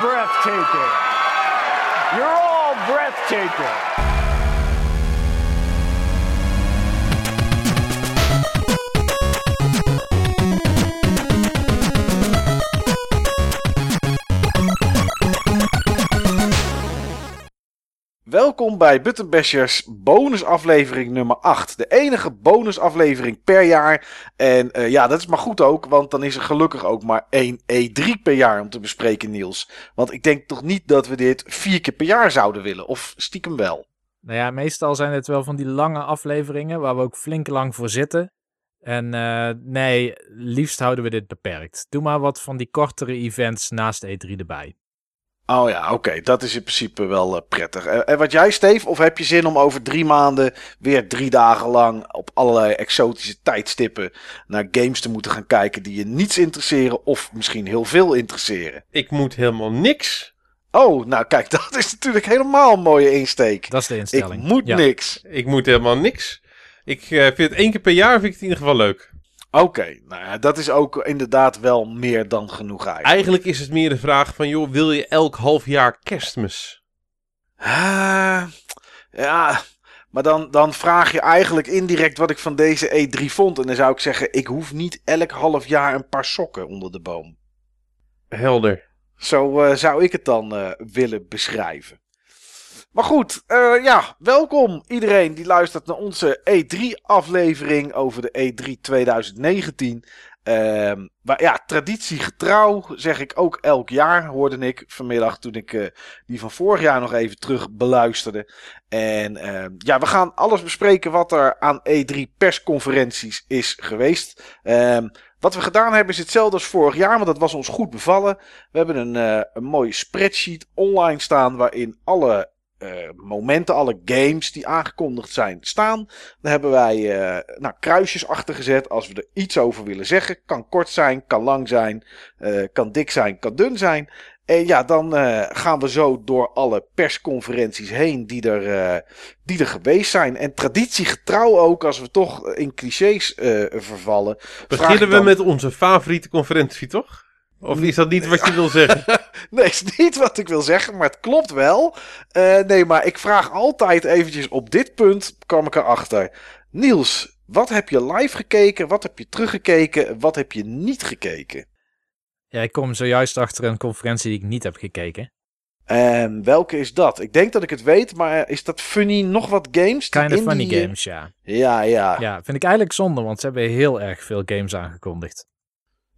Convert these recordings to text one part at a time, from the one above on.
breathtaking. You're all breathtaking. Welkom bij Buttonbashers bonusaflevering nummer 8. De enige bonusaflevering per jaar. En eh, ja, dat is maar goed ook, want dan is er gelukkig ook maar één E3 per jaar om te bespreken, Niels. Want ik denk toch niet dat we dit vier keer per jaar zouden willen, of stiekem wel. Nou ja, meestal zijn het wel van die lange afleveringen waar we ook flink lang voor zitten. En uh, nee, liefst houden we dit beperkt. Doe maar wat van die kortere events naast E3 erbij. Oh ja, oké. Dat is in principe wel uh, prettig. Uh, en wat jij, Steve? Of heb je zin om over drie maanden weer drie dagen lang op allerlei exotische tijdstippen naar games te moeten gaan kijken die je niets interesseren of misschien heel veel interesseren? Ik moet helemaal niks. Oh, nou kijk, dat is natuurlijk helemaal een mooie insteek. Dat is de instelling. Ik moet Ja. niks. Ik moet helemaal niks. Ik uh, vind het één keer per jaar vind ik het in ieder geval leuk. Oké, nou ja, dat is ook inderdaad wel meer dan genoeg eigenlijk. Eigenlijk is het meer de vraag van, joh, wil je elk half jaar kerstmis? Ah, ja, maar dan, dan vraag je eigenlijk indirect wat ik van deze E3 vond. En dan zou ik zeggen, ik hoef niet elk half jaar een paar sokken onder de boom. Helder. Zo uh, zou ik het dan uh, willen beschrijven. Maar goed, uh, ja, welkom iedereen die luistert naar onze E3-aflevering over de E3 2019. Uh, maar ja, traditiegetrouw zeg ik ook elk jaar, hoorde ik vanmiddag toen ik uh, die van vorig jaar nog even terug beluisterde. En uh, ja, we gaan alles bespreken wat er aan E3 persconferenties is geweest. Uh, wat we gedaan hebben is hetzelfde als vorig jaar, want dat was ons goed bevallen. We hebben een, uh, een mooie spreadsheet online staan waarin alle uh, momenten, alle games die aangekondigd zijn, staan. Daar hebben wij uh, nou, kruisjes achter gezet als we er iets over willen zeggen. Kan kort zijn, kan lang zijn, uh, kan dik zijn, kan dun zijn. En ja, dan gaan we zo door alle persconferenties heen die er, die er geweest zijn. En traditiegetrouw ook, als we toch in clichés vervallen. Beginnen we dan... met onze favoriete conferentie, toch? Of is dat niet wat je wil zeggen? nee, is niet wat ik wil zeggen, maar het klopt wel. Uh, nee, maar ik vraag altijd eventjes op dit punt, kwam ik erachter. Niels, wat heb je live gekeken? Wat heb je teruggekeken? Wat heb je niet gekeken? Ja, ik kom zojuist achter een conferentie die ik niet heb gekeken. En welke is dat? Ik denk dat ik het weet, maar is dat funny nog wat games? Kind of funny die... games, ja. Ja, ja. Ja, vind ik eigenlijk zonde, want ze hebben heel erg veel games aangekondigd.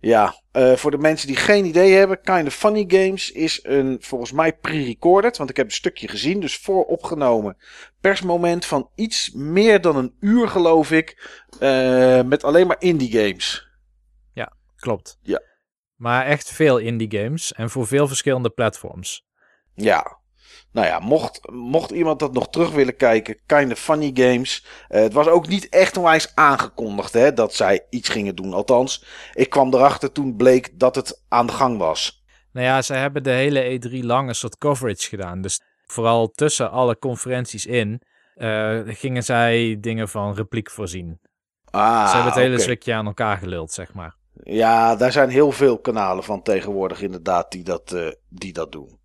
Ja, uh, voor de mensen die geen idee hebben, Kind of Funny Games is een volgens mij pre-recorded, want ik heb een stukje gezien, dus vooropgenomen persmoment van iets meer dan een uur geloof ik, uh, met alleen maar indie games. Ja, klopt. Ja. Maar echt veel indie games en voor veel verschillende platforms. Ja, nou ja, mocht, mocht iemand dat nog terug willen kijken, kind of funny games. Uh, het was ook niet echt onwijs aangekondigd hè, dat zij iets gingen doen. Althans, ik kwam erachter toen bleek dat het aan de gang was. Nou ja, ze hebben de hele E3 lang een soort coverage gedaan. Dus vooral tussen alle conferenties in uh, gingen zij dingen van repliek voorzien. Ah, ze hebben het hele okay. zwikje aan elkaar geluld, zeg maar. Ja, daar zijn heel veel kanalen van tegenwoordig inderdaad die dat, uh, die dat doen.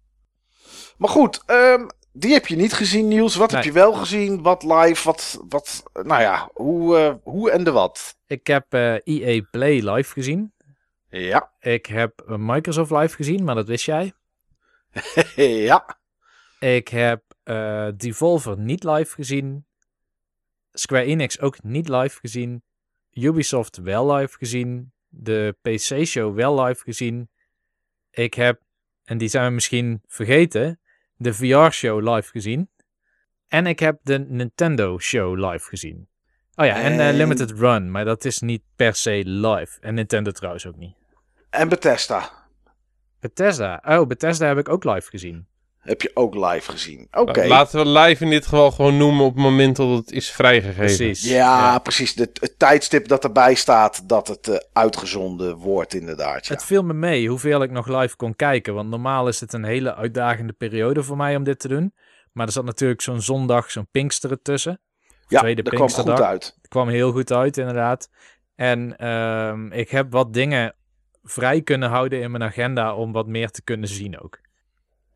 Maar goed, um, die heb je niet gezien, Niels. Wat Nee. heb je wel gezien? Wat live? Wat, wat nou ja, hoe, uh, hoe en de wat? Ik heb uh, EA Play live gezien. Ja, Ik heb Microsoft live gezien, maar dat wist jij. ja. Ik heb uh, Devolver niet live gezien. Square Enix ook niet live gezien. Ubisoft wel live gezien. De PC-show wel live gezien. Ik heb, en die zijn we misschien vergeten, de VR-show live gezien. En ik heb de Nintendo-show live gezien. Oh ja, en uh, En- Limited Run, maar dat is niet per se live. En Nintendo trouwens ook niet. En Bethesda Bethesda. Oh, Bethesda heb ik ook live gezien. Heb je ook live gezien. Oké. Laten we live in dit geval gewoon noemen op het moment dat het is vrijgegeven. Precies. Ja, precies. De, het tijdstip dat erbij staat dat het uh, uitgezonden wordt, inderdaad. Ja. Het viel me mee hoeveel ik nog live kon kijken. Want normaal is het een hele uitdagende periode voor mij om dit te doen. Maar er zat natuurlijk zo'n zondag, zo'n Pinksteren tussen. ja, tweede dat kwam goed uit. Het kwam heel goed uit, inderdaad. En ehm, ik heb wat dingen vrij kunnen houden in mijn agenda om wat meer te kunnen zien ook.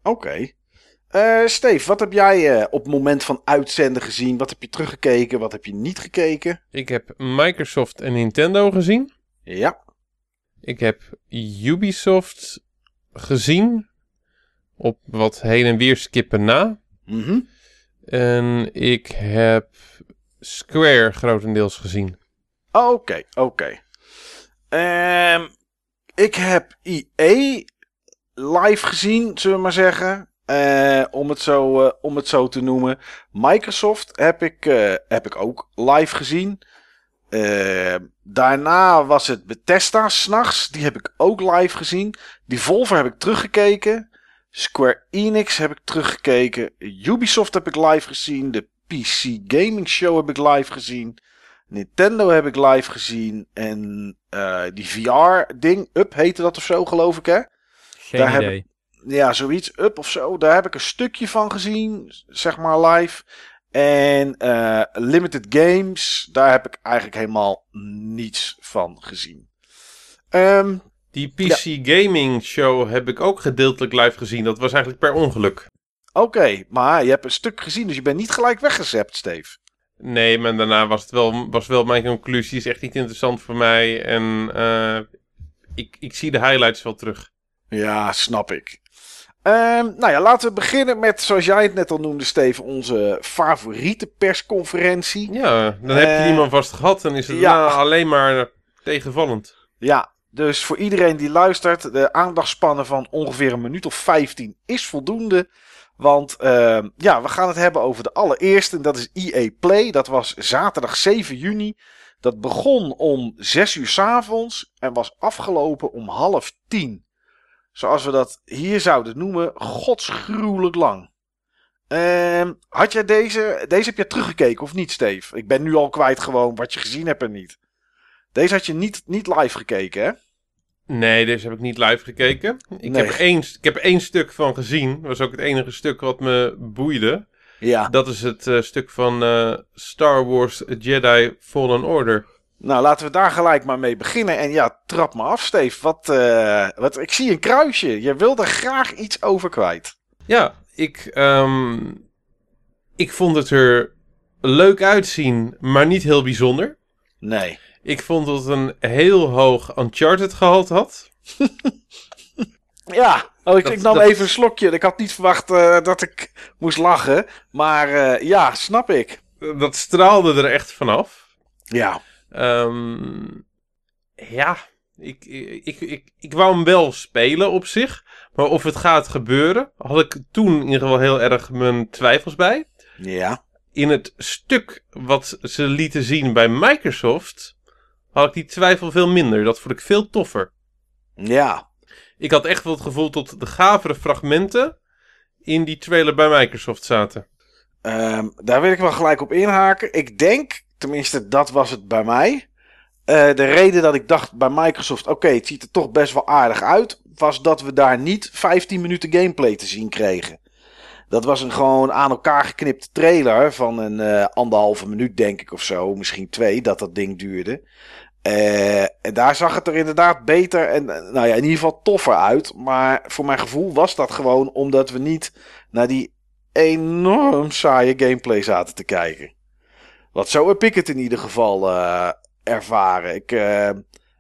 Oké. Eh, Steve, wat heb jij eh, op het moment van uitzenden gezien? Wat heb je teruggekeken? Wat heb je niet gekeken? Ik heb Microsoft en Nintendo gezien. Ja. Ik heb Ubisoft gezien. Op wat heen en weer skippen na. Mhm. En ik heb Square grotendeels gezien. Oké, oké. Ehm, ik heb IE live gezien, zullen we maar zeggen. Eh, om, het zo, eh, om het zo te noemen. Microsoft heb ik, eh, heb ik ook live gezien. Daarna was het Bethesda s'nachts. Die heb ik ook live gezien. Devolver heb ik teruggekeken. Square Enix heb ik teruggekeken. Ubisoft heb ik live gezien. De PC Gaming Show heb ik live gezien. Nintendo heb ik live gezien. En die VR-ding, Up heette dat of zo, geloof ik, hè? Geen Daar heb idee. Ja, zoiets, Up of zo. Daar heb ik een stukje van gezien, zeg maar live. En eh, Limited Games, daar heb ik eigenlijk helemaal niets van gezien. Ehm, Die PC Gaming Show heb ik ook gedeeltelijk live gezien. Dat was eigenlijk per ongeluk. Oké, maar je hebt een stuk gezien, dus je bent niet gelijk weggezept, Steve. Nee, maar daarna was het wel, was wel mijn conclusie. Is echt niet interessant voor mij. En eh, ik, ik zie de highlights wel terug. Ja, snap ik. Ehm, nou ja, laten we beginnen met, zoals jij het net al noemde, Steven, onze favoriete persconferentie. Ja, dan heb je Eh, die man vast gehad. Dan is het ja. daarna alleen maar tegenvallend. Ja, dus voor iedereen die luistert, de aandachtspannen van ongeveer een minuut of 15 is voldoende. Want ehm, ja, we gaan het hebben over de allereerste. En dat is EA Play. Dat was zaterdag 7 juni. Dat begon om 6 uur 's avonds en was afgelopen om half 10. Zoals we dat hier zouden noemen, godsgruwelijk lang. Ehm, had jij deze, deze heb je teruggekeken of niet, Steve? Ik ben nu al kwijt gewoon wat je gezien hebt en niet. Deze had je niet, niet live gekeken, hè? Nee, deze heb ik niet live gekeken. Ik, Nee. heb, één, ik heb één stuk van gezien. Dat was ook het enige stuk wat me boeide. Ja. Dat is het eh, stuk van eh, Star Wars Jedi Fallen Order. Nou, laten we daar gelijk maar mee beginnen. En ja, trap me af, Steve. Wat, eh, wat, ik zie een kruisje. Je wilde graag iets over kwijt. Ja, ik, ehm, ik vond het er leuk uitzien, maar niet heel bijzonder. Nee. Ik vond dat het een heel hoog Uncharted gehalte had. Ja, oh, ik, Dat- ik nam dat- even een slokje. Ik had niet verwacht eh, dat ik moest lachen. Maar eh, ja, snap ik. Dat straalde er echt vanaf. Ja. Ehm, ja, ik, ik, ik, ik, wou hem wel spelen op zich. Maar of het gaat gebeuren, had ik toen in ieder geval heel erg mijn twijfels bij. Ja. In het stuk wat ze lieten zien bij Microsoft, had ik die twijfel veel minder. Dat vond ik veel toffer. Ja. Ik had echt wel het gevoel dat de gavere fragmenten in die trailer bij Microsoft zaten. Ehm, daar wil ik wel gelijk op inhaken. Ik denk, tenminste dat was het bij mij. Eh, de reden dat ik dacht bij Microsoft, oké, het ziet er toch best wel aardig uit, was dat we daar niet 15 minuten gameplay te zien kregen. Dat was een gewoon aan elkaar geknipte trailer van een eh, anderhalve minuut, denk ik, of zo. Misschien twee, dat dat ding duurde. Eh, en daar zag het er inderdaad beter en nou ja, in ieder geval toffer uit. Maar voor mijn gevoel was dat gewoon omdat we niet naar die enorm saaie gameplay zaten te kijken. Wat zo heb ik het in ieder geval eh, ervaren. Ik, eh,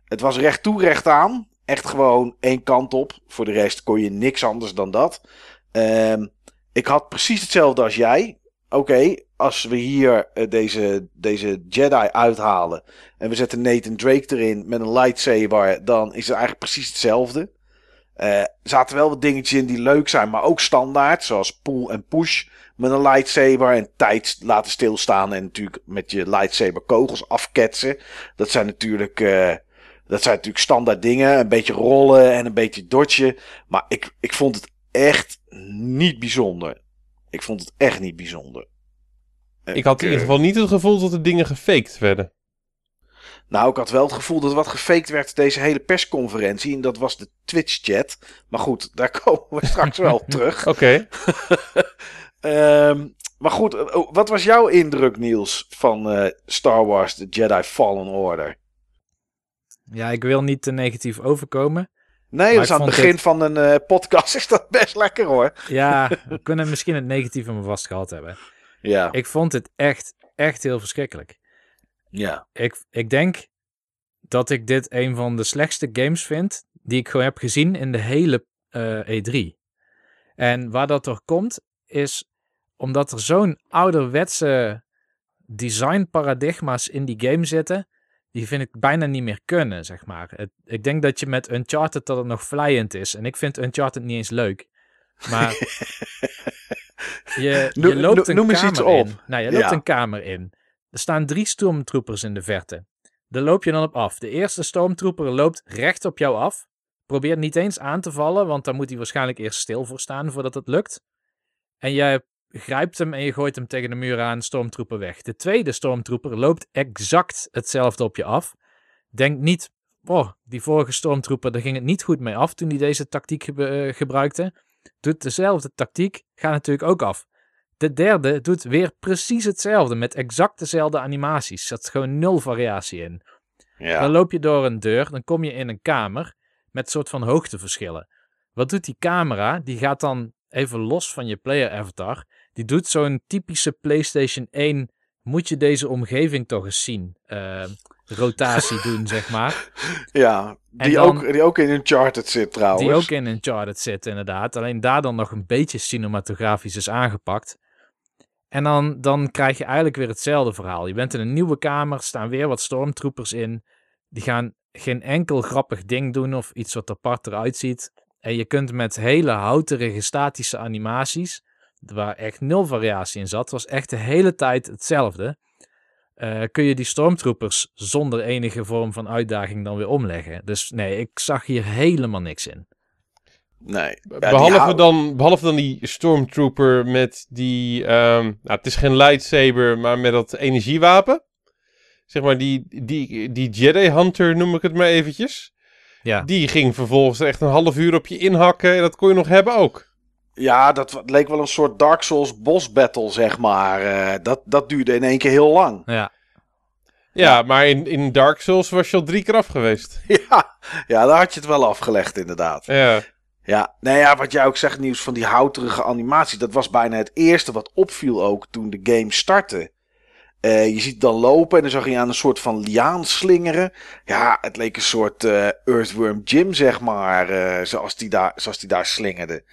het was recht toe, recht aan. Echt gewoon één kant op. Voor de rest kon je niks anders dan dat. Ehm, ik had precies hetzelfde als jij. Oké, als we hier eh, deze, deze Jedi uithalen. en we zetten Nathan Drake erin met een lightsaber. dan is het eigenlijk precies hetzelfde. Eh, er zaten wel wat dingetjes in die leuk zijn, maar ook standaard. Zoals pull en push met een lightsaber. En tijd laten stilstaan en natuurlijk met je lightsaber kogels afketsen. Dat zijn natuurlijk, eh, dat zijn natuurlijk standaard dingen. Een beetje rollen en een beetje dodgen. Maar ik, ik vond het echt niet bijzonder. Ik vond het echt niet bijzonder. Ik had in eh, ieder geval niet het gevoel dat de dingen gefaked werden. Nou, ik had wel het gevoel dat wat gefaked werd deze hele persconferentie. En dat was de Twitch-chat. Maar goed, daar komen we straks wel op terug. Oké. Ehm, maar goed, eh, oh, wat was jouw indruk, Niels, van eh, Star Wars The Jedi Fallen Order? Ja, ik wil niet te negatief overkomen. Nee, is aan het begin van een eh, podcast is dat best lekker hoor. Ja, we kunnen misschien het negatieve me vast gehad hebben. Ja. Ik vond het echt, echt heel verschrikkelijk. Ja. Ik, ik denk dat ik dit een van de slechtste games vind die ik gewoon heb gezien in de hele eh, E3. En waar dat door komt, is omdat er zo'n ouderwetse designparadigma's in die game zitten, die vind ik bijna niet meer kunnen, zeg maar. Het, ik denk dat je met Uncharted dat het nog vlijend is. En ik vind Uncharted niet eens leuk. Maar je, je loopt een noem eens iets op. in. Nou, je loopt Ja. een kamer in. Er staan drie stormtroopers in de verte. Daar loop je dan op af. De eerste stormtrooper loopt recht op jou af. Probeert niet eens aan te vallen, want dan moet hij waarschijnlijk eerst stil voor staan voordat het lukt. En jij grijpt hem en je gooit hem tegen de muur aan, stormtrooper weg. De tweede stormtrooper loopt exact hetzelfde op je af. Denk niet, oh, die vorige stormtrooper, daar ging het niet goed mee af toen hij deze tactiek eh, gebruikte. Doet dezelfde tactiek, gaat natuurlijk ook af. De derde doet weer precies hetzelfde, met exact dezelfde animaties. Er zat gewoon nul variatie in. Dan Ja. loop je door een deur, dan kom je in een kamer met soort van hoogteverschillen. Wat doet die camera? Die gaat dan even los van je player avatar. Die doet zo'n typische PlayStation 1. Moet je deze omgeving toch eens zien? eh, rotatie doen, zeg maar. ja. Die, dan- ook, die ook in Uncharted zit trouwens. Die ook in Uncharted zit, inderdaad. Alleen daar dan nog een beetje cinematografisch is aangepakt. En dan, dan krijg je eigenlijk weer hetzelfde verhaal. Je bent in een nieuwe kamer, staan weer wat stormtroopers in. Die gaan geen enkel grappig ding doen of iets wat apart eruit ziet. En je kunt met hele houterige statische animaties, waar echt nul variatie in zat, was echt de hele tijd hetzelfde. eh, kun je die stormtroopers zonder enige vorm van uitdaging dan weer omleggen. Dus nee, ik zag hier helemaal niks in. Nee. Ja, behalve, dan, behalve dan die Stormtrooper met die... ehm, nou, het is geen lightsaber, maar met dat energiewapen. Zeg maar die, die, die Jedi Hunter noem ik het maar eventjes. Ja. Die ging vervolgens echt een half uur op je inhakken. En dat kon je nog hebben ook. Ja, dat leek wel een soort Dark Souls boss battle, zeg maar. Eh, dat, dat duurde in één keer heel lang. Ja, Ja, maar in, in Dark Souls was je al drie keer af geweest. ja, ja, daar had je het wel afgelegd, inderdaad. Ja. Ja, nou ja, wat jij ook zegt, nieuws van die houterige animatie. Dat was bijna het eerste wat opviel ook toen de game startte. Eh, je ziet dan lopen en dan zag je aan een soort van liaan slingeren. Ja, het leek een soort eh, Earthworm Jim, zeg maar, eh, zoals, die daar, zoals die daar slingerde.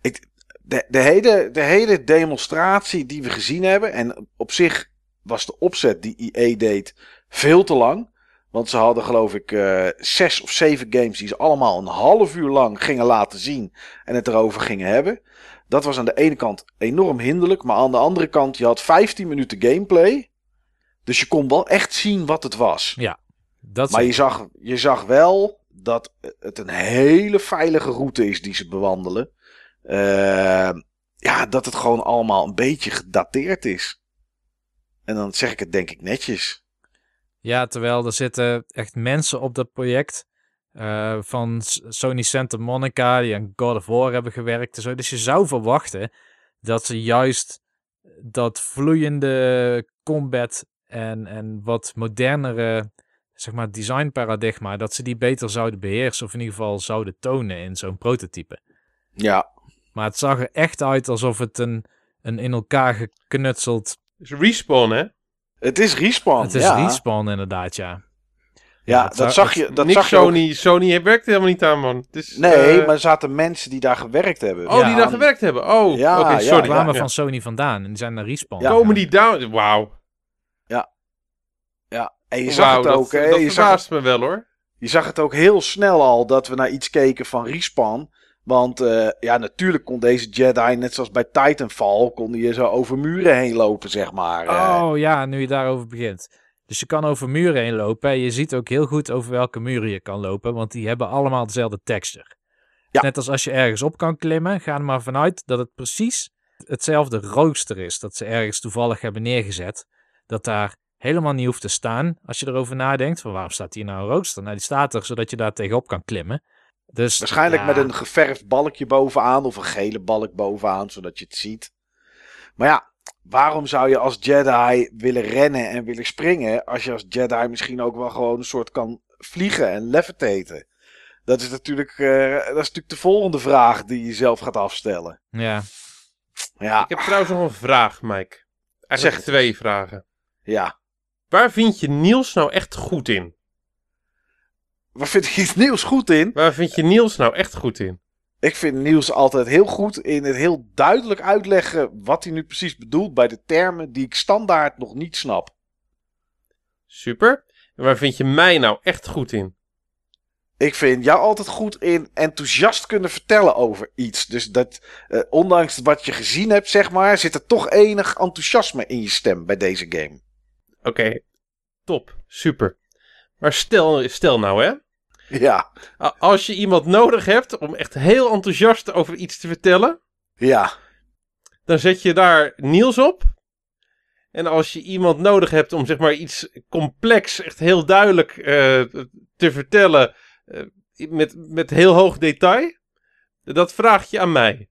Ik, de, de, hele, de hele demonstratie die we gezien hebben, en op zich was de opzet die EA deed veel te lang. Want ze hadden geloof ik eh, zes of zeven games die ze allemaal een half uur lang gingen laten zien en het erover gingen hebben. Dat was aan de ene kant enorm hinderlijk, maar aan de andere kant, je had 15 minuten gameplay. Dus je kon wel echt zien wat het was. dat Maar je zag, je zag wel dat het een hele veilige route is die ze bewandelen. Eh, ja, dat het gewoon allemaal een beetje gedateerd is. En dan zeg ik het denk ik netjes. Ja, terwijl er zitten echt mensen op dat project. eh, van Sony Santa Monica, die aan God of War hebben gewerkt en zo. Dus je zou verwachten dat ze juist dat vloeiende combat en, en wat modernere zeg maar, designparadigma, dat ze die beter zouden beheersen of in ieder geval zouden tonen in zo'n prototype. Ja, Maar het zag er echt uit alsof het een, een in elkaar geknutseld... Respawn, hè? Het is respawn. het is ja. respawn inderdaad, ja. Ja, het dat zag je. Dat Niks zag je ook. Sony. Sony werkt helemaal niet aan, man. Het is, Nee, eh, maar er zaten mensen die daar gewerkt hebben. Oh, Ja, die daar aan- gewerkt hebben. Oh, Ja, oké, ja, sorry. Die kwamen Ja. van Sony vandaan en die zijn naar respawn. Ja. Komen die down? Wauw. Ja, en je zag het dat, ook. dat je, zag, verbaast me wel, hoor. je zag het ook heel snel al dat we naar iets keken van respawn. Want eh, ja, natuurlijk kon deze Jedi, net zoals bij Titanfall, kon je zo over muren heen lopen, zeg maar. eh. Oh ja, nu je daarover begint. Dus je kan over muren heen lopen. En je ziet ook heel goed over welke muren je kan lopen. Want die hebben allemaal dezelfde texture. Ja. Net als als je ergens op kan klimmen. Ga er maar vanuit dat het precies hetzelfde rooster is. Dat ze ergens toevallig hebben neergezet. Dat daar helemaal niet hoeft te staan. Als je erover nadenkt. Van waarom staat hier nou een rooster? Nou die staat er zodat je daar tegenop kan klimmen. Dus, Waarschijnlijk ja, met een geverfd balkje bovenaan of een gele balk bovenaan, zodat je het ziet. Maar ja, waarom zou je als Jedi willen rennen en willen springen als je als Jedi misschien ook wel gewoon een soort kan vliegen en levitaten? Dat is, natuurlijk, eh, dat is natuurlijk de volgende vraag die je zelf gaat afstellen. Ja. Ja, Ik heb trouwens nog een vraag, Mike. Eigenlijk Zeg het twee vragen. ja. Waar vind je Niels nou echt goed in? Waar vind ik nieuws goed in? Waar vind je Niels nou echt goed in? Ik vind Niels altijd heel goed in het heel duidelijk uitleggen wat hij nu precies bedoelt bij de termen die ik standaard nog niet snap. Super. En waar vind je mij nou echt goed in? Ik vind jou altijd goed in enthousiast kunnen vertellen over iets. Dus dat, eh, ondanks wat je gezien hebt, zeg maar, zit er toch enig enthousiasme in je stem bij deze game. Oké, top. Super. Maar stel, stel nou hè. Ja, Als je iemand nodig hebt om echt heel enthousiast over iets te vertellen. ja, Dan zet je daar Niels op. En als je iemand nodig hebt om zeg maar iets complex, echt heel duidelijk eh, te vertellen. eh, met, met heel hoog detail. Dat vraag je aan mij.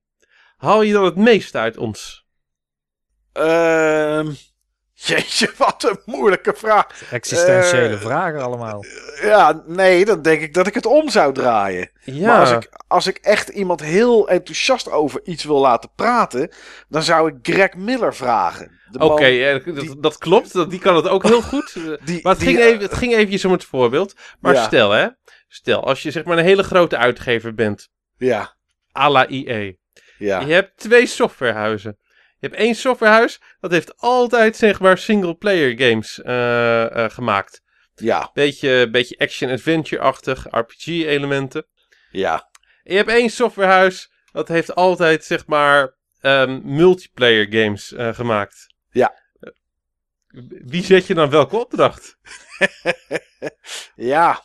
Haal je dan het meest uit ons? Ehm jeetje, wat een moeilijke vraag. Existentiële Eh, vragen allemaal. Ja, nee, dan denk ik dat ik het om zou draaien. Ja, Maar als ik, als ik echt iemand heel enthousiast over iets wil laten praten, dan zou ik Greg Miller vragen. Oké, eh, dat, dat klopt. Dat, die kan het ook heel goed. Die- Maar het, die, ging eh, even, het ging eventjes om het voorbeeld. Maar Ja. stel hè. Stel, als je zeg maar een hele grote uitgever bent. Ja, à la IE. ja, Je hebt twee softwarehuizen. Je hebt één softwarehuis, dat heeft altijd zeg maar single-player games eh, eh, gemaakt. ja, Beetje, beetje action-adventure-achtig, RPG-elementen. ja. En je hebt één softwarehuis, dat heeft altijd zeg maar ehm, multiplayer games eh, gemaakt. Ja. Wie zet je dan welke opdracht? Ja,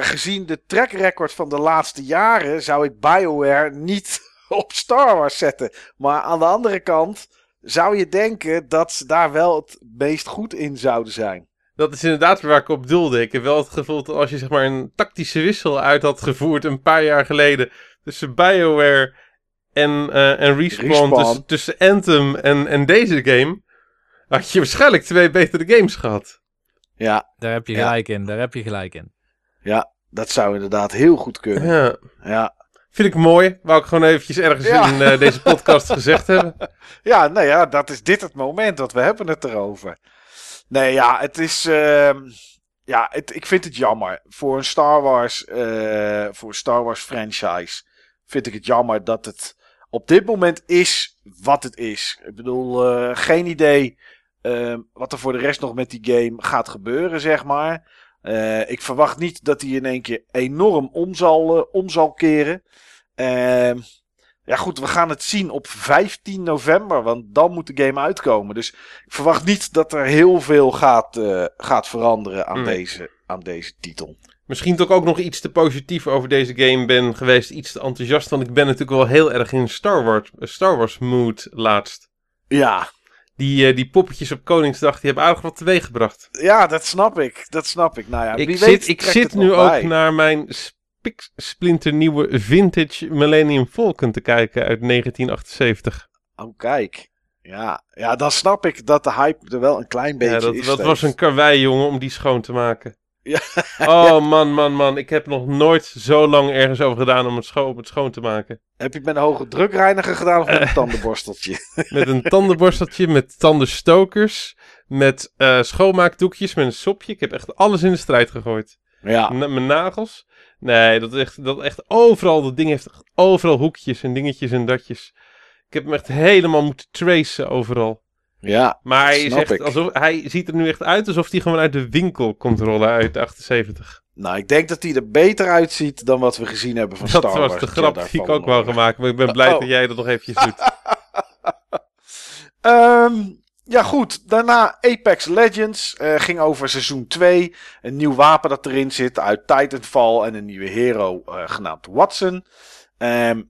gezien de track record van de laatste jaren zou ik BioWare niet op Star Wars zetten. Maar aan de andere kant zou je denken dat ze daar wel het meest goed in zouden zijn. Dat is inderdaad waar ik op doelde. Ik heb wel het gevoel dat als je zeg maar een tactische wissel uit had gevoerd een paar jaar geleden tussen BioWare en, eh, en Respawn, Respawn. Tussen, tussen Anthem en, en deze game, had je waarschijnlijk twee betere games gehad. Ja, Daar heb je Ja. gelijk in. Daar heb je gelijk in. ja, dat zou inderdaad heel goed kunnen. Ja. Ja, Vind ik mooi. Wou ik gewoon eventjes ergens Ja. in eh, deze podcast gezegd hebben. ja nou ja, dat is dit het moment dat we hebben het erover. Nee, ja, het is... ehm, ja, het, ik vind het jammer. Voor een Star Wars, eh, voor een Star Wars franchise vind ik het jammer dat het op dit moment is wat het is. Ik bedoel, eh, geen idee ehm, wat er voor de rest nog met die game gaat gebeuren, zeg maar. Eh, ik verwacht niet dat hij in één keer enorm om zal, eh, om zal keren. Ehm, ja, goed, we gaan het zien op 15 november, want dan moet de game uitkomen. Dus ik verwacht niet dat er heel veel gaat, eh, gaat veranderen aan, Hmm. deze, aan deze titel. Misschien ik ook nog iets te positief over deze game ben geweest. Iets te enthousiast. Want ik ben natuurlijk wel heel erg in Star Wars, Star Wars mood laatst. Ja, Die, eh, die poppetjes op Koningsdag, die hebben aardig wat teweeg gebracht. ja, dat snap ik. Dat snap ik. Nou ja, ik wie zit, weet ik zit nu ook bij. naar mijn splinternieuwe vintage Millennium Falcon te kijken uit 1978. Oh, kijk. Ja, ja, dan snap ik dat de hype er wel een klein beetje Ja, dat, is. dat steeds. was een karwei, jongen, om die schoon te maken. Ja. Oh, man, man, man. Ik heb nog nooit zo lang ergens over gedaan om het, scho om het schoon te maken. Heb je het met een hoge drukreiniger gedaan of met een tandenborsteltje? Met een tandenborsteltje, met tandenstokers, met eh, schoonmaakdoekjes, met een sopje. Ik heb echt alles in de strijd gegooid. Ja, mijn nagels. Nee, dat echt, dat echt overal, dat ding heeft echt overal hoekjes en dingetjes en datjes. Ik heb hem echt helemaal moeten tracen overal. Ja, Maar hij, Snap ik. alsof, hij ziet er nu echt uit alsof hij gewoon uit de winkel komt rollen uit de 78. nou, ik denk dat hij er beter uitziet dan wat we gezien hebben van Dat Star Wars. was de grap die ik ook Order. gemaakt, maar ik ben blij Oh. dat jij dat nog eventjes doet. Ehm, ja, goed. Daarna Apex Legends. eh, ging over seizoen 2. Een nieuw wapen dat erin zit uit Titanfall. En een nieuwe hero eh, genaamd Watson. Ehm,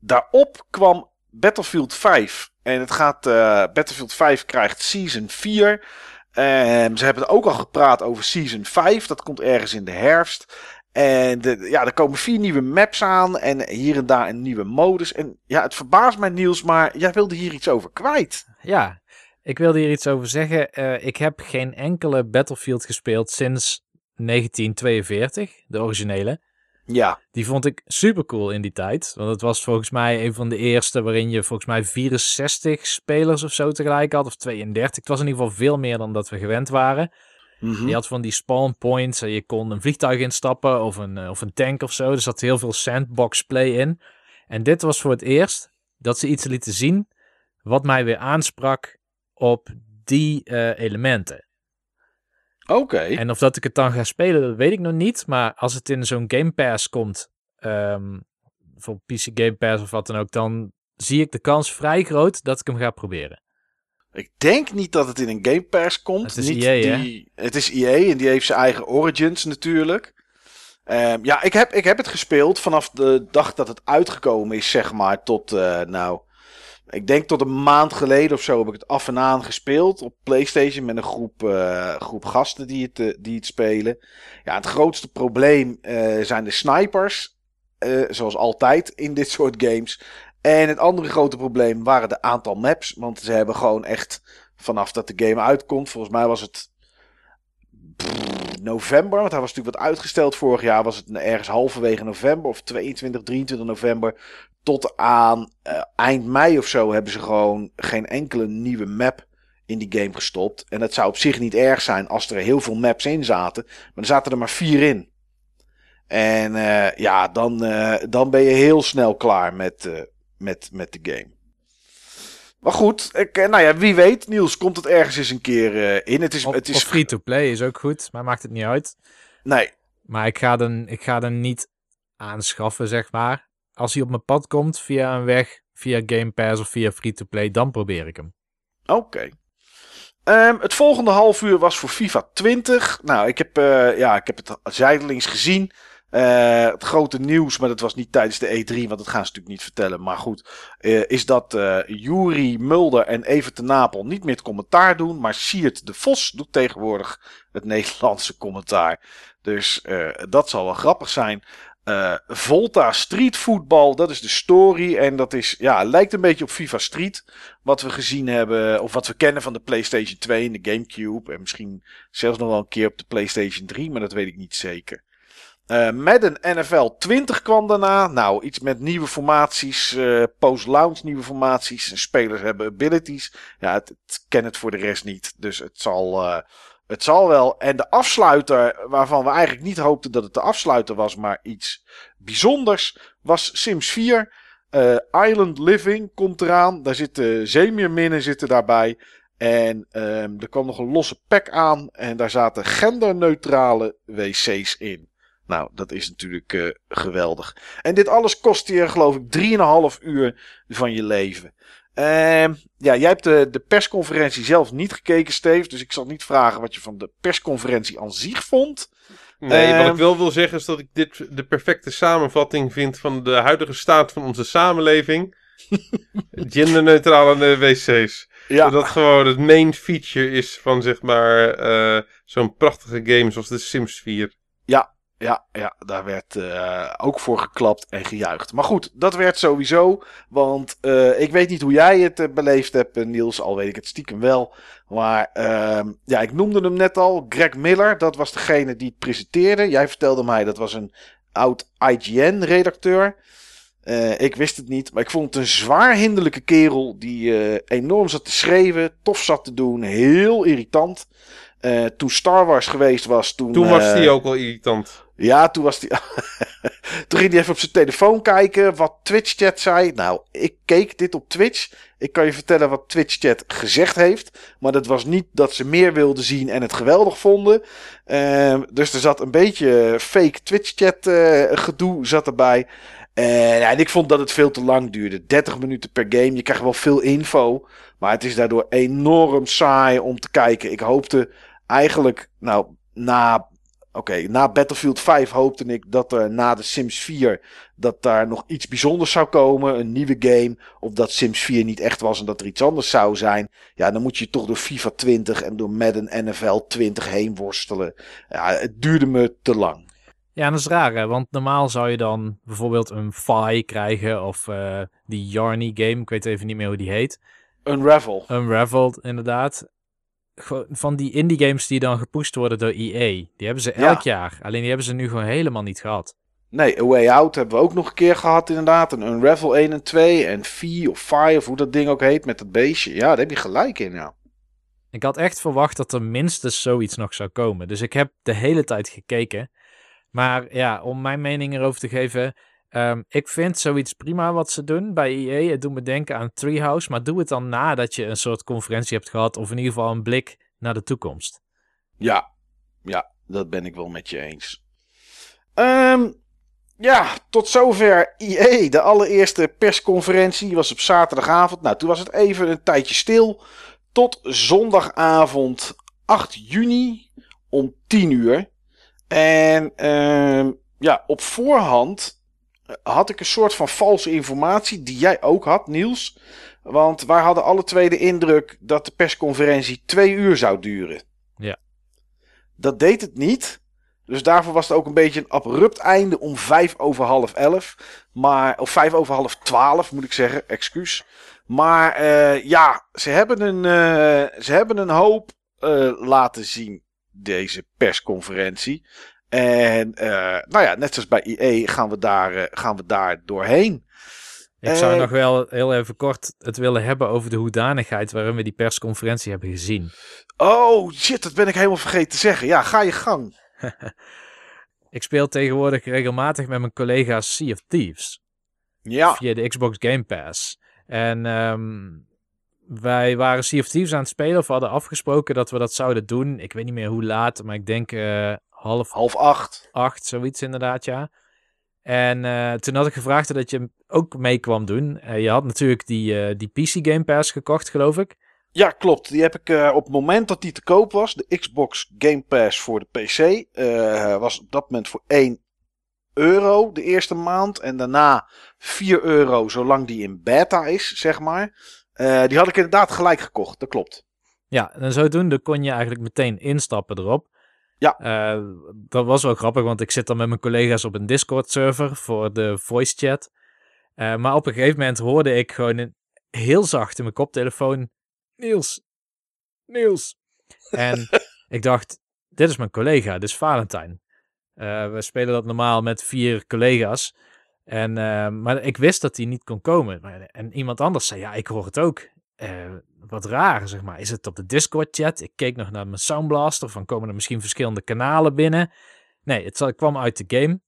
daarop kwam Battlefield 5. En het gaat. eh, Battlefield 5 krijgt Season 4. Ehm, ze hebben ook al gepraat over Season 5. Dat komt ergens in de herfst. En de, ja, er komen vier nieuwe maps aan. En hier en daar een nieuwe modus. En ja, het verbaast mij, Niels. Maar jij wilde hier iets over kwijt. Ja, ik wilde hier iets over zeggen. Eh, ik heb geen enkele Battlefield gespeeld sinds 1942, de originele. Ja. Die vond ik super cool in die tijd. Want het was volgens mij een van de eerste waarin je volgens mij 64 spelers of zo tegelijk had. Of 32. Het was in ieder geval veel meer dan dat we gewend waren. Mhm. Je had van die spawn points en je kon een vliegtuig instappen of een, eh, of een tank of zo. Er zat heel veel sandbox play in. En dit was voor het eerst dat ze iets lieten zien wat mij weer aansprak op die eh, elementen. Oké. En of dat ik het dan ga spelen, dat weet ik nog niet. Maar als het in zo'n Game Pass komt, ehm, voor PC Game Pass of wat dan ook, dan zie ik de kans vrij groot dat ik hem ga proberen. Ik denk niet dat het in een Game Pass komt. Het is niet EA, hè? die... Het is EA en die heeft zijn eigen origins natuurlijk. Ehm, ja, ik heb, ik heb het gespeeld vanaf de dag dat het uitgekomen is, zeg maar, tot, eh, nou, ik denk tot een maand geleden of zo heb ik het af en aan gespeeld op PlayStation met een groep, eh, groep gasten die het, eh, die het spelen. Ja, het grootste probleem eh, zijn de snipers, zoals altijd in dit soort games. En het andere grote probleem waren de aantal maps, want ze hebben gewoon echt vanaf dat de game uitkomt, volgens mij was het november, want hij was natuurlijk wat uitgesteld vorig jaar, was het ergens halverwege november of 22, 23 november. Tot aan eh, eind mei of zo hebben ze gewoon geen enkele nieuwe map in die game gestopt. En het zou op zich niet erg zijn als er heel veel maps in zaten, maar er zaten er maar vier in. En eh, ja, dan, eh, dan ben je heel snel klaar met, met, met de game. Maar goed, ik, nou ja, wie weet, Niels, komt het ergens eens een keer in. Het is, Of, het is free-to-play is ook goed, maar maakt het niet uit. Nee, Maar ik ga dan, ik ga dan niet aanschaffen, zeg maar. Als hij op mijn pad komt via een weg, via Game Pass of via free-to-play, dan probeer ik hem. Oké. Ehm, het volgende half uur was voor FIFA 20. Nou, ik heb, eh, ja, ik heb het zijdelings gezien. Eh, het grote nieuws, maar dat was niet tijdens de E3, want dat gaan ze natuurlijk niet vertellen. Maar goed, eh, is dat Jury Mulder en Evert de Napel niet meer het commentaar doen. Maar Siert de Vos doet tegenwoordig het Nederlandse commentaar. Dus dat zal wel grappig zijn. Eh, Volta Street Football, dat is de story. En dat is, ja, lijkt een beetje op FIFA Street. Wat we gezien hebben, of wat we kennen van de PlayStation 2 en de GameCube. En misschien zelfs nog wel een keer op de PlayStation 3, maar dat weet ik niet zeker. Eh Madden NFL 20 kwam daarna. Nou, iets met nieuwe formaties, eh post-launch nieuwe formaties. Spelers hebben abilities. Ja, het, ken het voor de rest niet. Dus het zal, het zal wel. En de afsluiter, waarvan we eigenlijk niet hoopten dat het de afsluiter was, maar iets bijzonders, was Sims 4. Eh, Island Living komt eraan. Daar zitten zeemeerminnen zitten daarbij. En ehm, er kwam nog een losse pack aan. En daar zaten genderneutrale wc's in. Nou, dat is natuurlijk eh, geweldig. En dit alles kost je, geloof ik, 3,5 uur van je leven. Ehm, ja, jij hebt de, de persconferentie zelf niet gekeken, Steve. Dus ik zal niet vragen wat je van de persconferentie aan zich vond. Nee, wat Ehm. ik wel wil zeggen is dat ik dit de perfecte samenvatting vind van de huidige staat van onze samenleving. Genderneutrale wc's. Ja, Dat gewoon het main feature is van zeg maar eh, zo'n prachtige game zoals de Sims 4. ja, ja daar werd eh, ook voor geklapt en gejuicht. Maar goed, dat werd sowieso. Want eh, ik weet niet hoe jij het eh, beleefd hebt, Niels. Al weet ik het stiekem wel. Maar ehm, ja, ik noemde hem net al. Greg Miller, dat was degene die het presenteerde. Jij vertelde mij, dat was een oud IGN-redacteur. Ik wist het niet, maar ik vond het een zwaar hinderlijke kerel die enorm zat te schreeuwen, tof zat te doen, heel irritant. Toen Star Wars geweest was, toen... Toen was die ook al irritant. Ja, toen was hij. toen ging hij even op zijn telefoon kijken wat Twitch-chat zei. Nou, ik keek dit op Twitch. Ik kan je vertellen wat Twitch-chat gezegd heeft. Maar dat was niet dat ze meer wilden zien en het geweldig vonden. Ehm, dus er zat een beetje fake Twitch-chat eh, gedoe zat erbij. Ja, en ik vond dat het veel te lang duurde. 30 minuten per game. Je krijgt wel veel info. Maar het is daardoor enorm saai om te kijken. Ik hoopte eigenlijk, nou, na Oké, na Battlefield 5 hoopte ik dat er na de Sims 4 dat daar nog iets bijzonders zou komen, een nieuwe game, of dat Sims 4 niet echt was en dat er iets anders zou zijn. Ja, dan moet je toch door FIFA 20 en door Madden NFL 20 heen worstelen. Ja, het duurde me te lang. Ja, dat is raar, hè? want normaal zou je dan bijvoorbeeld een Fi krijgen of eh, die Yarny game, ik weet even niet meer hoe die heet. Unravel. Unraveled, inderdaad. Van die indie games die dan gepusht worden door EA. Die hebben ze Ja. elk jaar. Alleen die hebben ze nu gewoon helemaal niet gehad. Nee, A Way Out hebben we ook nog een keer gehad inderdaad. Een Unravel 1 en 2 en Fee of Fire, of hoe dat ding ook heet, met dat beestje. Ja, daar heb je gelijk in, ja. Ik had echt verwacht dat er minstens zoiets nog zou komen. Dus ik heb de hele tijd gekeken. Maar ja, om mijn mening erover te geven. Ehm, ik vind zoiets prima wat ze doen bij EA. Het doet me denken aan Treehouse. Maar doe het dan nadat je een soort conferentie hebt gehad. Of in ieder geval een blik naar de toekomst. Ja, ja, dat ben ik wel met je eens. Ehm, ja, tot zover EA. De allereerste persconferentie was op zaterdagavond. Nou, toen was het even een tijdje stil. Tot zondagavond 8 juni om 10 uur. En ehm, ja, op voorhand had ik een soort van valse informatie die jij ook had, Niels. Want wij hadden alle twee de indruk dat de persconferentie twee uur zou duren. Ja. Dat deed het niet. Dus daarvoor was het ook een beetje een abrupt einde om vijf over half elf. Maar, of vijf over half twaalf moet ik zeggen, excuus. Maar eh, ja, ze hebben een, eh, ze hebben een hoop eh, laten zien, deze persconferentie. En eh, nou ja, net zoals bij IE gaan we daar, eh, gaan we daar doorheen. Ik zou Eh, nog wel heel even kort het willen hebben over de hoedanigheid waarin we die persconferentie hebben gezien. Oh shit, dat ben ik helemaal vergeten te zeggen. Ja, ga je gang. Ik speel tegenwoordig regelmatig met mijn collega's Sea of Thieves. Ja, via de Xbox Game Pass. En ehm, wij waren Sea of Thieves aan het spelen of hadden afgesproken dat we dat zouden doen. Ik weet niet meer hoe laat, maar ik denk half half acht. acht, zoiets inderdaad, ja. En eh, toen had ik gevraagd dat je ook mee kwam doen. Eh, je had natuurlijk die, eh, die PC Game Pass gekocht, geloof ik. Ja, klopt. Die heb ik op het moment dat die te koop was, de Xbox Game Pass voor de PC, was op dat moment voor 1 euro de eerste maand. En daarna 4 euro zolang die in beta is, zeg maar. Die had ik inderdaad gelijk gekocht, dat klopt. Ja, en zodoende kon je eigenlijk meteen instappen erop. Ja. Eh, dat was wel grappig, want ik zit dan met mijn collega's op een Discord-server voor de voice chat. Eh, maar op een gegeven moment hoorde ik gewoon een, heel zacht in mijn koptelefoon: Niels, Niels. En ik dacht: dit is mijn collega, dit is Valentijn. Eh, we spelen dat normaal met vier collega's. En, maar ik wist dat hij niet kon komen. En iemand anders zei: Ja, ik hoor het ook. Eh, wat raar, zeg maar. Is het op de Discord-chat? Ik keek nog naar mijn Soundblaster. Van komen er misschien verschillende kanalen binnen? Nee, het kwam uit de game.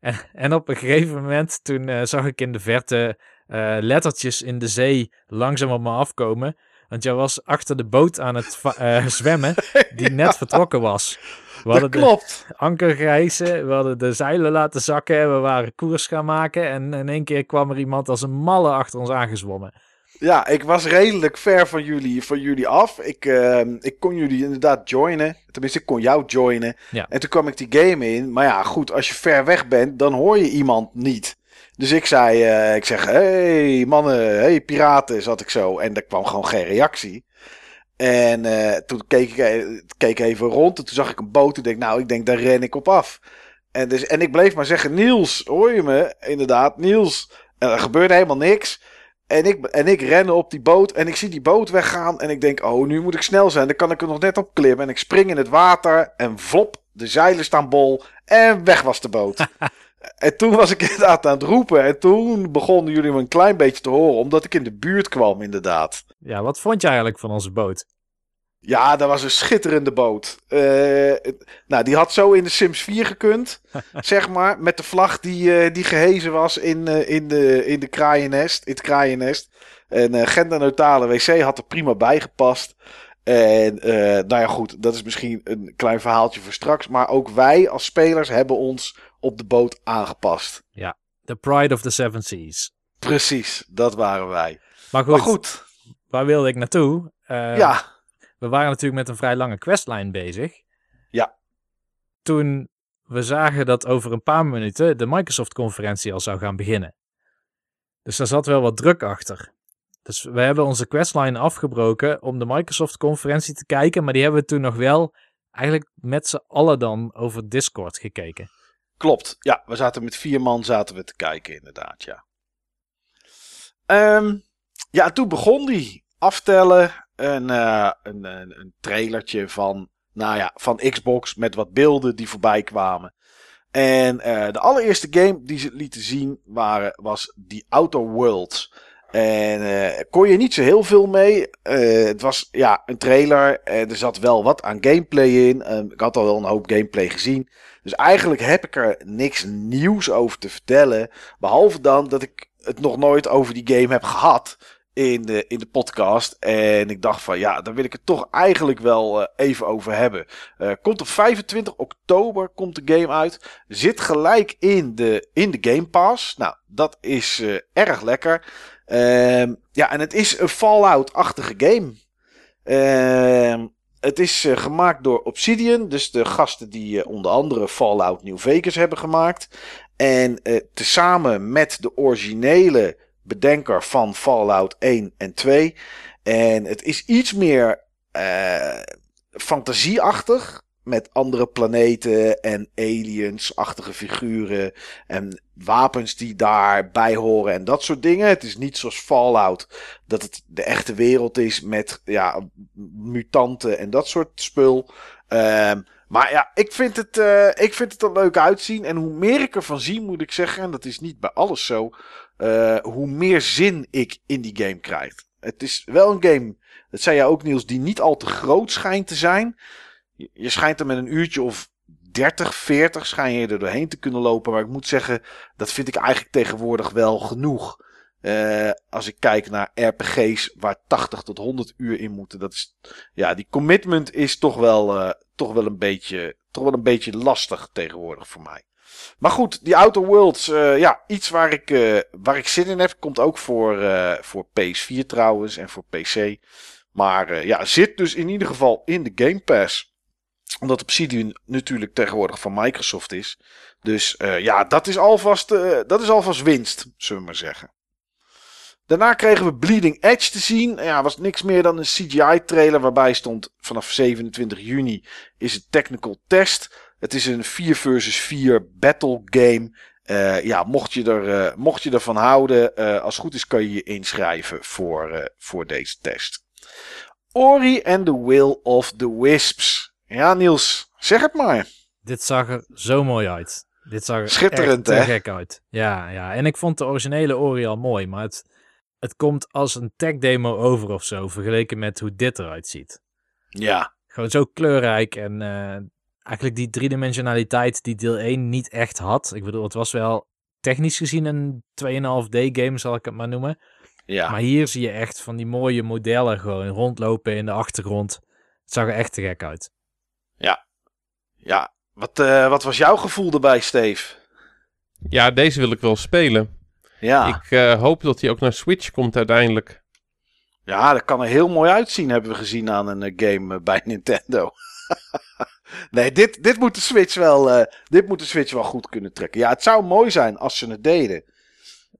En, en op een gegeven moment, toen eh, zag ik in de verte eh, lettertjes in de zee langzaam op me afkomen. Want jij was achter de boot aan het zwemmen, die net vertrokken was. We Dat hadden de klopt. anker gehijsen, we hadden de zeilen laten zakken en we waren koers gaan maken. En in één keer kwam er iemand als een malle achter ons aangezwommen. Ja, ik was redelijk ver van jullie, van jullie af. Ik, eh, ik kon jullie inderdaad joinen. Tenminste, ik kon jou joinen. Ja. En toen kwam ik die game in. Maar ja, goed, als je ver weg bent, dan hoor je iemand niet. Dus ik zei, eh, ik zeg, hey mannen, hey piraten, zat ik zo. En er kwam gewoon geen reactie. En eh, toen keek ik, eh, keek even rond en toen zag ik een boot. Toen denk ik, nou, ik denk, daar ren ik op af. En, dus, en ik bleef maar zeggen, Niels, hoor je me? Inderdaad, Niels. En er gebeurde helemaal niks. En ik, en ik ren op die boot en ik zie die boot weggaan. En ik denk, oh, nu moet ik snel zijn. Dan kan ik er nog net op klimmen. En ik spring in het water en vlop, de zeilen staan bol. En weg was de boot. en toen was ik inderdaad aan het roepen. En toen begonnen jullie me een klein beetje te horen. Omdat ik in de buurt kwam, inderdaad. Ja, wat vond je eigenlijk van onze boot? Ja, dat was een schitterende boot. Eh, nou, die had zo in de Sims 4 gekund, zeg maar. Met de vlag die, eh, die gehezen was in, eh, in, de, in, de kraaiennest, in het kraaiennest. En genderneutrale wc had er prima bij gepast. En nou ja, goed, dat is misschien een klein verhaaltje voor straks. Maar ook wij als spelers hebben ons op de boot aangepast. The Pride of the Seven Seas. Precies, dat waren wij. Maar goed, Maar goed, waar wilde ik naartoe? Ja, We waren natuurlijk met een vrij lange questline bezig. Ja. Toen we zagen dat over een paar minuten de Microsoft-conferentie al zou gaan beginnen. Dus daar zat wel wat druk achter. Dus we hebben onze questline afgebroken om de Microsoft-conferentie te kijken, maar die hebben we toen nog wel eigenlijk met z'n allen dan over Discord gekeken. Klopt. Ja, we zaten met vier man zaten we te kijken, inderdaad, ja. Ehm, ja, toen begon die aftellen. Een, eh, een, een, een trailertje van, nou ja, van Xbox met wat beelden die voorbij kwamen. En eh, de allereerste game die ze lieten zien waren, was The Outer Worlds. En eh kon je niet zo heel veel mee. Het was ja, een trailer. Er zat wel wat aan gameplay in. Eh, ik had al wel een hoop gameplay gezien. Dus eigenlijk heb ik er niks nieuws over te vertellen. Behalve dan dat ik het nog nooit over die game heb gehad in de, in de podcast. En ik dacht van ja, daar wil ik het toch eigenlijk wel eh, even over hebben. Eh, komt op 25 oktober komt de game uit. Zit gelijk in de, in de Game Pass. Nou, dat is eh, erg lekker. Ehm, ja, en het is een Fallout-achtige game. Ehm, het is eh, gemaakt door Obsidian. Dus de gasten die eh, onder andere Fallout New Vegas hebben gemaakt. En eh, tezamen met de originele bedenker van Fallout 1 en 2. En het is iets meer eh, fantasieachtig. Met andere planeten en aliens-achtige figuren. En wapens die daarbij horen en dat soort dingen. Het is niet zoals Fallout dat het de echte wereld is met ja, mutanten en dat soort spul. Ehm, maar ja, ik vind, het, eh, ik vind het er leuk uitzien. En hoe meer ik ervan zie, moet ik zeggen, en dat is niet bij alles zo, eh, hoe meer zin ik in die game krijg. Het is wel een game, dat zei jij ook Niels, die niet al te groot schijnt te zijn. Je, schijnt er met een uurtje of 30, 40 schijn je er doorheen te kunnen lopen. Maar ik moet zeggen, dat vind ik eigenlijk tegenwoordig wel genoeg. Eh, als ik kijk naar RPG's waar 80 tot 100 uur in moeten. Dat is, ja, die commitment is toch wel, eh, toch wel, een, beetje, toch wel een beetje lastig tegenwoordig voor mij. Maar goed, die Outer Worlds, eh, ja, iets waar ik, eh, waar ik zin in heb. Komt ook voor, eh, voor PS4 trouwens en voor PC. Maar ja, zit dus in ieder geval in de Game Pass. Omdat Obsidian natuurlijk tegenwoordig van Microsoft is. Dus ja, dat is, alvast, dat is alvast winst, zullen we maar zeggen. Daarna kregen we Bleeding Edge te zien. Ja, was niks meer dan een CGI-trailer waarbij stond vanaf 27 juni is het technical test. Het is een 4 versus 4 battle game. Eh, ja, mocht je, er, eh, mocht je ervan houden, eh, als het goed is kan je je inschrijven voor, voor deze test. Ori and the Will of the Wisps. Ja, Niels, zeg het maar. Dit zag er zo mooi uit. Dit zag er Schitterend, echt te hè? gek uit. Ja, ja, en ik vond de originele Ori al mooi, maar het, het komt als een tech demo over of zo, vergeleken met hoe dit eruit ziet. Ja, Gewoon zo kleurrijk en eigenlijk die driedimensionaliteit die deel 1 niet echt had. Ik bedoel, het was wel technisch gezien een 2,5D game, zal ik het maar noemen. ja. Maar hier zie je echt van die mooie modellen gewoon rondlopen in de achtergrond. Het zag er echt te gek uit. ja. Wat, eh, wat was jouw gevoel erbij, Steve? Ja, deze wil ik wel spelen. Ja. Ik eh, hoop dat hij ook naar Switch komt uiteindelijk. Ja, dat kan er heel mooi uitzien, hebben we gezien aan een eh, game bij Nintendo. Nee, dit, dit, moet de Switch wel, eh, dit moet de Switch wel goed kunnen trekken. Ja, het zou mooi zijn als ze het deden.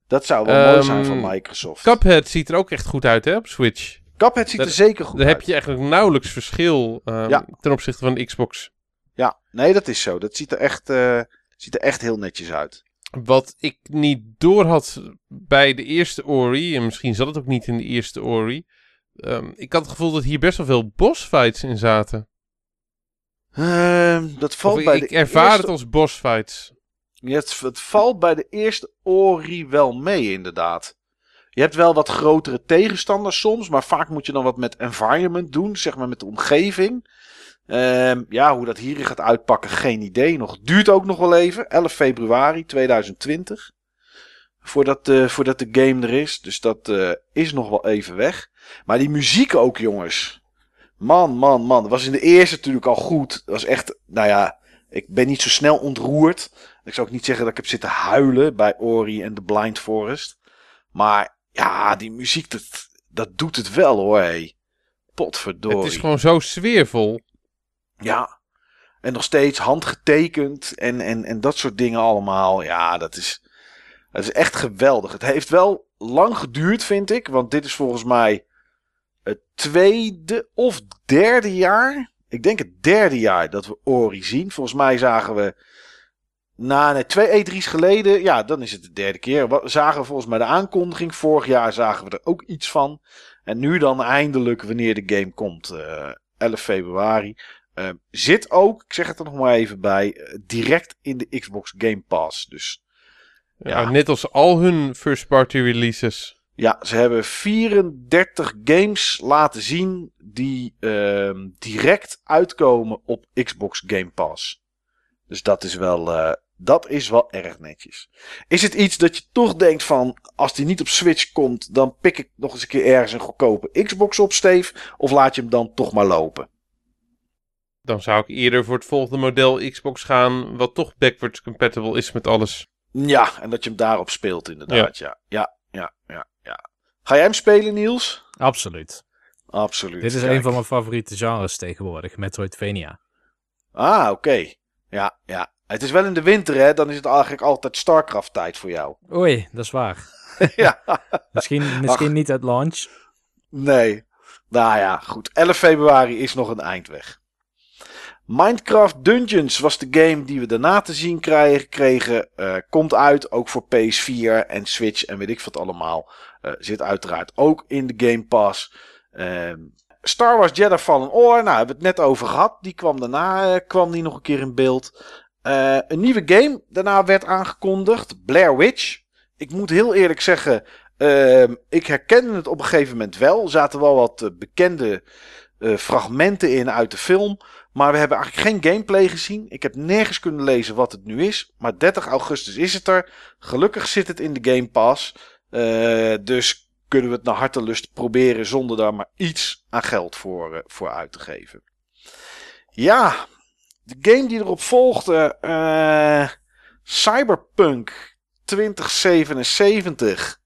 Dat zou wel mooi Ehm, zijn van Microsoft. Cuphead ziet er ook echt goed uit hè, op Switch. Cuphead ziet dat- er zeker goed Daar uit. heb je eigenlijk nauwelijks verschil ehm, Ja. ten opzichte van de Xbox. Ja, nee, dat is zo. Dat ziet er echt, eh, ziet er echt heel netjes uit. Wat ik niet door had bij de eerste Ori, en misschien zat het ook niet in de eerste Ori. ehm, ik had het gevoel dat hier best wel veel bossfights in zaten. Ehm, dat valt Of bij ik de ervaar eerste... het als bossfights. Ja, het, het valt bij de eerste Ori wel mee, inderdaad. Je hebt wel wat grotere tegenstanders soms, maar vaak moet je dan wat met environment doen, zeg maar met de omgeving. Ehm, ja, hoe dat hier gaat uitpakken, geen idee nog. Duurt ook nog wel even, 11 februari 2020. Voordat, eh, voordat de game er is. Dus dat eh, is nog wel even weg. Maar die muziek ook, jongens. Man, man, man. Dat was in de eerste natuurlijk al goed. Dat was echt, nou ja, ik ben niet zo snel ontroerd. Ik zou ook niet zeggen dat ik heb zitten huilen bij Ori en The Blind Forest. Maar ja, die muziek, dat, dat doet het wel hoor. Hé. Potverdorie. Het is gewoon zo sfeervol. Ja. En nog steeds handgetekend en, en, en dat soort dingen allemaal. Ja, dat is, dat is echt geweldig. Het heeft wel lang geduurd, vind ik. Want dit is volgens mij het tweede of derde jaar. Ik denk het derde jaar dat we Ori zien. Volgens mij zagen we. Na nee, twee E3's geleden, ja, dan is het de derde keer. Wa- Zagen we volgens mij de aankondiging. Vorig jaar zagen we er ook iets van. En nu dan eindelijk, wanneer de game komt, eh 11 februari. Ehm, zit ook, ik zeg het er nog maar even bij, eh, direct in de Xbox Game Pass. Dus Ja, Ja. net als al hun first-party releases. Ja, ze hebben 34 games laten zien die ehm, direct uitkomen op Xbox Game Pass. Dus dat is wel, eh, dat is wel erg netjes. Is het iets dat je toch denkt van, als die niet op Switch komt, dan pik ik nog eens een keer ergens een goedkope Xbox op, Steve? Of laat je hem dan toch maar lopen? Dan zou ik eerder voor het volgende model Xbox gaan, wat toch backwards compatible is met alles. Ja, en dat je hem daarop speelt inderdaad, ja. Ja, ja, ja, ja. Ga jij hem spelen, Niels? Absoluut. Absoluut. Dit is Kijk. een van mijn favoriete genres tegenwoordig, Metroidvania. Ah, oké. Ja, ja. Het is wel in de winter, hè? Dan is het eigenlijk altijd StarCraft-tijd voor jou. Oei, dat is waar. ja. Misschien, misschien niet uit launch. Nee. Nou ja, goed. 11 februari is nog een eindweg. Minecraft Dungeons was de game die we daarna te zien krijgen, kregen. Eh, komt uit, ook voor PS4 en Switch en weet ik wat allemaal. Eh, zit uiteraard ook in de Game Pass. Ehm, Star Wars Jedi Fallen Order, nou hebben we het net over gehad. Die kwam daarna eh, kwam die nog een keer in beeld. Eh, een nieuwe game daarna werd aangekondigd. Blair Witch. Ik moet heel eerlijk zeggen, Ehm, ik herkende het op een gegeven moment wel. Er zaten wel wat bekende fragmenten in uit de film. Maar we hebben eigenlijk geen gameplay gezien. Ik heb nergens kunnen lezen wat het nu is. Maar 30 augustus is het er. Gelukkig zit het in de Game Pass. Eh, dus kunnen we het naar hartelust proberen zonder daar maar iets aan geld voor, eh, voor uit te geven. Ja, de game die erop volgde. eh, Cyberpunk 2077.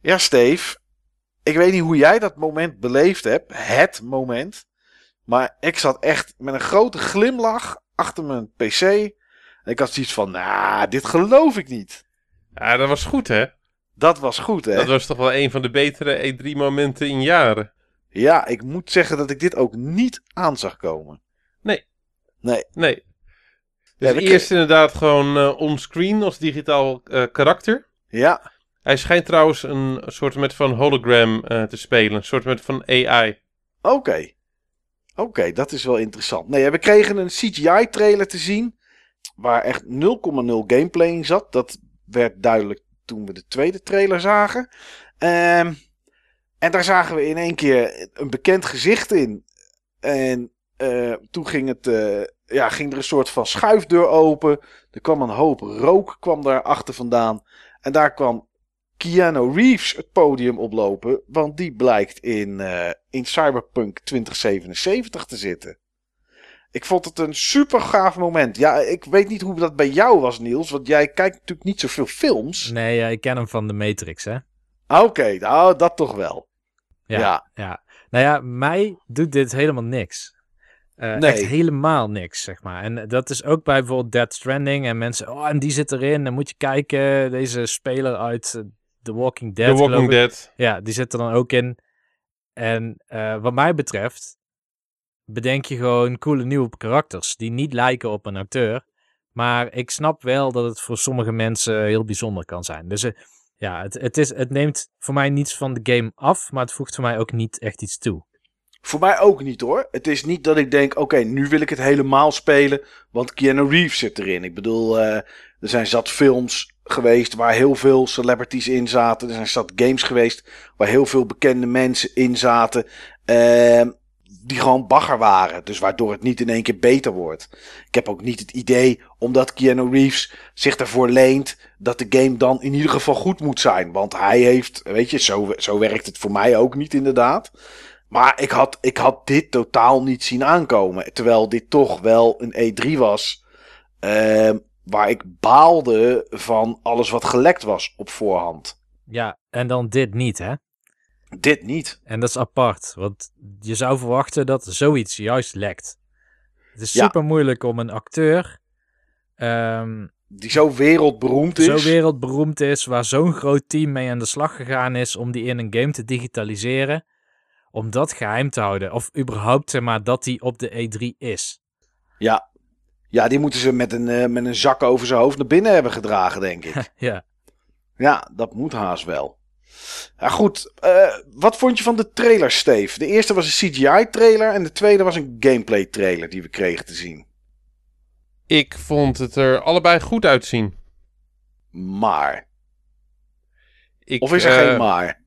Ja, Steve. Ik weet niet hoe jij dat moment beleefd hebt. Het moment. Maar ik zat echt met een grote glimlach achter mijn PC. En ik had zoiets van, nou, dit geloof ik niet. Ja, dat was goed, hè? Dat was goed, hè? Dat was toch wel een van de betere E3-momenten in jaren. Ja, ik moet zeggen dat ik dit ook niet aan zag komen. Nee. Nee. Nee. Ja, Dus we eerst inderdaad gewoon eh onscreen als digitaal eh, karakter. Ja, Hij schijnt trouwens een soort met van hologram eh, te spelen. Een soort met van AI. oké. Oké, dat is wel interessant. Nee, we kregen een CGI-trailer te zien. Waar echt 0,0 gameplay in zat. Dat werd duidelijk toen we de tweede trailer zagen. Ehm, en daar zagen we in één keer een bekend gezicht in. En eh, toen ging, het, eh, ja, ging er een soort van schuifdeur open. Er kwam een hoop rook kwam daar achter vandaan. En daar kwam Keanu Reeves het podium oplopen. Want die blijkt in, eh, in Cyberpunk 2077 te zitten. Ik vond het een super gaaf moment. Ja, ik weet niet hoe dat bij jou was, Niels. Want jij kijkt natuurlijk niet zoveel films. Nee, ja, ik ken hem van de Matrix, hè? Oké, nou, dat toch wel. Ja, Ja. ja. Nou ja, mij doet dit helemaal niks. Eh, Nee. Echt helemaal niks, zeg maar. En dat is ook bij bijvoorbeeld Dead Stranding. En mensen, oh, en die zit erin. Dan moet je kijken. Deze speler uit eh, The Walking Dead. The Walking. Dead. Ja, die zit er dan ook in. En eh, wat mij betreft, bedenk je gewoon coole nieuwe karakters. Die niet lijken op een acteur. Maar ik snap wel dat het voor sommige mensen heel bijzonder kan zijn. Dus eh, ja, het, het, is, het neemt voor mij niets van de game af. Maar het voegt voor mij ook niet echt iets toe. Voor mij ook niet hoor. Het is niet dat ik denk, oké, nu wil ik het helemaal spelen. Want Keanu Reeves zit erin. Ik bedoel, eh, er zijn zat films geweest waar heel veel celebrities in zaten. Er zijn zat games geweest waar heel veel bekende mensen in zaten. ehm, die gewoon bagger waren. Dus waardoor het niet in één keer beter wordt. Ik heb ook niet het idee, omdat Keanu Reeves zich ervoor leent, dat de game dan in ieder geval goed moet zijn. Want hij heeft, weet je, zo, zo werkt het voor mij ook niet inderdaad. Maar ik had, ik had dit totaal niet zien aankomen. Terwijl dit toch wel een E3 was. ehm, waar ik baalde van alles wat gelekt was op voorhand. Ja, en dan dit niet, hè? Dit niet. En dat is apart, want je zou verwachten dat zoiets juist lekt. Het is Ja. super moeilijk om een acteur ehm, Die zo wereldberoemd is. zo wereldberoemd is, waar zo'n groot team mee aan de slag gegaan is om die in een game te digitaliseren, om dat geheim te houden. Of überhaupt, zeg maar, dat die op de E3 is. Ja. ja, die moeten ze met een, eh, met een zak over zijn hoofd naar binnen hebben gedragen, denk ik. ja, ja, dat moet haast wel. Ja, goed. eh, wat vond je van de trailer, Steve? De eerste was een CGI-trailer en de tweede was een gameplay-trailer die we kregen te zien. Ik vond het er allebei goed uitzien. Maar. Ik, Of is er eh, geen maar?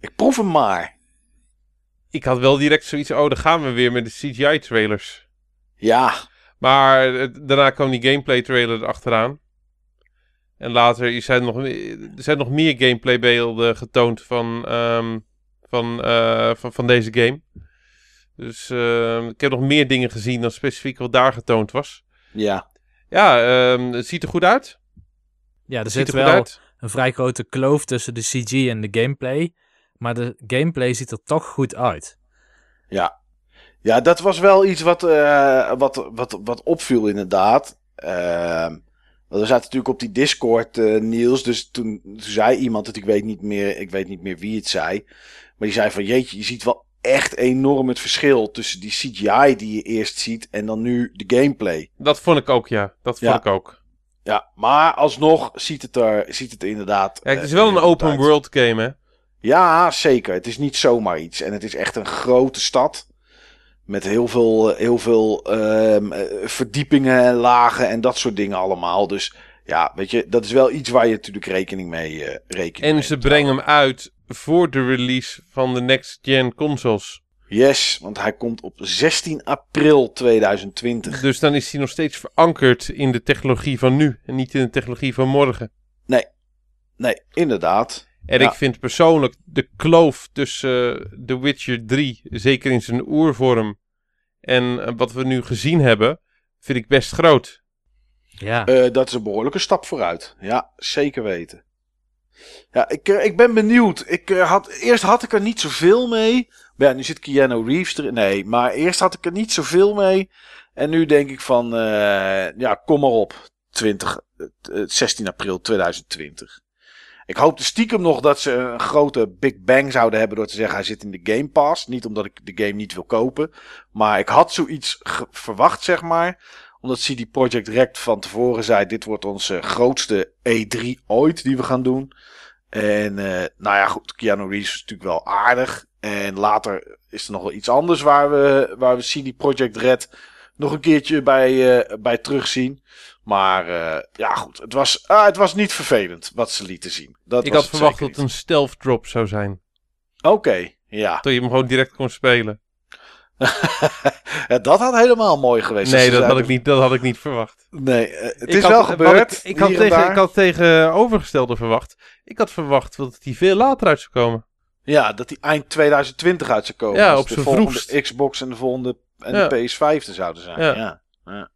Ik proef een maar. Ik had wel direct zoiets, oh, dan gaan we weer met de CGI-trailers. Ja, Maar eh, daarna kwam die gameplay-trailer erachteraan. En later is er nog, er zijn nog meer gameplay-beelden getoond van, ehm, van, eh, van, van deze game. Dus ehm, ik heb nog meer dingen gezien dan specifiek wat daar getoond was. ja. Ja, ehm, het ziet er goed uit. Ja, er Het zit ziet er wel uit. een vrij grote kloof tussen de CG en de gameplay. Maar de gameplay ziet er toch goed uit. Ja. Ja, dat was wel iets wat, eh, wat, wat, wat opviel inderdaad. Ehm, want we zaten natuurlijk op die Discord, eh, Niels. Dus toen, toen zei iemand het, ik weet, niet meer, ik weet niet meer wie het zei. Maar die zei van, jeetje, je ziet wel echt enorm het verschil tussen die CGI die je eerst ziet en dan nu de gameplay. Dat vond ik ook, ja. Dat vond Ja. ik ook. Ja, maar alsnog ziet het er, ziet het er inderdaad... Ja, het eh, is wel een open uit. world game, hè. Ja, zeker. Het is niet zomaar iets. En het is echt een grote stad. Met heel veel, heel veel ehm, eh, verdiepingen en lagen en dat soort dingen allemaal. Dus ja, weet je, dat is wel iets waar je natuurlijk rekening mee eh rekening En mee ze brengen hem uit voor de release van de next-gen consoles. Yes, want hij komt op 16 april 2020. Dus dan is hij nog steeds verankerd in de technologie van nu en niet in de technologie van morgen. Nee, inderdaad. En Ja. ik vind persoonlijk de kloof tussen eh, The Witcher 3, zeker in zijn oervorm, en eh, wat we nu gezien hebben, vind ik best groot. Ja, Eh, dat is een behoorlijke stap vooruit. Ja, zeker weten. Ja, ik, eh, ik ben benieuwd. Ik, eh, had, eerst had ik er niet zoveel mee. Maar ja, nu zit Keanu Reeves erin. Nee, maar eerst had ik er niet zoveel mee. En nu denk ik van, eh, ja, kom maar op. 20, eh, eh, 16 april 2020. Ik hoopte stiekem nog dat ze een grote Big Bang zouden hebben door te zeggen hij zit in de Game Pass. Niet omdat ik de game niet wil kopen. Maar ik had zoiets verwacht, zeg maar omdat CD Projekt Rect van tevoren zei: dit wordt onze grootste E3 ooit die we gaan doen. En eh, nou ja, goed, Keanu Reeves is natuurlijk wel aardig. En later is er nog wel iets anders waar we, waar we CD Projekt Red nog een keertje bij, eh, bij terugzien. Maar eh, ja, goed, het was, ah, het was niet vervelend wat ze lieten zien. Dat ik was had verwacht dat het een stealth drop zou zijn. Oké, ja. Dat je hem gewoon direct kon spelen. Ja, dat had helemaal mooi geweest. Nee, als ze dat had, ik niet, dat had ik niet verwacht. Nee, eh, het Ik is had- wel gebeurd. Ik, ik, had tegen, ik had tegenovergestelde verwacht. Ik had verwacht dat die veel later uit zou komen. Ja, dat die eind 2020 uit zou komen. Ja, Als op de z'n volgende vroegst. Xbox en de volgende en Ja. de PS5 er zouden zijn. Ja. Ja. Ja.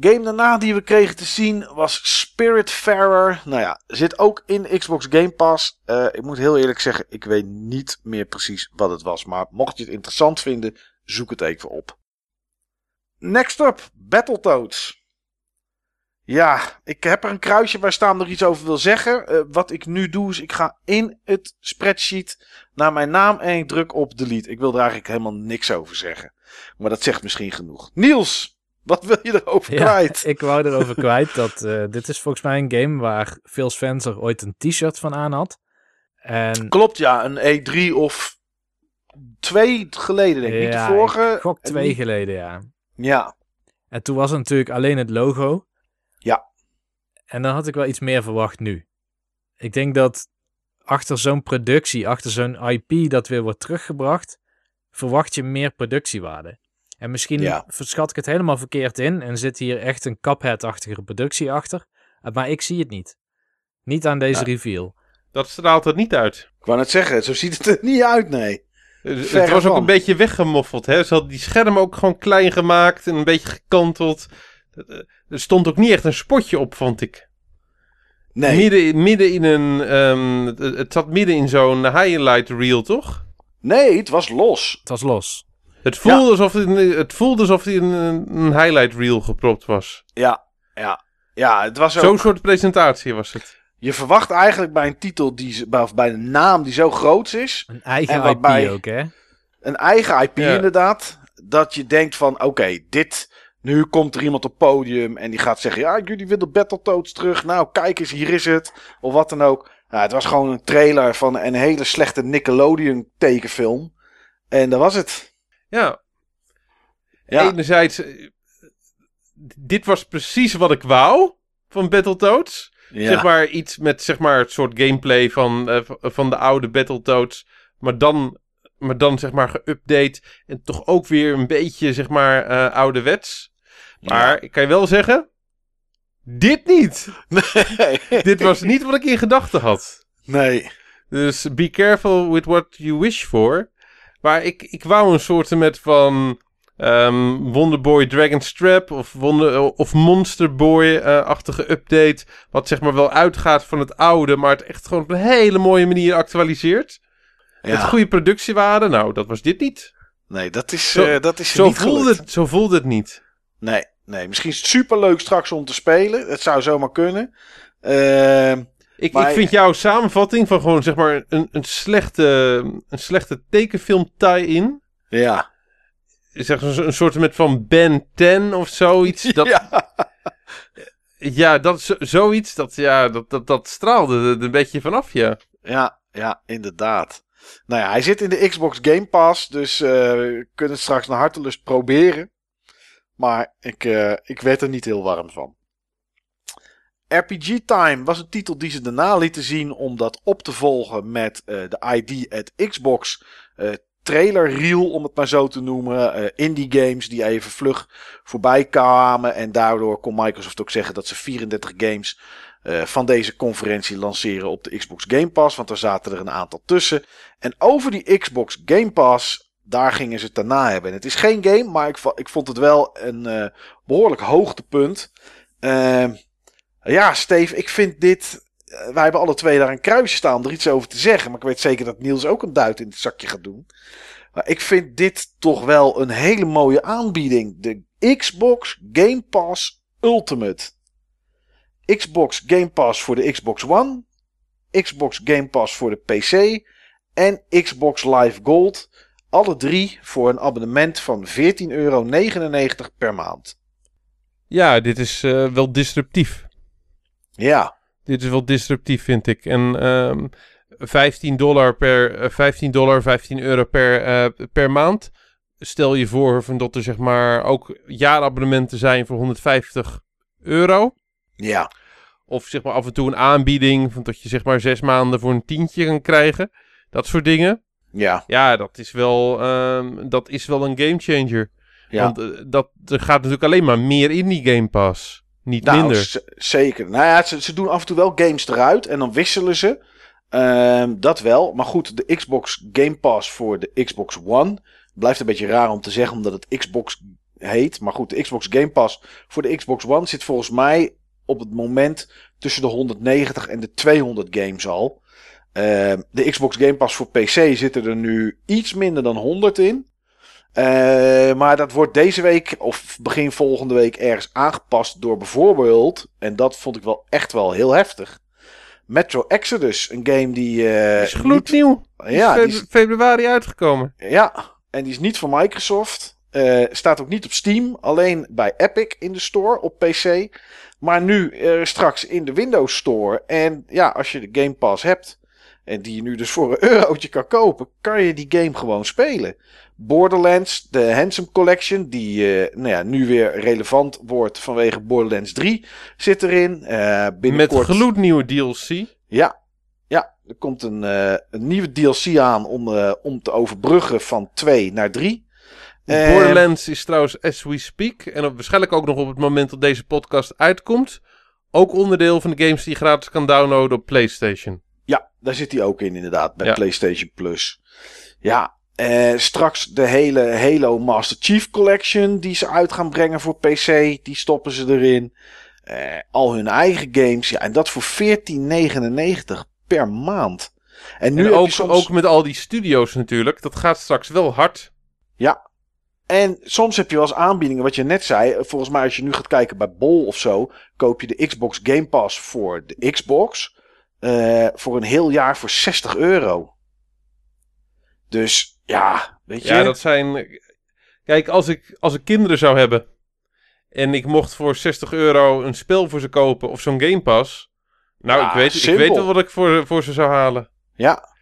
Game daarna die we kregen te zien was Spiritfarer. Nou ja, zit ook in Xbox Game Pass. Eh, ik moet heel eerlijk zeggen, ik weet niet meer precies wat het was. Maar mocht je het interessant vinden, zoek het even op. Next up, Battletoads. Ja, ik heb er een kruisje waar staan nog iets over wil zeggen. Eh, wat ik nu doe is, ik ga in het spreadsheet naar mijn naam en ik druk op delete. Ik wil er eigenlijk helemaal niks over zeggen. Maar dat zegt misschien genoeg. Niels, wat wil je erover Ja, kwijt? ik wou erover kwijt dat eh, dit is volgens mij een game waar Phil Spencer ooit een t-shirt van aan had. En Klopt, ja, een E3 of twee geleden denk ik. niet de vorige. ik gok twee niet- geleden, ja. Ja, En toen was het natuurlijk alleen het logo. Ja. En dan had ik wel iets meer verwacht nu. Ik denk dat achter zo'n productie, achter zo'n IP dat weer wordt teruggebracht, verwacht je meer productiewaarde. En misschien Ja. verschat ik het helemaal verkeerd in en zit hier echt een Cuphead-achtige productie achter. Eh, Maar ik zie het niet. Niet aan deze Ja. reveal. Dat straalt het niet uit. ik wou net zeggen, zo ziet het er niet uit, nee. Het Verre het was ook een beetje weggemoffeld. Hè? Ze had die schermen ook gewoon klein gemaakt en een beetje gekanteld. Eh, Er stond ook niet echt een spotje op, vond ik. Nee, Midden, midden in een. ehm, het, het zat midden in zo'n highlight reel, toch? nee, het was los. Het was los. Het voelde alsof het, in- het voelde alsof het in een, een highlight reel gepropt was. Ja, ja. Ja, het was ook... Zo'n soort presentatie was het. Je verwacht eigenlijk bij een titel, die, bij- of bij een naam die zo groot is, Een eigen IP ook, hè? een eigen IP Ja. inderdaad, dat je denkt van, oké, dit, nu komt er iemand op podium en die gaat zeggen, ja, jullie willen Battletoads terug, nou, kijk eens, hier is het, of wat dan ook. Ja, het was gewoon een trailer van een hele slechte Nickelodeon tekenfilm. En dat was het. Ja. Ja. Enerzijds, eh, dit was precies wat ik wou van Battletoads. Ja. Zeg maar iets met zeg maar het soort gameplay van, eh, van de oude Battletoads. Maar dan, maar dan zeg maar geüpdate. En toch ook weer een beetje zeg maar eh ouderwets. Maar ik kan je wel zeggen. Dit niet. Nee. dit was niet wat ik in gedachten had. Nee. Dus be careful with what you wish for. Maar ik, ik wou een soort met van ehm Wonderboy Dragon's Trap of, Wonder, of Monster Boy-achtige update. Wat zeg maar wel uitgaat van het oude, maar het echt gewoon op een hele mooie manier actualiseert. Met Ja. goede productiewaarde. Nou, dat was dit niet. Nee, dat is, Zo- eh, dat is Zo niet voelde, gelukt. het, zo voelde het niet. Nee, nee, misschien is het superleuk straks om te spelen. Het zou zomaar kunnen. Ehm, Ik, Maar- ik vind jouw samenvatting van gewoon zeg maar een, een, slechte, een slechte tekenfilm tie-in. ja. Zeg een, een soort met van Ben 10 of zoiets. Dat, ja. Ja, dat, zo- zoiets, dat, ja, dat, dat, dat straalde er een beetje vanaf, ja. Ja, ja, inderdaad. Nou ja, hij zit in de Xbox Game Pass, dus eh, we kunnen het straks naar hartelust proberen. Maar ik, eh, ik werd er niet heel warm van. RPG Time was een titel die ze daarna lieten zien om dat op te volgen met eh, de ID at Xbox eh, trailer reel, om het maar zo te noemen. Eh, indie games die even vlug voorbij kwamen. En daardoor kon Microsoft ook zeggen dat ze 34 games van deze conferentie lanceren op de Xbox Game Pass. Want er zaten er een aantal tussen. En over die Xbox Game Pass, daar gingen ze het daarna hebben. En het is geen game, maar ik, ik vond het wel een eh, behoorlijk hoogtepunt. Ehm ja, Steve, ik vind dit. eh, wij hebben alle twee daar een kruisje staan om er iets over te zeggen. Maar ik weet zeker dat Niels ook een duit in het zakje gaat doen. Maar ik vind dit toch wel een hele mooie aanbieding. De Xbox Game Pass Ultimate. Xbox Game Pass voor de Xbox One. Xbox Game Pass voor de PC. En Xbox Live Gold. Alle drie voor een abonnement van 14,99 euro per maand. Ja, dit is eh, wel disruptief. Ja, Dit is wel disruptief, vind ik. En ehm 15 dollar per, eh, 15 dollar, 15 euro per, eh, per maand. Stel je voor van dat er zeg maar ook jaarabonnementen zijn voor 150 euro. ja, Of zeg maar af en toe een aanbieding van dat je zeg maar zes maanden voor een tientje kan krijgen. Dat soort dingen. ja. Ja, dat is wel, ehm, dat is wel een gamechanger. ja. Want eh, dat, er gaat natuurlijk alleen maar meer in die Game Pass. Niet Nou, minder. zeker. Nou ja, ze, ze doen af en toe wel games eruit en dan wisselen ze. Ehm, dat wel. Maar goed, de Xbox Game Pass voor de Xbox One. Blijft een beetje raar om te zeggen omdat het Xbox heet. Maar goed, de Xbox Game Pass voor de Xbox One zit volgens mij op het moment tussen de 190 en de 200 games al. Ehm, de Xbox Game Pass voor PC zitten er nu iets minder dan 100 in. Eh, maar dat wordt deze week of begin volgende week ergens aangepast door bijvoorbeeld, en dat vond ik wel echt wel heel heftig, Metro Exodus. Een game die... eh, is gloednieuw. niet- ja, is die is, februari uitgekomen. ja, en die is niet van Microsoft. Eh, staat ook niet op Steam, alleen bij Epic in de store op PC. Maar nu straks in de Windows Store. En ja, als je de Game Pass hebt, en die je nu dus voor een eurotje kan kopen, kan je die game gewoon spelen. Borderlands, de Handsome Collection, die eh, nou ja, nu weer relevant wordt vanwege Borderlands 3, zit erin. Eh Met gloednieuwe DLC. Ja, ja er komt een, eh, een nieuwe DLC aan om, om te overbruggen van 2 naar 3. Eh, Borderlands is trouwens as we speak. En waarschijnlijk ook nog op het moment dat deze podcast uitkomt. Ook onderdeel van de games die je gratis kan downloaden op PlayStation. Ja, daar zit hij ook in inderdaad, bij Ja. PlayStation Plus. Ja, eh, straks de hele Halo Master Chief Collection die ze uit gaan brengen voor PC, die stoppen ze erin. Eh, al hun eigen games, ja, en dat voor 14,99 per maand. En nu ook, soms... ook met al die studio's natuurlijk. Dat gaat straks wel hard. Ja. En soms heb je wel eens aanbiedingen, wat je net zei. Volgens mij als je nu gaat kijken bij Bol of zo, koop je de Xbox Game Pass voor de Xbox. Eh, voor een heel jaar voor 60 euro. Dus ja, weet je. Ja, dat zijn... Kijk, als ik, als ik kinderen zou hebben... En ik mocht voor 60 euro een spel voor ze kopen of zo'n Game Pass... Nou, Ja, ik, weet, ik weet wel wat ik voor, voor ze zou halen. Ja,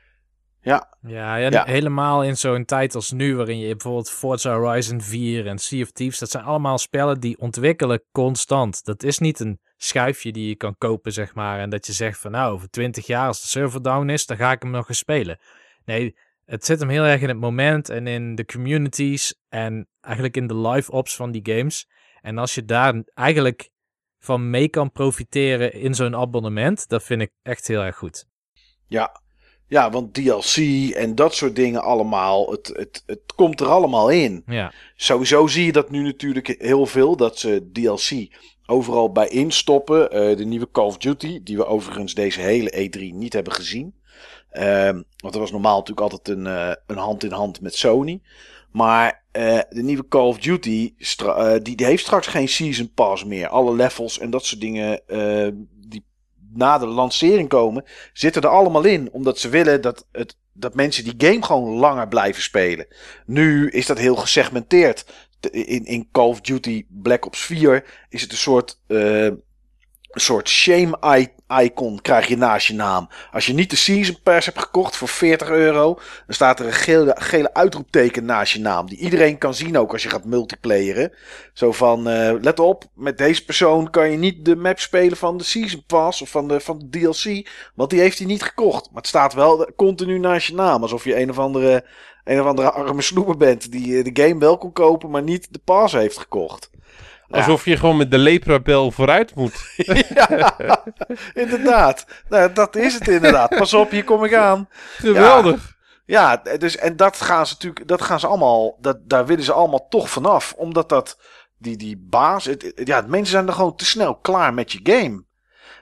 Ja, en Ja. helemaal in zo'n tijd als nu, waarin je bijvoorbeeld Forza Horizon 4 en Sea of Thieves, dat zijn allemaal spellen die ontwikkelen constant. Dat is niet een schuifje die je kan kopen, zeg maar, en dat je zegt van nou, over 20 jaar als de server down is, dan ga ik hem nog eens spelen. Nee, het zit hem heel erg in het moment en in de communities en eigenlijk in de live ops van die games. En als je daar eigenlijk van mee kan profiteren in zo'n abonnement, dat vind ik echt heel erg goed. ja. Ja, want DLC en dat soort dingen allemaal, het, het, het komt er allemaal in. Ja, Sowieso zie je dat nu natuurlijk heel veel, dat ze DLC overal bij instoppen. Eh, de nieuwe Call of Duty, die we overigens deze hele E3 niet hebben gezien. Ehm, want er was normaal natuurlijk altijd een, eh, een hand in hand met Sony. Maar eh, de nieuwe Call of Duty, die, die heeft straks geen Season Pass meer. Alle levels en dat soort dingen die na de lancering komen, zitten er allemaal in. Omdat ze willen dat, het, dat mensen die game gewoon langer blijven spelen. Nu is dat heel gesegmenteerd. In, in Call of Duty Black Ops 4 is het een soort, eh, een soort shame icon krijg je naast je naam. Als je niet de Season Pass hebt gekocht voor 40 euro, dan staat er een gele, gele uitroepteken naast je naam. Die iedereen kan zien ook als je gaat multiplayeren. Zo van, eh, let op, met deze persoon kan je niet de map spelen van de Season Pass of van de, van de DLC. Want die heeft hij niet gekocht. Maar het staat wel continu naast je naam. Alsof je een of andere, een of andere arme snoeper bent die eh, de game wel kon kopen, maar niet de pass heeft gekocht. Alsof je gewoon met de lepra-bel vooruit moet. ja, inderdaad. Nou, dat is het inderdaad. Pas op, hier kom ik aan. Geweldig. Ja, dus, en dat gaan ze natuurlijk, dat gaan ze allemaal, dat, daar willen ze allemaal toch vanaf. Omdat dat, die, die baas, het- ja, mensen zijn er gewoon te snel klaar met je game.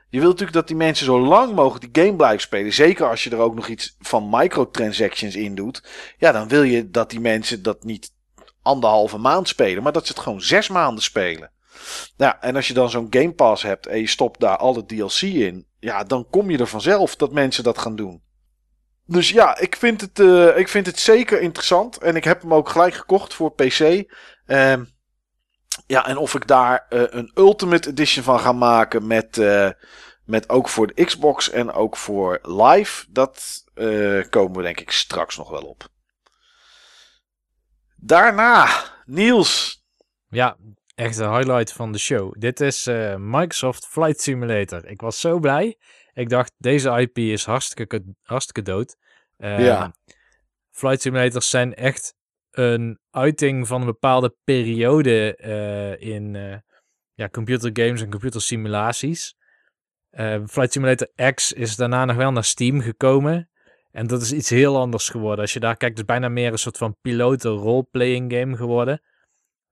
Je wilt natuurlijk dat die mensen zo lang mogelijk die game blijven spelen. Zeker als je er ook nog iets van microtransactions in doet. Ja, dan wil je dat die mensen dat niet anderhalve maand spelen, maar dat ze het gewoon zes maanden spelen. Ja, en als je dan zo'n Game Pass hebt en je stopt daar alle DLC in, ja, dan kom je er vanzelf dat mensen dat gaan doen. Dus ja, ik vind het, eh, ik vind het zeker interessant. En ik heb hem ook gelijk gekocht voor PC. Ehm, ja, en of ik daar eh, een Ultimate Edition van ga maken met, eh, met ook voor de Xbox en ook voor live, dat komen we denk ik straks nog wel op. Daarna, Niels. Ja, echt de highlight van de show. Dit is eh, Microsoft Flight Simulator. Ik was zo blij. Ik dacht, deze IP is hartstikke, hartstikke dood. Eh, Ja. Flight Simulators zijn echt een uiting van een bepaalde periode eh, in eh ja, computergames en computersimulaties. Eh Flight Simulator X is daarna nog wel naar Steam gekomen. En dat is iets heel anders geworden. Als je daar kijkt, het is bijna meer een soort van piloten roleplaying game geworden.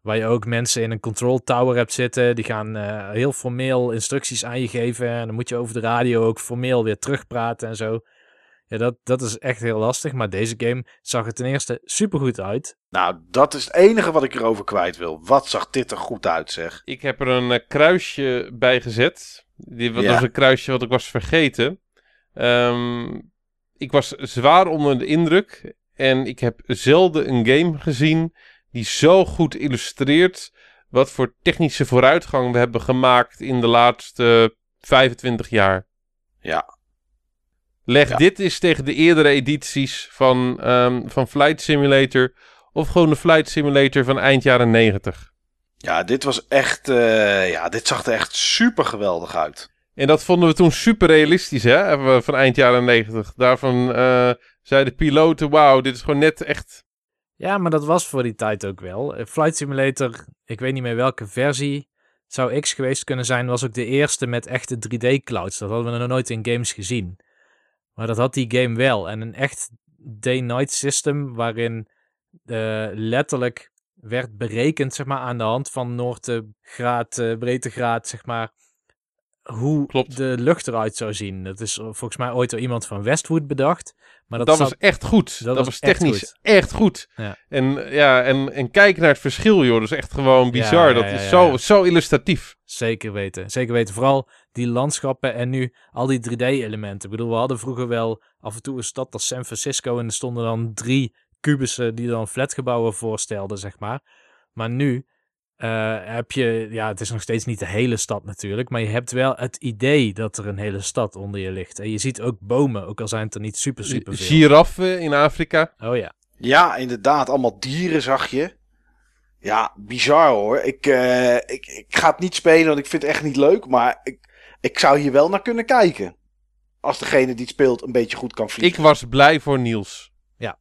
Waar je ook mensen in een control tower hebt zitten. Die gaan eh, heel formeel instructies aan je geven. En dan moet je over de radio ook formeel weer terugpraten en zo. Ja, dat, dat is echt heel lastig. Maar deze game zag er ten eerste supergoed uit. Nou, dat is het enige wat ik erover kwijt wil. Wat zag dit er goed uit, zeg. Ik heb er een eh, kruisje bij gezet. Die, dat Ja. was een kruisje wat ik was vergeten. Ehm, ik was zwaar onder de indruk. En ik heb zelden een game gezien die zo goed illustreert wat voor technische vooruitgang we hebben gemaakt in de laatste 25 jaar. Ja. Leg Ja. dit eens tegen de eerdere edities van, ehm, van Flight Simulator. Of gewoon de Flight Simulator van eind jaren 90. Ja, dit was echt. eh, ja, dit zag er echt super geweldig uit. En dat vonden we toen super realistisch, hè? Van eind jaren 90. Daarvan eh, zeiden piloten: wauw, dit is gewoon net echt. Ja, maar dat was voor die tijd ook wel. Eh, Flight Simulator, ik weet niet meer welke versie. Zou X geweest kunnen zijn, was ook de eerste met echte 3D-clouds. Dat hadden we nog nooit in games gezien. Maar dat had die game wel. En een echt day-night system waarin eh, letterlijk werd berekend, zeg maar, aan de hand van noordegraad, eh breedtegraad, zeg maar, hoe Klopt. de lucht eruit zou zien. Dat is volgens mij ooit door iemand van Westwood bedacht. Maar dat, Dat, zat- was echt goed. Dat, was was echt technisch goed. echt goed. Ja. En, ja, en, en kijk naar het verschil, joh. Dat is echt gewoon bizar. ja, dat is zo, zo illustratief. Zeker weten. Zeker weten. Vooral die landschappen en nu al die 3D-elementen. Ik bedoel, we hadden vroeger wel af en toe een stad als San Francisco en er stonden dan drie kubussen die dan flatgebouwen voorstelden, zeg maar. Maar nu eh, heb je, ja, het is nog steeds niet de hele stad natuurlijk, maar je hebt wel het idee dat er een hele stad onder je ligt. En je ziet ook bomen, ook al zijn het er niet super, super veel. Giraffen in Afrika. Oh ja. Ja, inderdaad. Allemaal dieren zag je. Ja, bizar hoor. Ik, eh, ik, ik ga het niet spelen, want ik vind het echt niet leuk. Maar ik, ik zou hier wel naar kunnen kijken. Als degene die het speelt een beetje goed kan Ik vliegen. was blij voor Niels.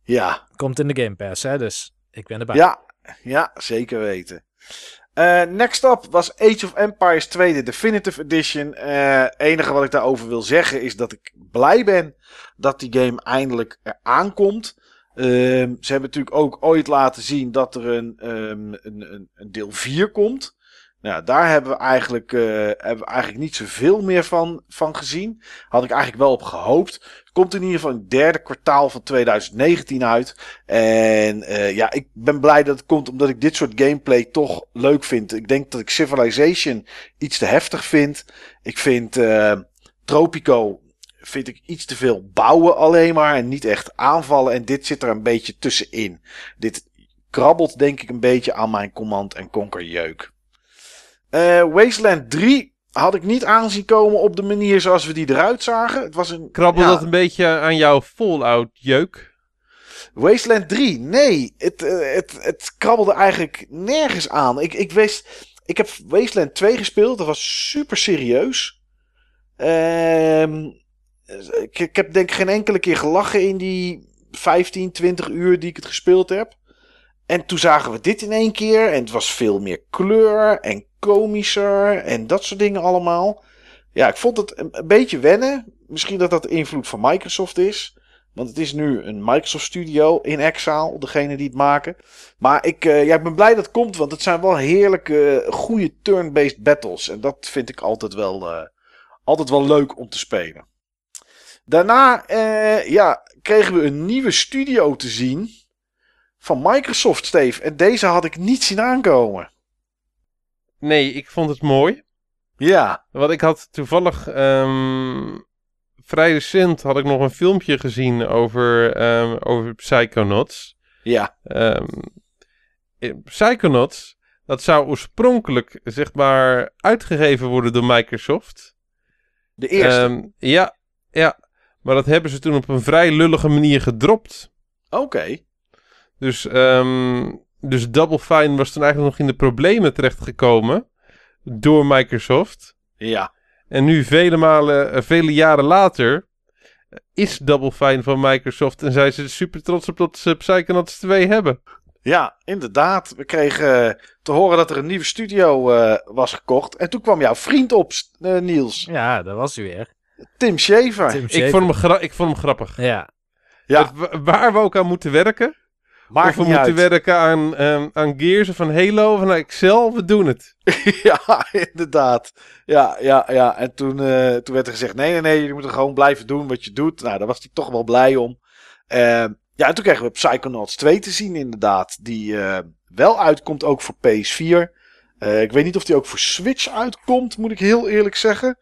Ja, Komt in de Game Pass, hè, dus ik ben erbij. ja, ja, zeker weten. Eh, next up was Age of Empires 2, de Definitive Edition. Eh enige wat ik daarover wil zeggen is dat ik blij ben dat die game eindelijk aankomt. Ehm, ze hebben natuurlijk ook ooit laten zien dat er een, ehm, een, een, een deel 4 komt. Nou, daar hebben we, eigenlijk, eh, hebben eigenlijk niet zoveel meer van, van gezien. Had ik eigenlijk wel op gehoopt. Komt in ieder geval in het derde kwartaal van 2019 uit. En eh, ja, ik ben blij dat het komt omdat ik dit soort gameplay toch leuk vind. Ik denk dat ik Civilization iets te heftig vind. Ik vind eh, Tropico vind ik iets te veel bouwen alleen maar en niet echt aanvallen. En dit zit er een beetje tussenin. Dit krabbelt denk ik een beetje aan mijn command conquer jeuk. Eh, Wasteland 3 had ik niet aanzien komen op de manier zoals we die eruit zagen. Het was een Krabbel ja, dat een beetje aan jouw Fallout jeuk? Wasteland 3, nee. Het, eh, het, het krabbelde eigenlijk nergens aan. Ik, ik, wist, ik heb Wasteland 2 gespeeld. Dat was super serieus. Ehm, ik, ik heb denk ik geen enkele keer gelachen in die 15, 20 uur die ik het gespeeld heb. En toen zagen we dit in één keer. En het was veel meer kleur en komischer en dat soort dingen allemaal. Ja, ik vond het een, beetje wennen. Misschien dat dat invloed van Microsoft is. Want het is nu een Microsoft Studio in Exile, degene die het maken. Maar ik, eh, ja, ik ben blij dat het komt, want het zijn wel heerlijke, goede turn-based battles. En dat vind ik altijd wel, eh, altijd wel leuk om te spelen. Daarna eh, ja, kregen we een nieuwe studio te zien van Microsoft, Steve. En deze had ik niet zien aankomen. Nee, ik vond het mooi. Ja, Want ik had toevallig ehm, vrij recent had ik nog een filmpje gezien over, ehm, over Psychonauts. ja, in Psychonauts, dat zou oorspronkelijk zeg maar uitgegeven worden door Microsoft. de eerste. Ja, ja, maar dat hebben ze toen op een vrij lullige manier gedropt. Oké. Dus, ehm, dus Double Fine was toen eigenlijk nog in de problemen terechtgekomen door Microsoft. Ja, En nu vele malen, eh, vele jaren later, eh, is Double Fine van Microsoft en zijn ze er super trots op dat ze Psychonauts 2 hebben. ja, inderdaad. We kregen eh, te horen dat er een nieuwe studio eh, was gekocht. En toen kwam jouw vriend op, eh, Niels. Ja, daar was hij weer. Tim Shaver. Tim Ik vond, hem ik vond hem grappig. Ja, Ja, Het waar we ook aan moeten werken. Maakt of we moeten uit. werken aan, ehm, aan Gears of van Halo of aan Excel, we doen het. ja, inderdaad. Ja, ja, ja. En toen, eh, toen werd er gezegd: nee, nee, nee, je moet er gewoon blijven doen wat je doet. Nou, daar was hij toch wel blij om. Ehm, ja, en toen kregen we Psychonauts 2 te zien, inderdaad. Die eh, wel uitkomt ook voor PS4. Eh, ik weet niet of die ook voor Switch uitkomt, moet ik heel eerlijk zeggen.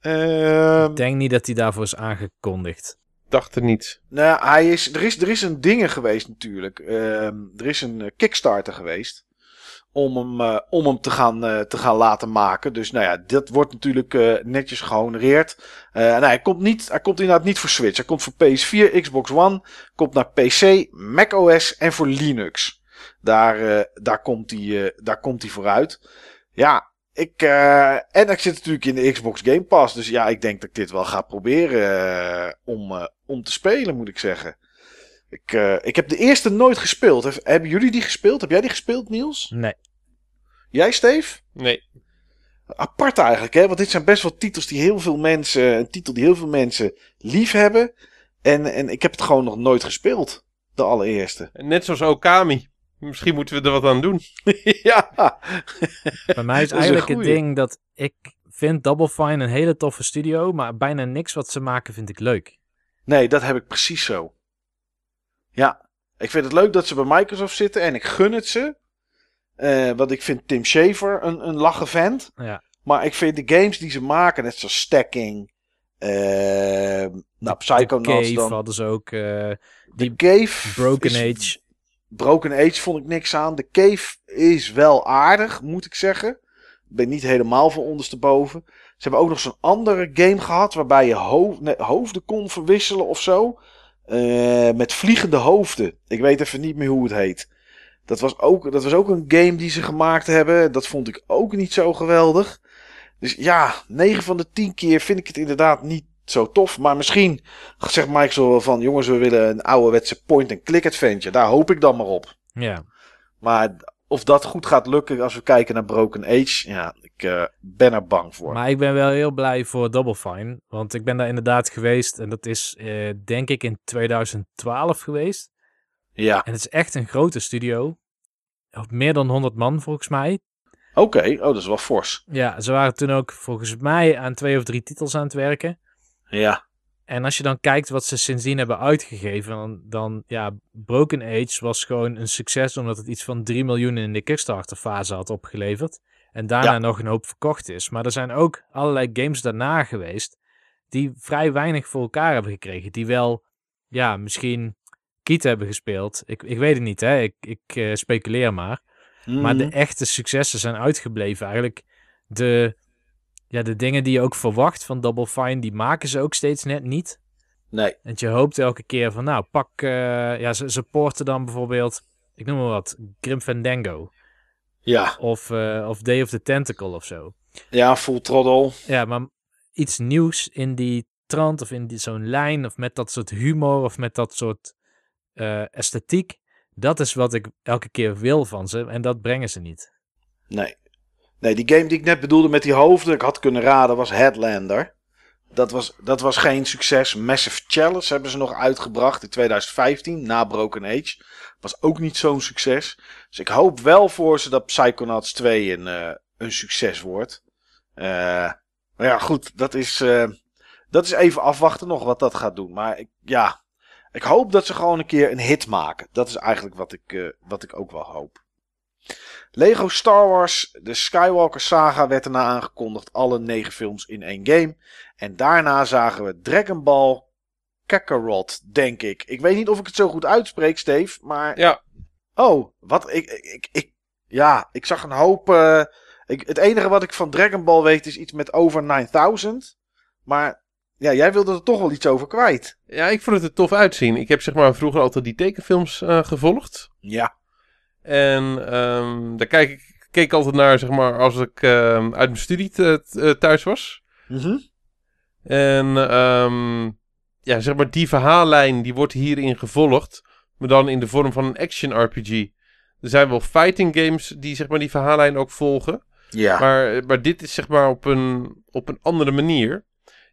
Ehm, ik denk niet dat hij daarvoor is aangekondigd. Dacht er niet. Nou, hij is, er, is, er is een dingen geweest natuurlijk. Ehm, er is een eh, Kickstarter geweest. Om hem, eh, om hem te, gaan, eh, te gaan laten maken. Dus nou ja, dat wordt natuurlijk netjes gehonoreerd. Eh, nou, hij, komt niet, hij komt inderdaad niet voor Switch. Hij komt voor PS4, Xbox One. Komt naar PC, macOS en voor Linux. Daar, daar, komt, hij, daar komt hij vooruit. Ja, ik, eh, en ik zit natuurlijk in de Xbox Game Pass. Dus ja, ik denk dat ik dit wel ga proberen eh, om, eh, om te spelen, moet ik zeggen. Ik, eh, ik heb de eerste nooit gespeeld. Heb- hebben jullie die gespeeld? Heb jij die gespeeld, Niels? Nee. Jij, Steve? Nee. Apart eigenlijk, hè? Want dit zijn best wel titels die heel veel mensen... Een titel die heel veel mensen lief hebben. En, en ik heb het gewoon nog nooit gespeeld. De allereerste. Net zoals Okami. Misschien moeten we er wat aan doen. ja. Bij mij is eigenlijk het ding dat ik vind Double Fine een hele toffe studio, maar bijna niks wat ze maken vind ik leuk. Nee, dat heb ik precies zo. Ja, ik vind het leuk dat ze bij Microsoft zitten en ik gun het ze. Eh, want ik vind Tim Schafer een, een lachen vent. Ja. Maar ik vind de games die ze maken, net zoals Stacking, eh nou, Psychonauts Cave dan. hadden ze ook, eh, The die Cave Broken is- Age. Broken Age vond ik niks aan. De Cave is wel aardig, moet ik zeggen. Ik ben niet helemaal van ondersteboven. Ze hebben ook nog zo'n andere game gehad waarbij je hoofd, hoofden kon verwisselen of zo. Eh, met vliegende hoofden. Ik weet even niet meer hoe het heet. Dat was, ook, dat was ook een game die ze gemaakt hebben. Dat vond ik ook niet zo geweldig. Dus ja, 9 van de 10 keer vind ik het inderdaad niet zo tof. Maar misschien zegt Microsoft wel van... jongens, we willen een ouderwetse point-and-click adventure. Daar hoop ik dan maar op. Ja. Maar of dat goed gaat lukken als we kijken naar Broken Age... ja, ik uh, ben er bang voor. Maar ik ben wel heel blij voor Double Fine. Want ik ben daar inderdaad geweest. En dat is uh, denk ik in 2012 geweest. Ja. En het is echt een grote studio. Meer dan 100 man volgens mij. Oké, okay. oh, dat is wel fors. Ja, ze waren toen ook volgens mij aan twee of drie titels aan het werken. Ja. En als je dan kijkt wat ze sindsdien hebben uitgegeven, dan, dan ja, Broken Age was gewoon een succes omdat het iets van 3 miljoen in de Kickstarter fase had opgeleverd. En daarna ja. nog een hoop verkocht is. Maar er zijn ook allerlei games daarna geweest die vrij weinig voor elkaar hebben gekregen. Die wel, ja, misschien Kiet hebben gespeeld. Ik, ik weet het niet, hè. Ik, ik uh, speculeer maar. Mm. Maar de echte successen zijn uitgebleven. Eigenlijk de, ja, de dingen die je ook verwacht van Double Fine, die maken ze ook steeds net niet. Nee. En je hoopt elke keer van, nou, pak, uh, ja, ze, ze porten dan bijvoorbeeld, ik noem maar wat, Grim Fandango. Ja. Of, uh, of Day of the Tentacle of zo. Ja, Full Throttle. Ja, maar iets nieuws in die trant of in zo'n lijn of met dat soort humor of met dat soort uh, esthetiek. Dat is wat ik elke keer wil van ze en dat brengen ze niet. Nee. Nee, die game die ik net bedoelde met die hoofden, ik had kunnen raden, was Headlander. Dat was, dat was geen succes. Massive Chalice hebben ze nog uitgebracht in 2015, na Broken Age. Was ook niet zo'n succes. Dus ik hoop wel voor ze dat Psychonauts 2 een, uh, een succes wordt. Uh, maar ja, goed, dat is, uh, dat is even afwachten nog wat dat gaat doen. Maar ik, ja, ik hoop dat ze gewoon een keer een hit maken. Dat is eigenlijk wat ik, wat ik ook wel hoop. Lego Star Wars, de Skywalker saga werd erna aangekondigd. Alle negen films in één game. En daarna zagen we Dragon Ball Kakarot, denk ik. Ik weet niet of ik het zo goed uitspreek, Steve, maar... Ja. Oh, wat? Ik, ik, ik, ja, ik zag een hoop... Uh, ik, het enige wat ik van Dragon Ball weet is iets met over 9000. Maar ja, jij wilde er toch wel iets over kwijt. Ja, ik vond het er tof uitzien. Ik heb zeg maar vroeger altijd die tekenfilms uh, gevolgd. Ja. En um, daar kijk ik keek altijd naar, zeg maar, als ik uh, uit mijn studie thuis was. Mm -hmm. En um, ja, zeg maar, die verhaallijn die wordt hierin gevolgd. Maar dan in de vorm van een action RPG. Er zijn wel fighting games die zeg maar die verhaallijn ook volgen. Ja. Maar, maar dit is zeg maar op een, op een andere manier.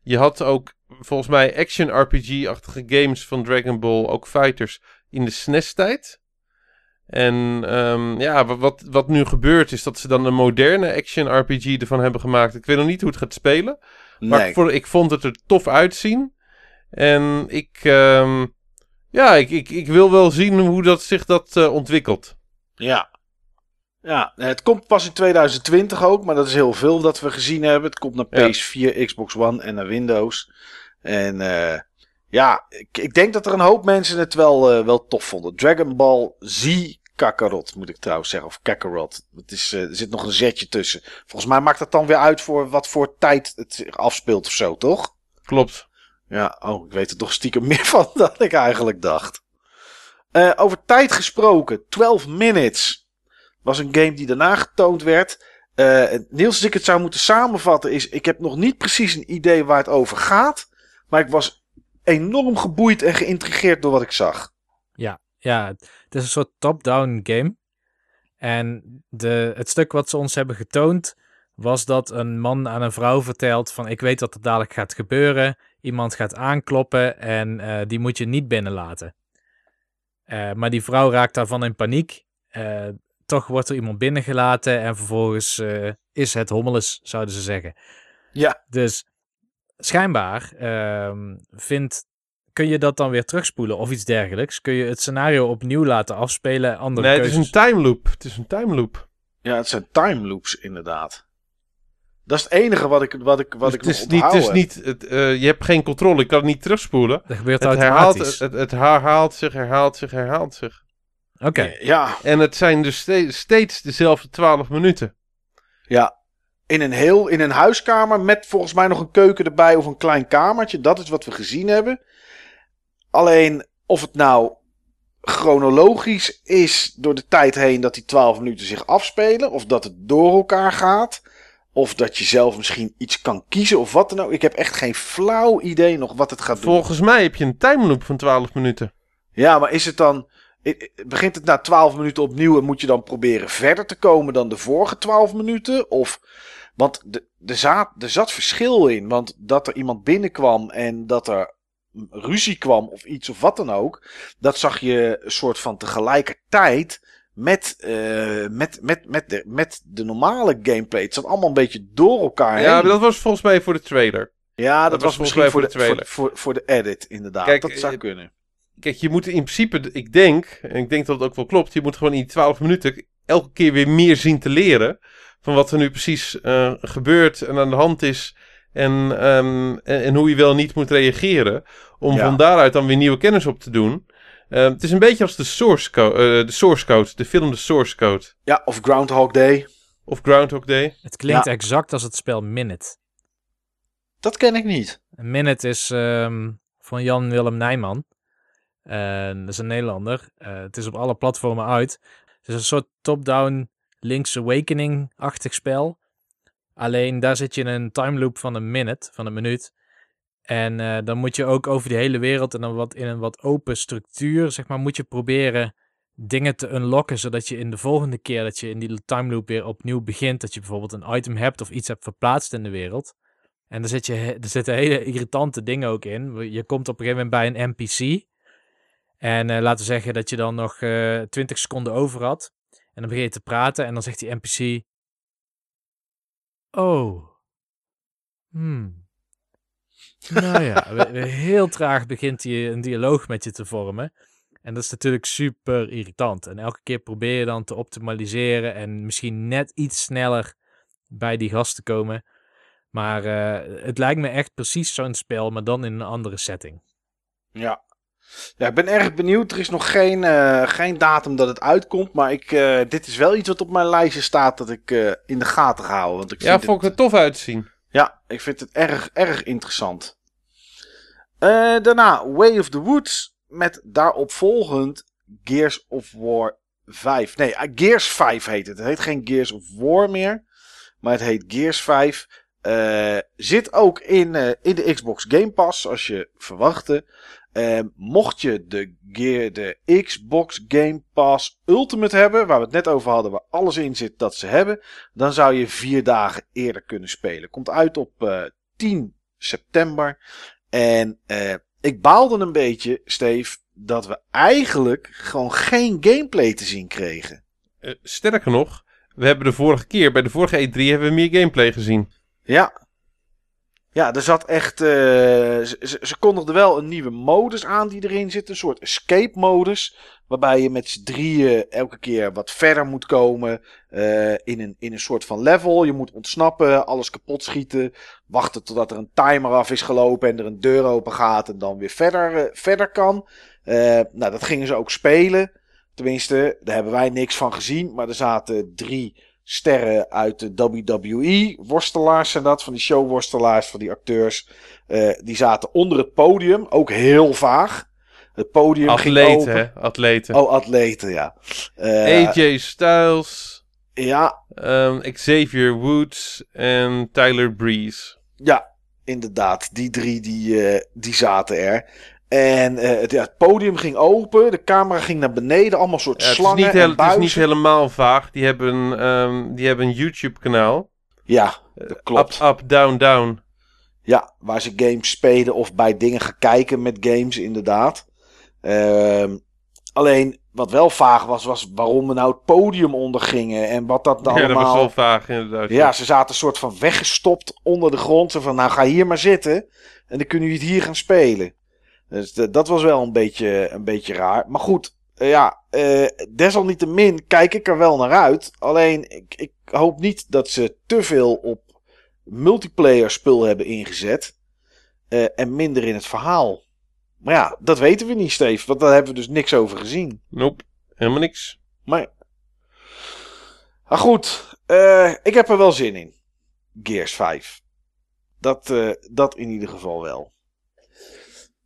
Je had ook volgens mij action RPG-achtige games van Dragon Ball, ook fighters, in de SNES-tijd. En um, ja, wat, wat nu gebeurt is dat ze dan een moderne action RPG ervan hebben gemaakt. Ik weet nog niet hoe het gaat spelen. Maar Nee. ik, vond, ik vond het er tof uitzien. En ik, um, ja, ik, ik, ik wil wel zien hoe dat zich dat uh, ontwikkelt. Ja. Ja, het komt pas in 2020 ook, maar dat is heel veel dat we gezien hebben. Het komt naar Ja. PS4, Xbox One en naar Windows. En uh, ja, ik, ik, denk dat er een hoop mensen het wel, uh, wel tof vonden. Dragon Ball Z Kakarot, moet ik trouwens zeggen. Of Kakarot. Het is, uh, er zit nog een zetje tussen. Volgens mij maakt dat dan weer uit voor wat voor tijd het zich afspeelt of zo, toch? Klopt. Ja, oh, ik weet er toch stiekem meer van dan ik eigenlijk dacht. Uh, over tijd gesproken, 12 Minutes was een game die daarna getoond werd. Niels, als ik het zou moeten samenvatten, is: ik heb nog niet precies een idee waar het over gaat. Maar ik was enorm geboeid en geïntrigeerd door wat ik zag. Ja, ja het is een soort top-down game. En de, het stuk wat ze ons hebben getoond was dat een man aan een vrouw vertelt van ik weet wat er dadelijk gaat gebeuren. Iemand gaat aankloppen en uh, die moet je niet binnenlaten. Uh, maar die vrouw raakt daarvan in paniek. Uh, toch wordt er iemand binnengelaten en vervolgens is het hommeles, zouden ze zeggen. Ja. Dus schijnbaar uh, vindt, kun je dat dan weer terugspoelen of iets dergelijks. Kun je het scenario opnieuw laten afspelen. Andere nee, keuzes. het is een time loop. Het is een time loop. Ja, het zijn time loops inderdaad. Dat is het enige wat ik, wat ik, wat dus ik het is nog niet, het is niet, het, uh, Je hebt geen controle. Ik kan het niet terugspoelen. Dat gebeurt het automatisch. Herhaalt, het, het herhaalt zich, herhaalt zich, herhaalt zich. Oké. Ja, En het zijn dus ste- steeds dezelfde 12 minuten. ja. In een heel, in een huiskamer met volgens mij nog een keuken erbij of een klein kamertje. Dat is wat we gezien hebben. Alleen of het nou chronologisch is door de tijd heen dat die 12 minuten zich afspelen. Of dat het door elkaar gaat. Of dat je zelf misschien iets kan kiezen of wat dan ook. Ik heb echt geen flauw idee nog wat het gaat doen. Volgens mij heb je een timeloop van 12 minuten. Ja, maar is het dan. Begint het na 12 minuten opnieuw en moet je dan proberen verder te komen dan de vorige 12 minuten? Of. Want de- er zat, er zat verschil in. Want dat er iemand binnenkwam en dat er ruzie kwam of iets of wat dan ook. Dat zag je een soort van tegelijkertijd met, eh, met, met, met, de, met de normale gameplay. Het zat allemaal een beetje door elkaar Ja, heen. maar dat was volgens mij voor de trailer. ja, dat, dat was, was misschien volgens voor mij de, voor de voor, voor, voor de edit, inderdaad. Kijk, dat zou eh, kunnen. Kijk, je moet in principe, ik denk, en ik denk dat het ook wel klopt, je moet gewoon in die 12 minuten elke keer weer meer zien te leren van wat er nu precies eh, gebeurt en aan de hand is en, ehm, en, en hoe je wel niet moet reageren, om Ja. van daaruit dan weer nieuwe kennis op te doen. Ehm, het is een beetje als de source, co- eh, de source code, de film de source code, Ja, of Groundhog Day. of Groundhog Day. Het klinkt Ja. exact als het spel Minute. Dat ken ik niet. Minute is ehm, van Jan Willem Nijman. En dat is een Nederlander. Eh, het is op alle platformen uit. Het is een soort top-down Link's Awakening-achtig spel. Alleen daar zit je in een time loop van een minute, van een minuut. En eh, dan moet je ook over die hele wereld en dan wat in een wat open structuur, zeg maar, moet je proberen dingen te unlocken, zodat je in de volgende keer dat je in die time loop weer opnieuw begint, dat je bijvoorbeeld een item hebt of iets hebt verplaatst in de wereld. En er, zit je, er zitten hele irritante dingen ook in. Je komt op een gegeven moment bij een NPC. En eh, laten we zeggen dat je dan nog eh 20 seconden over had. En dan begin je te praten en dan zegt die NPC... Oh. Hmm. Nou ja, heel traag begint hij een dialoog met je te vormen. En dat is natuurlijk super irritant. En elke keer probeer je dan te optimaliseren en misschien net iets sneller bij die gast te komen. Maar eh, het lijkt me echt precies zo'n spel, maar dan in een andere setting. Ja. Ja, ik ben erg benieuwd. Er is nog geen, eh, geen datum dat het uitkomt. Maar ik, eh, dit is wel iets wat op mijn lijstje staat dat ik eh, in de gaten ga houden. Want ik Ja, vond ik het, er tof uitzien. ja, ik vind het erg, erg interessant. Daarna Way of the Woods. Met daarop volgend Gears of War 5. Nee, Gears 5 heet het. Het heet geen Gears of War meer. Maar het heet Gears 5. Eh, zit ook in, in de Xbox Game Pass, zoals je verwachtte. Eh, mocht je de, Gear, de Xbox Game Pass Ultimate hebben, waar we het net over hadden, waar alles in zit dat ze hebben, dan zou je vier dagen eerder kunnen spelen. Komt uit op eh, 10 september. En eh, ik baalde een beetje, Steve, dat we eigenlijk gewoon geen gameplay te zien kregen. Eh, sterker nog, we hebben de vorige keer, bij de vorige E3, hebben we meer gameplay gezien. Ja. Ja, er zat echt. eh, ze, ze- kondigden wel een nieuwe modus aan die erin zit. Een soort escape modus. Waarbij je met z'n drieën elke keer wat verder moet komen. eh, in, een, in een soort van level. Je moet ontsnappen, alles kapot schieten. Wachten totdat er een timer af is gelopen en er een deur open gaat. En dan weer verder, eh, verder kan. Nou, dat gingen ze ook spelen. Tenminste, daar hebben wij niks van gezien. Maar er zaten drie sterren uit de WWE. Worstelaars zijn dat, van die showworstelaars, van die acteurs. Eh, die zaten onder het podium, ook heel vaag. Het podium Atleten, hè? Atleten. Oh, atleten, ja. Eh, AJ Styles, Ja, ehm, Xavier Woods en Tyler Breeze. ja, inderdaad. Die drie die, eh, die zaten er. En eh, het, ja, het podium ging open, de camera ging naar beneden, allemaal soort Ja, het, is slangen heel- en het is niet helemaal vaag. Die hebben, ehm, die hebben een YouTube-kanaal. Ja, dat klopt. Up, up, down, down. Ja, waar ze games spelen of bij dingen gaan kijken met games, inderdaad. Ehm, alleen, wat wel vaag was, was waarom we nou het podium ondergingen en wat dat nou Ja, dat was allemaal... wel vaag inderdaad. Ja, ze zaten een soort van weggestopt onder de grond. Zo van, nou ga hier maar zitten en dan kunnen jullie het hier gaan spelen. Dus de- dat was wel een beetje, een beetje raar. Maar goed, eh, ja, eh, desalniettemin kijk ik er wel naar uit. Alleen, ik, ik hoop niet dat ze te veel op multiplayer spul hebben ingezet. eh, en minder in het verhaal. Maar ja, dat weten we niet, Steve. Want daar hebben we dus niks over gezien. Nope. Helemaal niks. Maar, maar goed, ik heb er wel zin in. Gears 5. Dat, dat in ieder geval wel.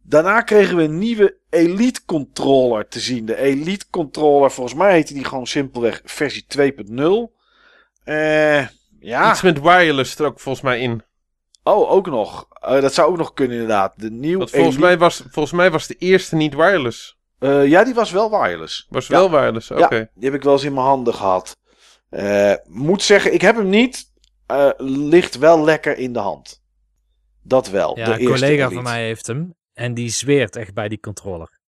Daarna kregen we een nieuwe Elite Controller te zien. De Elite Controller, volgens mij heette die gewoon simpelweg versie 2.0. Eh ja. Iets met wireless er ook volgens mij in. Oh, ook nog. Eh, dat zou ook nog kunnen inderdaad. De nieuwe Want volgens Elite- mij, was, volgens mij was de eerste niet wireless. Eh, ja, die was wel wireless. Was Ja. wel wireless, oké. Ja, die heb ik wel eens in mijn handen gehad. Eh, moet zeggen, ik heb hem niet. Eh, ligt wel lekker in de hand. Dat wel. Ja, de een eerste collega Elite. van mij heeft hem. En die zweert echt bij die controller.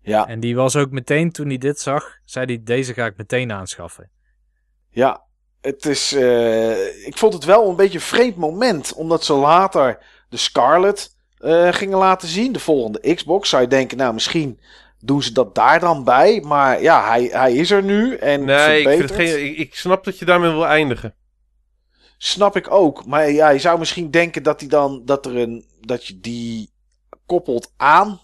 Ja, En die was ook meteen, toen hij dit zag, zei hij, deze ga ik meteen aanschaffen. ja. Het is, eh, ik vond het wel een beetje een vreemd moment. Omdat ze later de Scarlet eh, gingen laten zien. De volgende Xbox. Zou je denken, nou misschien doen ze dat daar dan bij. Maar ja, hij, hij is er nu. En Nee, ik, vind geen, ik, ik snap dat je daarmee wil eindigen. Snap ik ook. Maar ja, je zou misschien denken dat hij dan dat er een dat je die koppelt aan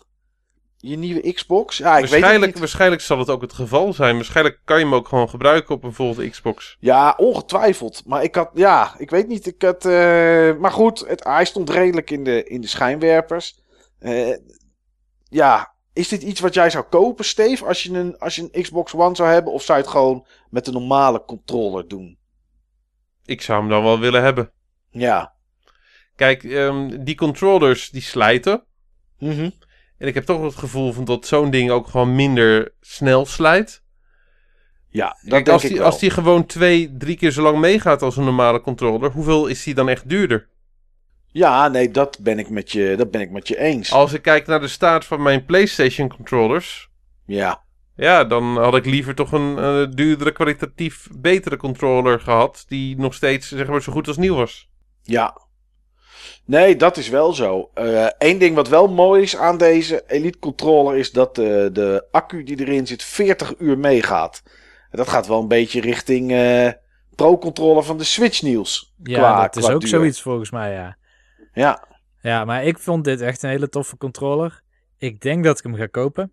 je nieuwe Xbox. Ja, ik weet het waarschijnlijk, niet. waarschijnlijk zal het ook het geval zijn. Waarschijnlijk kan je hem ook gewoon gebruiken op een volgende Xbox. Ja, ongetwijfeld. Maar ik had, ja, ik weet niet. Ik had, eh, maar goed, het, hij stond redelijk in de, in de schijnwerpers. Eh, ja, is dit iets wat jij zou kopen, Steve, als je, een, als je een Xbox One zou hebben? Of zou je het gewoon met een normale controller doen? Ik zou hem dan wel willen hebben. Ja. Kijk, ehm, die controllers die slijten. Mhm. En ik heb toch het gevoel van dat zo'n ding ook gewoon minder snel slijt. Ja, dat Kijk, denk als ik die, wel. als die gewoon twee, drie keer zo lang meegaat als een normale controller, hoeveel is die dan echt duurder? Ja, nee, dat ben ik met je, dat ben ik met je eens. Als ik kijk naar de staat van mijn PlayStation controllers, Ja. ja, dan had ik liever toch een eh, duurdere, kwalitatief betere controller gehad, die nog steeds zeg maar zo goed als nieuw was. Ja. Nee, dat is wel zo. Eén ding wat wel mooi is aan deze Elite Controller is dat de, de accu die erin zit 40 uur meegaat. Dat gaat wel een beetje richting eh, Pro-controller van de Switch Niels. Ja, Qua- dat is qua ook duur. zoiets volgens mij, ja. Ja, Ja, maar ik vond dit echt een hele toffe controller. Ik denk dat ik hem ga kopen.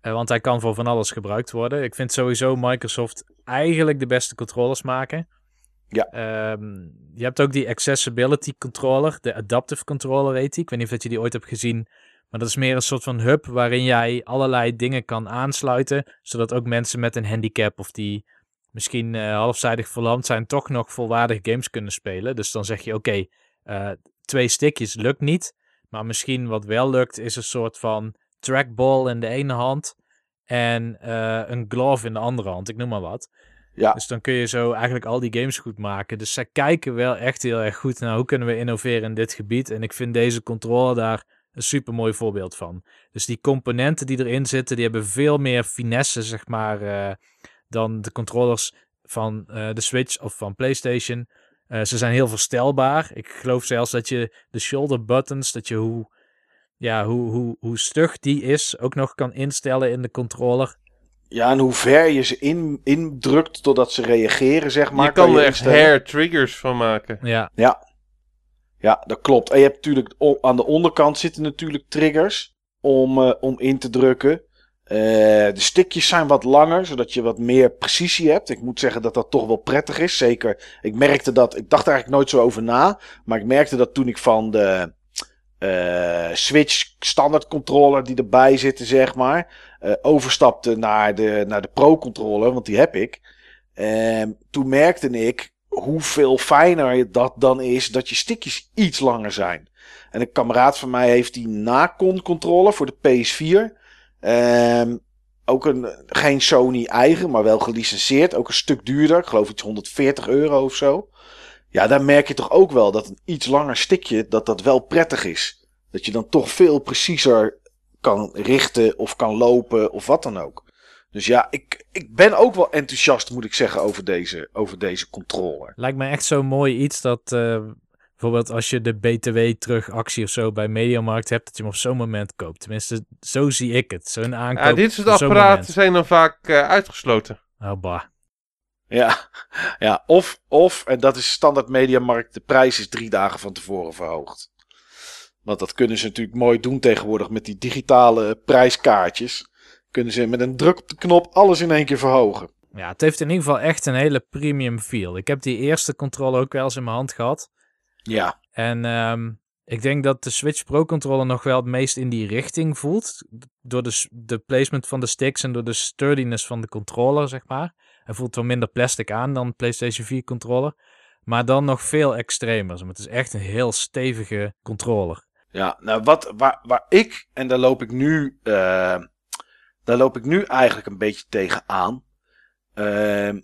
Eh, want hij kan voor van alles gebruikt worden. Ik vind sowieso Microsoft eigenlijk de beste controllers maken. Ja. Ehm, je hebt ook die accessibility controller, de adaptive controller heet die. Ik weet niet of dat je die ooit hebt gezien. Maar dat is meer een soort van hub waarin jij allerlei dingen kan aansluiten. Zodat ook mensen met een handicap of die misschien eh, halfzijdig verlamd zijn, toch nog volwaardig games kunnen spelen. Dus dan zeg je oké, eh, twee stickjes lukt niet. Maar misschien wat wel lukt is een soort van trackball in de ene hand. En eh, een glove in de andere hand, ik noem maar wat. Ja. Dus dan kun je zo eigenlijk al die games goed maken. Dus zij kijken wel echt heel erg goed naar hoe kunnen we innoveren in dit gebied. En ik vind deze controller daar een super mooi voorbeeld van. Dus die componenten die erin zitten, die hebben veel meer finesse, zeg maar, eh, dan de controllers van eh, de Switch of van PlayStation. Eh, ze zijn heel verstelbaar. Ik geloof zelfs dat je de shoulder buttons, dat je hoe, ja, hoe, hoe, hoe stug die is, ook nog kan instellen in de controller. Ja en hoe ver je ze in, indrukt totdat ze reageren, zeg maar. je kan er echt hair triggers van maken. Ja, Ja, dat klopt. En je hebt natuurlijk aan de onderkant zitten natuurlijk triggers om, eh, om in te drukken. Eh, de stickjes zijn wat langer, zodat je wat meer precisie hebt. Ik moet zeggen dat dat toch wel prettig is. Zeker, ik merkte dat, ik dacht er eigenlijk nooit zo over na. Maar ik merkte dat toen ik van de eh, Switch standaard controller die erbij zitten, zeg maar, eh, overstapte naar de, naar de Pro controller, want die heb ik. En toen merkte ik hoeveel fijner dat dan is dat je stickjes iets langer zijn. En een kameraad van mij heeft die Nacon controller voor de PS4. Ehm, ook een, geen Sony eigen, maar wel gelicenseerd. Ook een stuk duurder. Ik geloof iets 140 euro of zo. Ja, daar merk je toch ook wel dat een iets langer stickje, dat dat wel prettig is. Dat je dan toch veel preciezer kan richten of kan lopen of wat dan ook. Dus ja, ik, ik ben ook wel enthousiast, moet ik zeggen, over deze, over deze controller. lijkt me echt zo mooi iets dat eh, bijvoorbeeld als je de BTW terugactie of zo bij Mediamarkt hebt, dat je hem op zo'n moment koopt. Tenminste, zo zie ik het. Zo'n aankoop. Ja, dit soort apparaten zijn dan vaak eh, uitgesloten. Oh, bah. Ja, ja of, of, en dat is standaard mediamarkt, de prijs is drie dagen van tevoren verhoogd. Want dat kunnen ze natuurlijk mooi doen tegenwoordig met die digitale prijskaartjes. kunnen ze met een druk op de knop alles in één keer verhogen. Ja, het heeft in ieder geval echt een hele premium feel. Ik heb die eerste controller ook wel eens in mijn hand gehad. Ja, En ehm, ik denk dat de Switch Pro controller nog wel het meest in die richting voelt. Door de, de placement van de sticks en door de sturdiness van de controller, zeg maar. Hij voelt wel minder plastic aan dan de PlayStation 4 controller. Maar dan nog veel extremer. Het is echt een heel stevige controller. Ja. Nou, wat, waar, waar ik, en daar loop ik nu, eh, daar loop ik nu eigenlijk een beetje tegen aan. Ehm,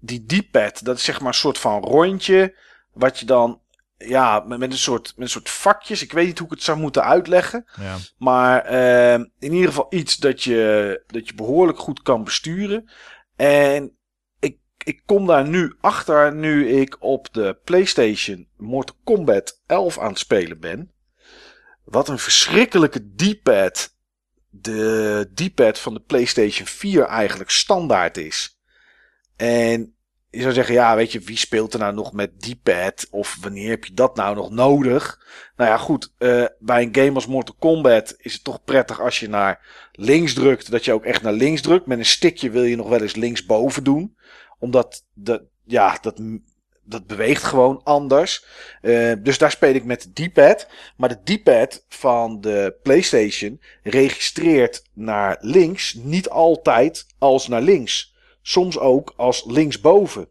die D-pad, dat is zeg maar een soort van rondje. Wat je dan, ja, met, met, een soort, met een soort vakjes. Ik weet niet hoe ik het zou moeten uitleggen. Ja. Maar ehm, in ieder geval iets dat je, dat je behoorlijk goed kan besturen. En ik, ik kom daar nu achter nu ik op de PlayStation Mortal Kombat 11 aan het spelen ben. Wat een verschrikkelijke D-pad de D-pad van de PlayStation 4 eigenlijk standaard is. En je zou zeggen, ja, weet je, wie speelt er nou nog met D-pad? Of wanneer heb je dat nou nog nodig? Nou ja, goed, eh, bij een game als Mortal Kombat is het toch prettig als je naar links drukt, dat je ook echt naar links drukt. Met een stickje wil je nog wel eens linksboven doen. Omdat, de, ja, dat, dat beweegt gewoon anders. Eh, dus daar speel ik met de D-pad. Maar de D-pad van de PlayStation registreert naar links niet altijd als naar links. Soms ook als linksboven.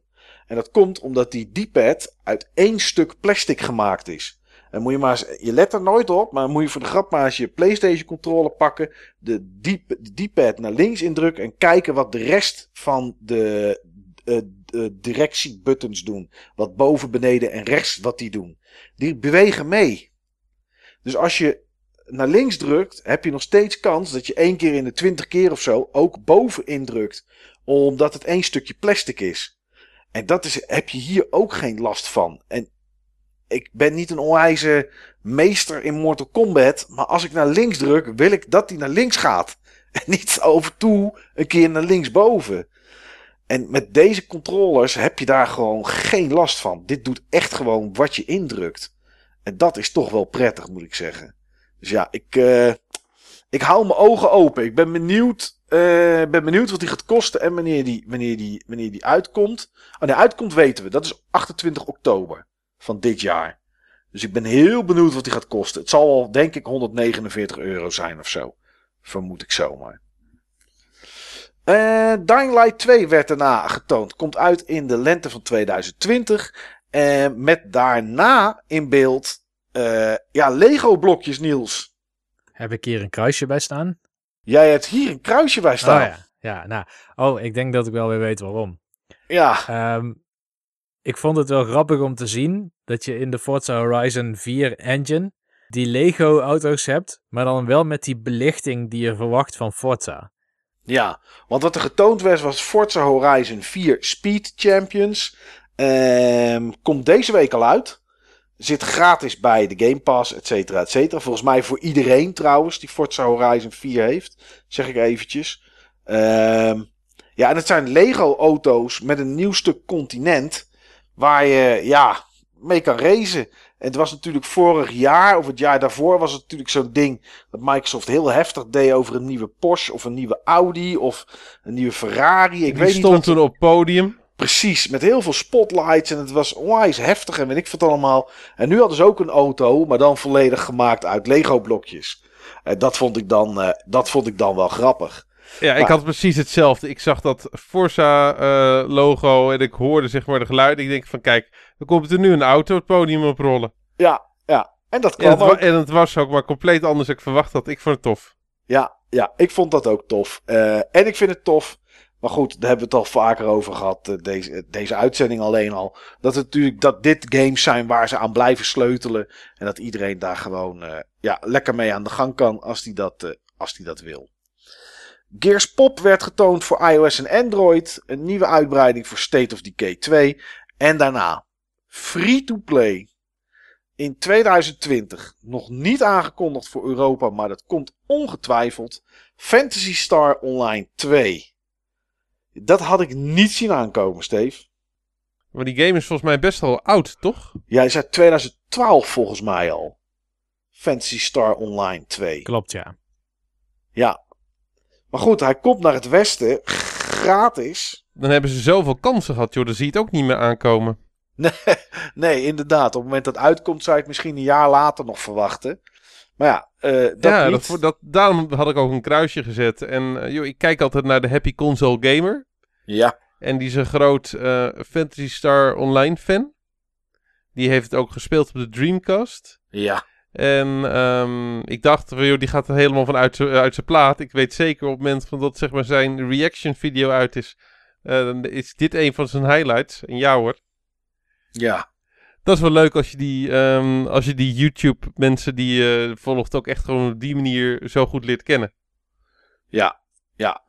En dat komt omdat die D-pad uit één stuk plastic gemaakt is. En moet je maar eens, je let er nooit op, maar moet je voor de grap maar eens je PlayStation controller pakken, de de D-pad naar links indrukken en kijken wat de rest van de, eh, de directiebuttons doen. Wat boven, beneden en rechts wat die doen. Die bewegen mee. Dus als je naar links drukt, heb je nog steeds kans dat je één keer in de twintig keer of zo ook boven indrukt. Omdat het één stukje plastic is. En dat is, heb je hier ook geen last van. En ik ben niet een onwijze meester in Mortal Kombat. Maar als ik naar links druk, wil ik dat hij naar links gaat. En niet over toe een keer naar linksboven. En met deze controllers heb je daar gewoon geen last van. Dit doet echt gewoon wat je indrukt. En dat is toch wel prettig, moet ik zeggen. Dus ja, ik, eh, ik hou mijn ogen open. Ik ben benieuwd, eh, ben benieuwd wat die gaat kosten en wanneer die, wanneer, die, wanneer die uitkomt. Oh nee, uitkomt weten we. Dat is 28 oktober van dit jaar. Dus ik ben heel benieuwd wat die gaat kosten. Het zal wel, denk ik, 149 euro zijn of zo. Vermoed ik zomaar. Eh Dying Light 2 werd daarna getoond. Komt uit in de lente van 2020. En met daarna in beeld eh, ja, Lego blokjes, Niels. Heb ik hier een kruisje bij staan? Jij hebt hier een kruisje bij staan. Oh ja. Ja, nou. Oh, ik denk dat ik wel weer weet waarom. ja. Ehm, ik vond het wel grappig om te zien dat je in de Forza Horizon 4 engine die Lego auto's hebt, maar dan wel met die belichting die je verwacht van Forza. Ja, want wat er getoond werd was Forza Horizon 4 Speed Champions. Ehm, komt deze week al uit. Zit gratis bij de Game Pass, et cetera, et cetera. Volgens mij voor iedereen trouwens die Forza Horizon 4 heeft. Zeg ik eventjes. Ehm, ja, en het zijn Lego auto's met een nieuw stuk continent. Waar je ja, mee kan racen. En het was natuurlijk vorig jaar of het jaar daarvoor was het natuurlijk zo'n ding dat Microsoft heel heftig deed over een nieuwe Porsche of een nieuwe Audi of een nieuwe Ferrari. Ik Die weet niet stond wat toen op podium. Precies, met heel veel spotlights en het was onwijs heftig en weet ik wat allemaal. En nu hadden ze ook een auto, maar dan volledig gemaakt uit Lego blokjes. En dat vond ik dan, eh, dat vond ik dan wel grappig. Ja, ik had precies hetzelfde. Ik zag dat Forza-logo en ik hoorde zeg maar de geluiden. Ik denk van kijk, er komt er nu een auto het podium oprollen. Ja, ja. En dat En kwam het, wa- ook. en het was ook maar compleet anders dan ik verwacht had. Ik vond het tof. Ja, ja, ik vond dat ook tof. Eh, en ik vind het tof. Maar goed, daar hebben we het al vaker over gehad. eh, deze, deze uitzending alleen al. Dat het natuurlijk dat dit games zijn waar ze aan blijven sleutelen. En dat iedereen daar gewoon eh, ja, lekker mee aan de gang kan als die dat, eh, als die dat wil. Gears Pop werd getoond voor iOS en Android. Een nieuwe uitbreiding voor State of Decay 2. En daarna free-to-play. In 2020 nog niet aangekondigd voor Europa, maar dat komt ongetwijfeld. Fantasy Star Online 2. Dat had ik niet zien aankomen, Steve. Maar die game is volgens mij best wel oud, toch? Jij zei 2012 volgens mij al. Fantasy Star Online 2. Klopt, ja. Ja. Maar goed, hij komt naar het westen, gratis. Dan hebben ze zoveel kansen gehad, joh. Dan zie je het ook niet meer aankomen. Nee, nee, inderdaad. Op het moment dat het uitkomt, zou je het misschien een jaar later nog verwachten. Maar ja, eh, dat ja, niet. dat, dat, daarom had ik ook een kruisje gezet. En eh, joh, ik kijk altijd naar de Happy Console Gamer. Ja, En die is een groot eh, Fantasy Star Online fan. Die heeft het ook gespeeld op de Dreamcast. ja. En ehm, ik dacht, joh, die gaat er helemaal van uit zijn plaat. Ik weet zeker op het moment van dat zeg maar, zijn reaction video uit is, eh, dan is dit een van zijn highlights. En ja hoor. Ja, Dat is wel leuk als je die, ehm, als je die YouTube mensen die je volgt ook echt gewoon op die manier zo goed leert kennen. ja, ja.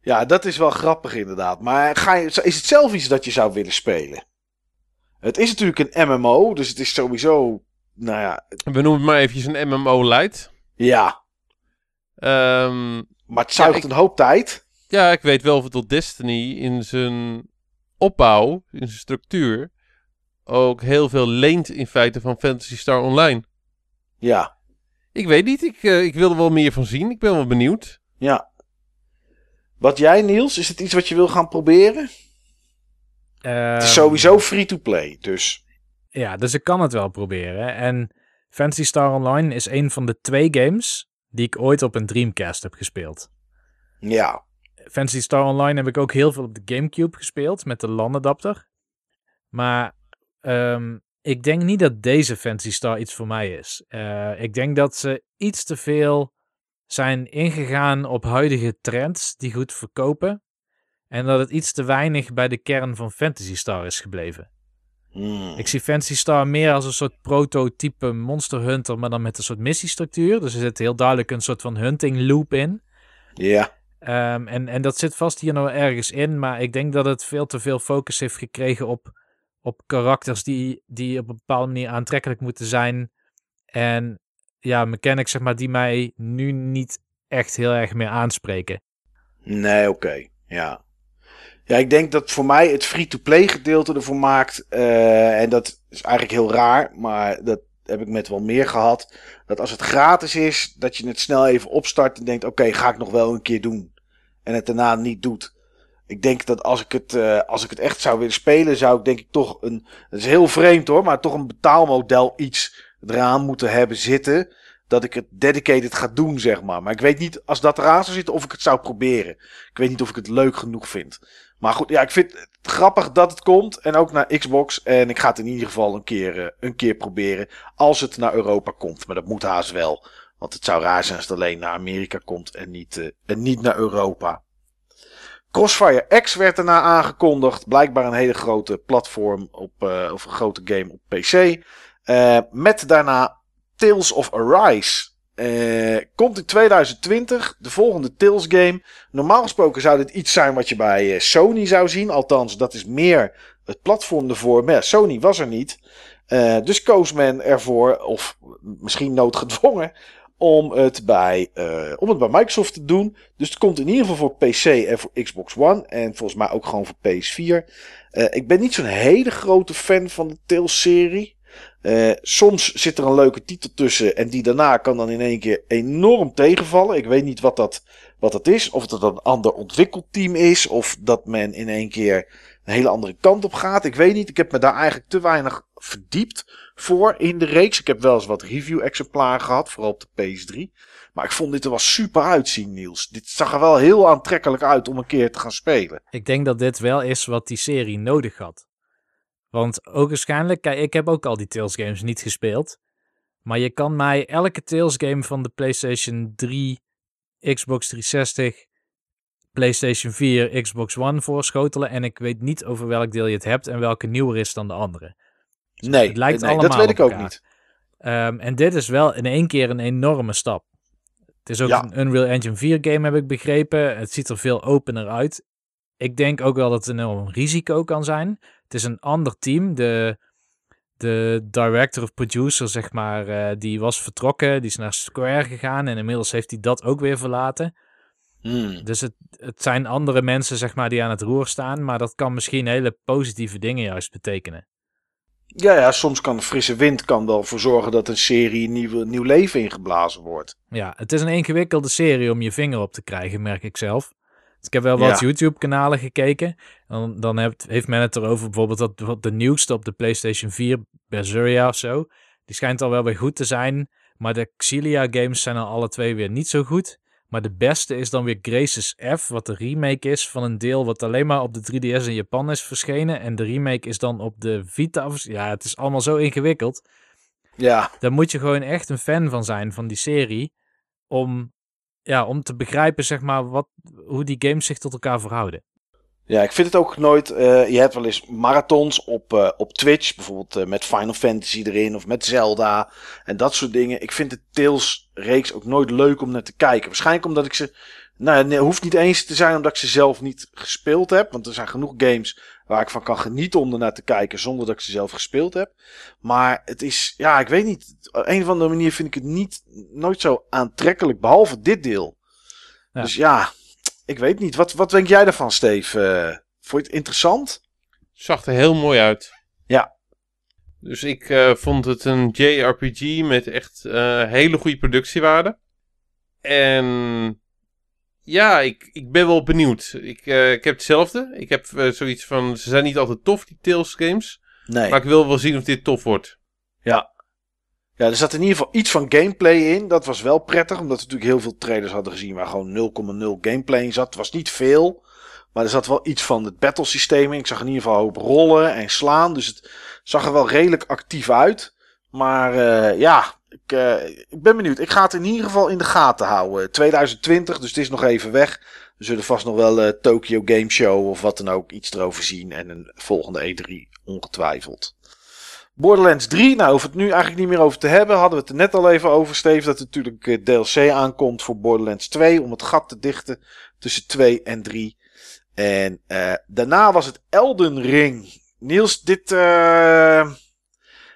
Ja, dat is wel grappig inderdaad. Maar ga je, is het zelf iets dat je zou willen spelen? Het is natuurlijk een MMO, dus het is sowieso, nou ja, We noemen het maar eventjes een MMO light. ja. Ehm, Maar het zuigt ik- een hoop tijd. ja, ik weet wel dat Destiny in zijn opbouw, in zijn structuur, ook heel veel leent in feite van Fantasy Star Online. Ja, Ik weet niet, ik, eh, ik wil er wel meer van zien. Ik ben wel benieuwd. ja. Wat jij, Niels, is het iets wat je wil gaan proberen? Het is Ehm, sowieso free-to-play, dus Ja, dus ik kan het wel proberen. En Fantasy Star Online is een van de twee games die ik ooit op een Dreamcast heb gespeeld. ja. Fantasy Star Online heb ik ook heel veel op de Gamecube gespeeld met de LAN-adapter. Maar ehm, ik denk niet dat deze Fantasy Star iets voor mij is. Eh, ik denk dat ze iets te veel zijn ingegaan op huidige trends die goed verkopen. En dat het iets te weinig bij de kern van Fantasy Star is gebleven. Hmm. Ik zie Fantasy Star meer als een soort prototype Monster Hunter, maar dan met een soort missiestructuur. Dus er zit heel duidelijk een soort van hunting loop in. Ja, Ehm, en, en dat zit vast hier nog ergens in, maar ik denk dat het veel te veel focus heeft gekregen op, op karakters die, die op een bepaalde manier aantrekkelijk moeten zijn. En ja, mechanics zeg maar, die mij nu niet echt heel erg meer aanspreken. nee, oké. Ja. Ja, ik denk dat voor mij het free-to-play gedeelte ervoor maakt. eh, en dat is eigenlijk heel raar, maar dat heb ik met wel meer gehad. Dat als het gratis is, dat je het snel even opstart en denkt: oké, ga ik nog wel een keer doen. En het daarna niet doet. Ik denk dat als ik het, eh, als ik het echt zou willen spelen, zou ik denk ik toch een. Het is heel vreemd hoor, maar toch een betaalmodel iets eraan moeten hebben zitten. Dat ik het dedicated ga doen, zeg maar. Maar ik weet niet, als dat eraan zou zitten, of ik het zou proberen. Ik weet niet of ik het leuk genoeg vind. Maar goed, ja, ik vind het grappig dat het komt. En ook naar Xbox. En ik ga het in ieder geval een keer, eh, een keer proberen. Als het naar Europa komt. Maar dat moet haast wel. Want het zou raar zijn als het alleen naar Amerika komt en niet, eh, en niet naar Europa. Crossfire X werd daarna aangekondigd. Blijkbaar een hele grote platform op, eh, of een grote game op PC. Met daarna Tales of Arise. Eh, komt in 2020, de volgende Tales game. Normaal gesproken zou dit iets zijn wat je bij eh, Sony zou zien. Althans, dat is meer het platform ervoor. Maar Sony was er niet. Eh, dus koos men ervoor, of misschien noodgedwongen, om het, bij, om het bij Microsoft te doen. Dus het komt in ieder geval voor PC en voor Xbox One. En volgens mij ook gewoon voor PS4. Eh, ik ben niet zo'n hele grote fan van de Tales-serie. Eh, soms zit er een leuke titel tussen en die daarna kan dan in één keer enorm tegenvallen. Ik weet niet wat dat, wat dat is. Of het een ander ontwikkelteam is. Of dat men in één keer een hele andere kant op gaat. Ik weet niet. Ik heb me daar eigenlijk te weinig verdiept voor in de reeks. Ik heb wel eens wat review-exemplaren gehad, vooral op de PS3. Maar ik vond dit er wel super uitzien, Niels. Dit zag er wel heel aantrekkelijk uit om een keer te gaan spelen. Ik denk dat dit wel is wat die serie nodig had. Want ook waarschijnlijk, kijk, ik heb ook al die Tales games niet gespeeld. Maar je kan mij elke Tales game van de PlayStation 3, Xbox 360, PlayStation 4, Xbox One voorschotelen. En ik weet niet over welk deel je het hebt en welke nieuwer is dan de andere. Nee, het lijkt nee dat allemaal weet ik ook niet. Ehm, en dit is wel in één keer een enorme stap. Het is ook Ja. een Unreal Engine 4 game, heb ik begrepen. Het ziet er veel opener uit. Ik denk ook wel dat het een enorm risico kan zijn. Het is een ander team. De, de director of producer, zeg maar, eh, die was vertrokken. Die is naar Square gegaan en inmiddels heeft hij dat ook weer verlaten. Hmm. Dus het, het zijn andere mensen, zeg maar, die aan het roer staan. Maar dat kan misschien hele positieve dingen juist betekenen. Ja, ja, soms kan de frisse wind kan wel voor zorgen dat een serie nieuw, nieuw leven ingeblazen wordt. Ja, het is een ingewikkelde serie om je vinger op te krijgen, merk ik zelf. Dus ik heb wel wat Ja. YouTube-kanalen gekeken. Dan, dan heeft, heeft men het erover bijvoorbeeld dat wat de nieuwste op de PlayStation 4, Berseria of zo. Die schijnt al wel weer goed te zijn. Maar de Xillia games zijn al alle twee weer niet zo goed. Maar de beste is dan weer Graces F, wat de remake is van een deel wat alleen maar op de 3DS in Japan is verschenen. En de remake is dan op de Vita. Ja, het is allemaal zo ingewikkeld. Ja, Daar moet je gewoon echt een fan van zijn, van die serie. Om, ja, om te begrijpen, zeg maar, wat, hoe die games zich tot elkaar verhouden. Ja, ik vind het ook nooit. eh, je hebt wel eens marathons op, eh, op Twitch, bijvoorbeeld eh, met Final Fantasy erin of met Zelda en dat soort dingen. Ik vind de Tales-reeks ook nooit leuk om naar te kijken. Waarschijnlijk omdat ik ze. Nou, nee, hoeft niet eens te zijn omdat ik ze zelf niet gespeeld heb. Want er zijn genoeg games waar ik van kan genieten om er naar te kijken zonder dat ik ze zelf gespeeld heb. Maar het is, ja, ik weet niet. Op een of andere manier vind ik het niet, nooit zo aantrekkelijk, behalve dit deel. Ja. Dus ja, ik weet niet. Wat, wat denk jij daarvan, Steve? Eh, vond je het interessant? Zag er heel mooi uit. Ja. Dus ik eh, vond het een JRPG met echt eh, hele goede productiewaarde. En ja, ik, ik ben wel benieuwd. Ik, eh, ik heb hetzelfde. Ik heb eh, zoiets van, ze zijn niet altijd tof, die Tales games. Nee. Maar ik wil wel zien of dit tof wordt. Ja. Ja, er zat in ieder geval iets van gameplay in. Dat was wel prettig, omdat we natuurlijk heel veel trailers hadden gezien waar gewoon 0,0 gameplay in zat. Het was niet veel, maar er zat wel iets van het battlesysteem in. Ik zag in ieder geval hoop rollen en slaan, dus het zag er wel redelijk actief uit. Maar eh, ja, ik, eh, ik ben benieuwd. Ik ga het in ieder geval in de gaten houden. 2020, dus het is nog even weg. We zullen vast nog wel eh Tokyo Game Show of wat dan ook iets erover zien. En een volgende E3 ongetwijfeld. Borderlands 3, nou we het nu eigenlijk niet meer over te hebben. Hadden we het er net al even over, Steve. Dat er natuurlijk eh, DLC aankomt voor Borderlands 2. Om het gat te dichten tussen 2 en 3. En daarna was het Elden Ring. Niels, dit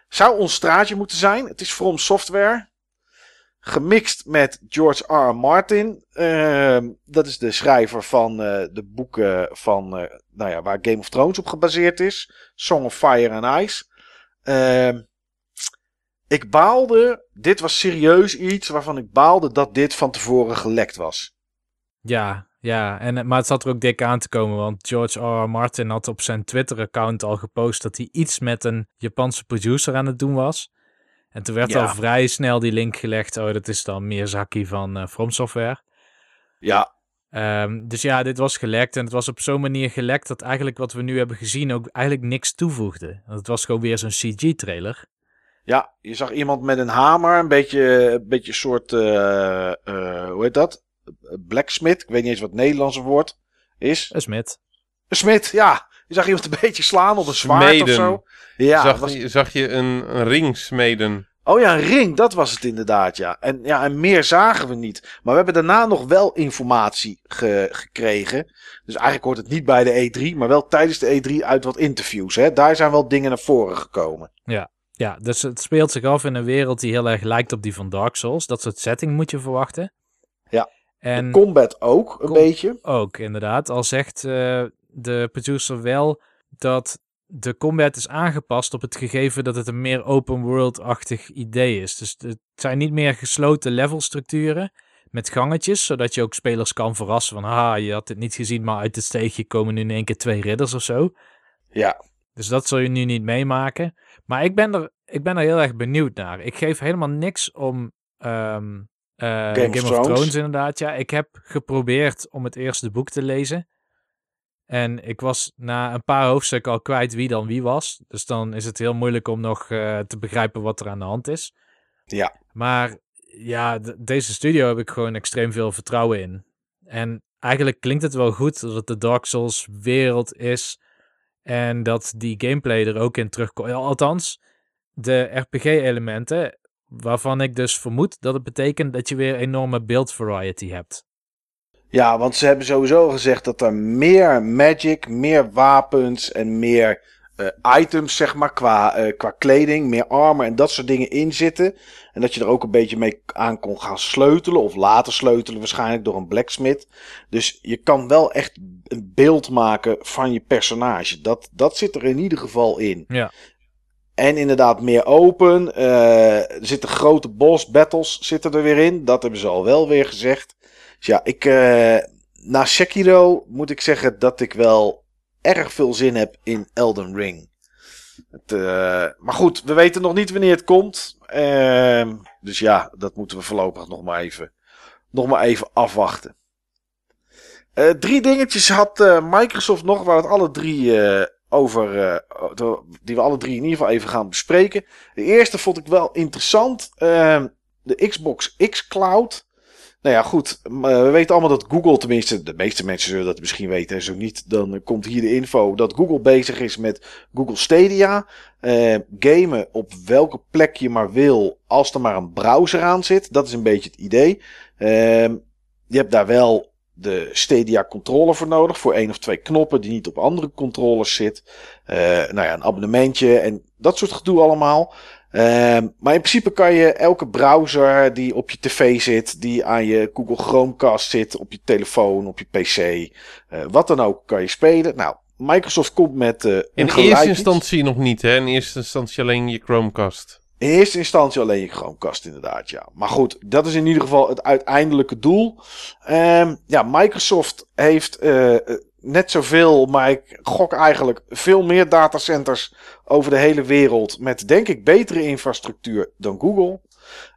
zou ons straatje moeten zijn. Het is From Software. Gemixt met George R. Martin. Eh, dat is de schrijver van eh, de boeken van, eh, nou ja, waar Game of Thrones op gebaseerd is. Song of Fire and Ice. Ehm, ik baalde, dit was serieus iets waarvan ik baalde dat dit van tevoren gelekt was. Ja, ja. En, eh, maar het zat er ook dik aan te komen, want George R. R. Martin had op zijn Twitter-account al gepost dat hij iets met een Japanse producer aan het doen was. En toen werd Ja. al vrij snel die link gelegd, oh, dat is dan Miyazaki van eh From Software. Ja, Ehm, dus ja, dit was gelekt en het was op zo'n manier gelekt dat eigenlijk wat we nu hebben gezien ook eigenlijk niks toevoegde. Want het was gewoon weer zo'n CG-trailer. ja, je zag iemand met een hamer, een beetje, een beetje soort, eh, hoe heet dat? Blacksmith, ik weet niet eens wat het Nederlandse woord is. Een smid. Een smid, ja. Je zag iemand een beetje slaan op een zwaard of Smeden. zo. Ja, zag, was- je- zag je een, een ring smeden? Oh ja, een ring, dat was het inderdaad, ja. En, ja, en meer zagen we niet. Maar we hebben daarna nog wel informatie ge- gekregen. Dus eigenlijk hoort het niet bij de E3, maar wel tijdens de E3 uit wat interviews. Hè. Daar zijn wel dingen naar voren gekomen. Ja, dus het speelt zich af in een wereld die heel erg lijkt op die van Dark Souls. Dat soort setting moet je verwachten. Ja. En Combat ook, een Com- beetje. ook inderdaad, al zegt eh, de producer wel dat de combat is aangepast op het gegeven dat het een meer open world-achtig idee is. Dus het zijn niet meer gesloten levelstructuren met gangetjes, zodat je ook spelers kan verrassen van haha, je had het niet gezien, maar uit het steegje komen nu in één keer twee ridders of zo. Ja, Dus dat zul je nu niet meemaken. Maar ik ben er, ik ben er heel erg benieuwd naar. Ik geef helemaal niks om ehm, eh, Game, of of, Thrones. Thrones. inderdaad. Ja, ik heb geprobeerd om het eerste boek te lezen. En ik was na een paar hoofdstukken al kwijt wie dan wie was. Dus dan is het heel moeilijk om nog eh, te begrijpen wat er aan de hand is. Ja. Maar ja, deze studio heb ik gewoon extreem veel vertrouwen in. En eigenlijk klinkt het wel goed dat het de Dark Souls wereld is. En dat die gameplay er ook in terugkomt. Althans, de RPG-elementen. Waarvan ik dus vermoed dat het betekent dat je weer enorme build variety hebt. ja, want ze hebben sowieso gezegd dat er meer magic, meer wapens en meer eh, items, zeg maar, qua, eh, qua kleding, meer armor en dat soort dingen in zitten. En dat je er ook een beetje mee aan kon gaan sleutelen, of later sleutelen waarschijnlijk door een blacksmith. Dus je kan wel echt een beeld maken van je personage. Dat, dat zit er in ieder geval in. Ja. En inderdaad meer open. Eh, er zitten grote boss battles zitten er weer in. Dat hebben ze al wel weer gezegd. Dus ja, ik, eh, na Sekiro moet ik zeggen dat ik wel erg veel zin heb in Elden Ring. Het, eh, maar goed, we weten nog niet wanneer het komt. Ehm, dus ja, dat moeten we voorlopig nog maar even, nog maar even afwachten. Drie dingetjes had Microsoft nog, waar het alle drie over, eh, die we alle drie in ieder geval even gaan bespreken. De eerste vond ik wel interessant, ehm, de Xbox X Cloud. Nou ja, goed, maar we weten allemaal dat Google, tenminste de meeste mensen zullen dat misschien weten en zo niet, dan eh, komt hier de info dat Google bezig is met Google Stadia. Eh, gamen op welke plek je maar wil, als er maar een browser aan zit. Dat is een beetje het idee. Ehm, je hebt daar wel de Stadia controller voor nodig. Voor één of twee knoppen die niet op andere controllers zit. Eh, nou ja, een abonnementje en dat soort gedoe allemaal. Ehm, maar in principe kan je elke browser die op je tv zit, die aan je Google Chromecast zit, op je telefoon, op je pc, eh, wat dan ook, kan je spelen. Nou, Microsoft komt met eh, een In eerste instantie nog niet, hè? In eerste instantie alleen je Chromecast. In eerste instantie alleen je Chromecast inderdaad, ja. Maar goed, dat is in ieder geval het uiteindelijke doel. Ehm, ja, Microsoft heeft eh, net zoveel, maar ik gok eigenlijk veel meer datacenters over de hele wereld. Met denk ik betere infrastructuur dan Google.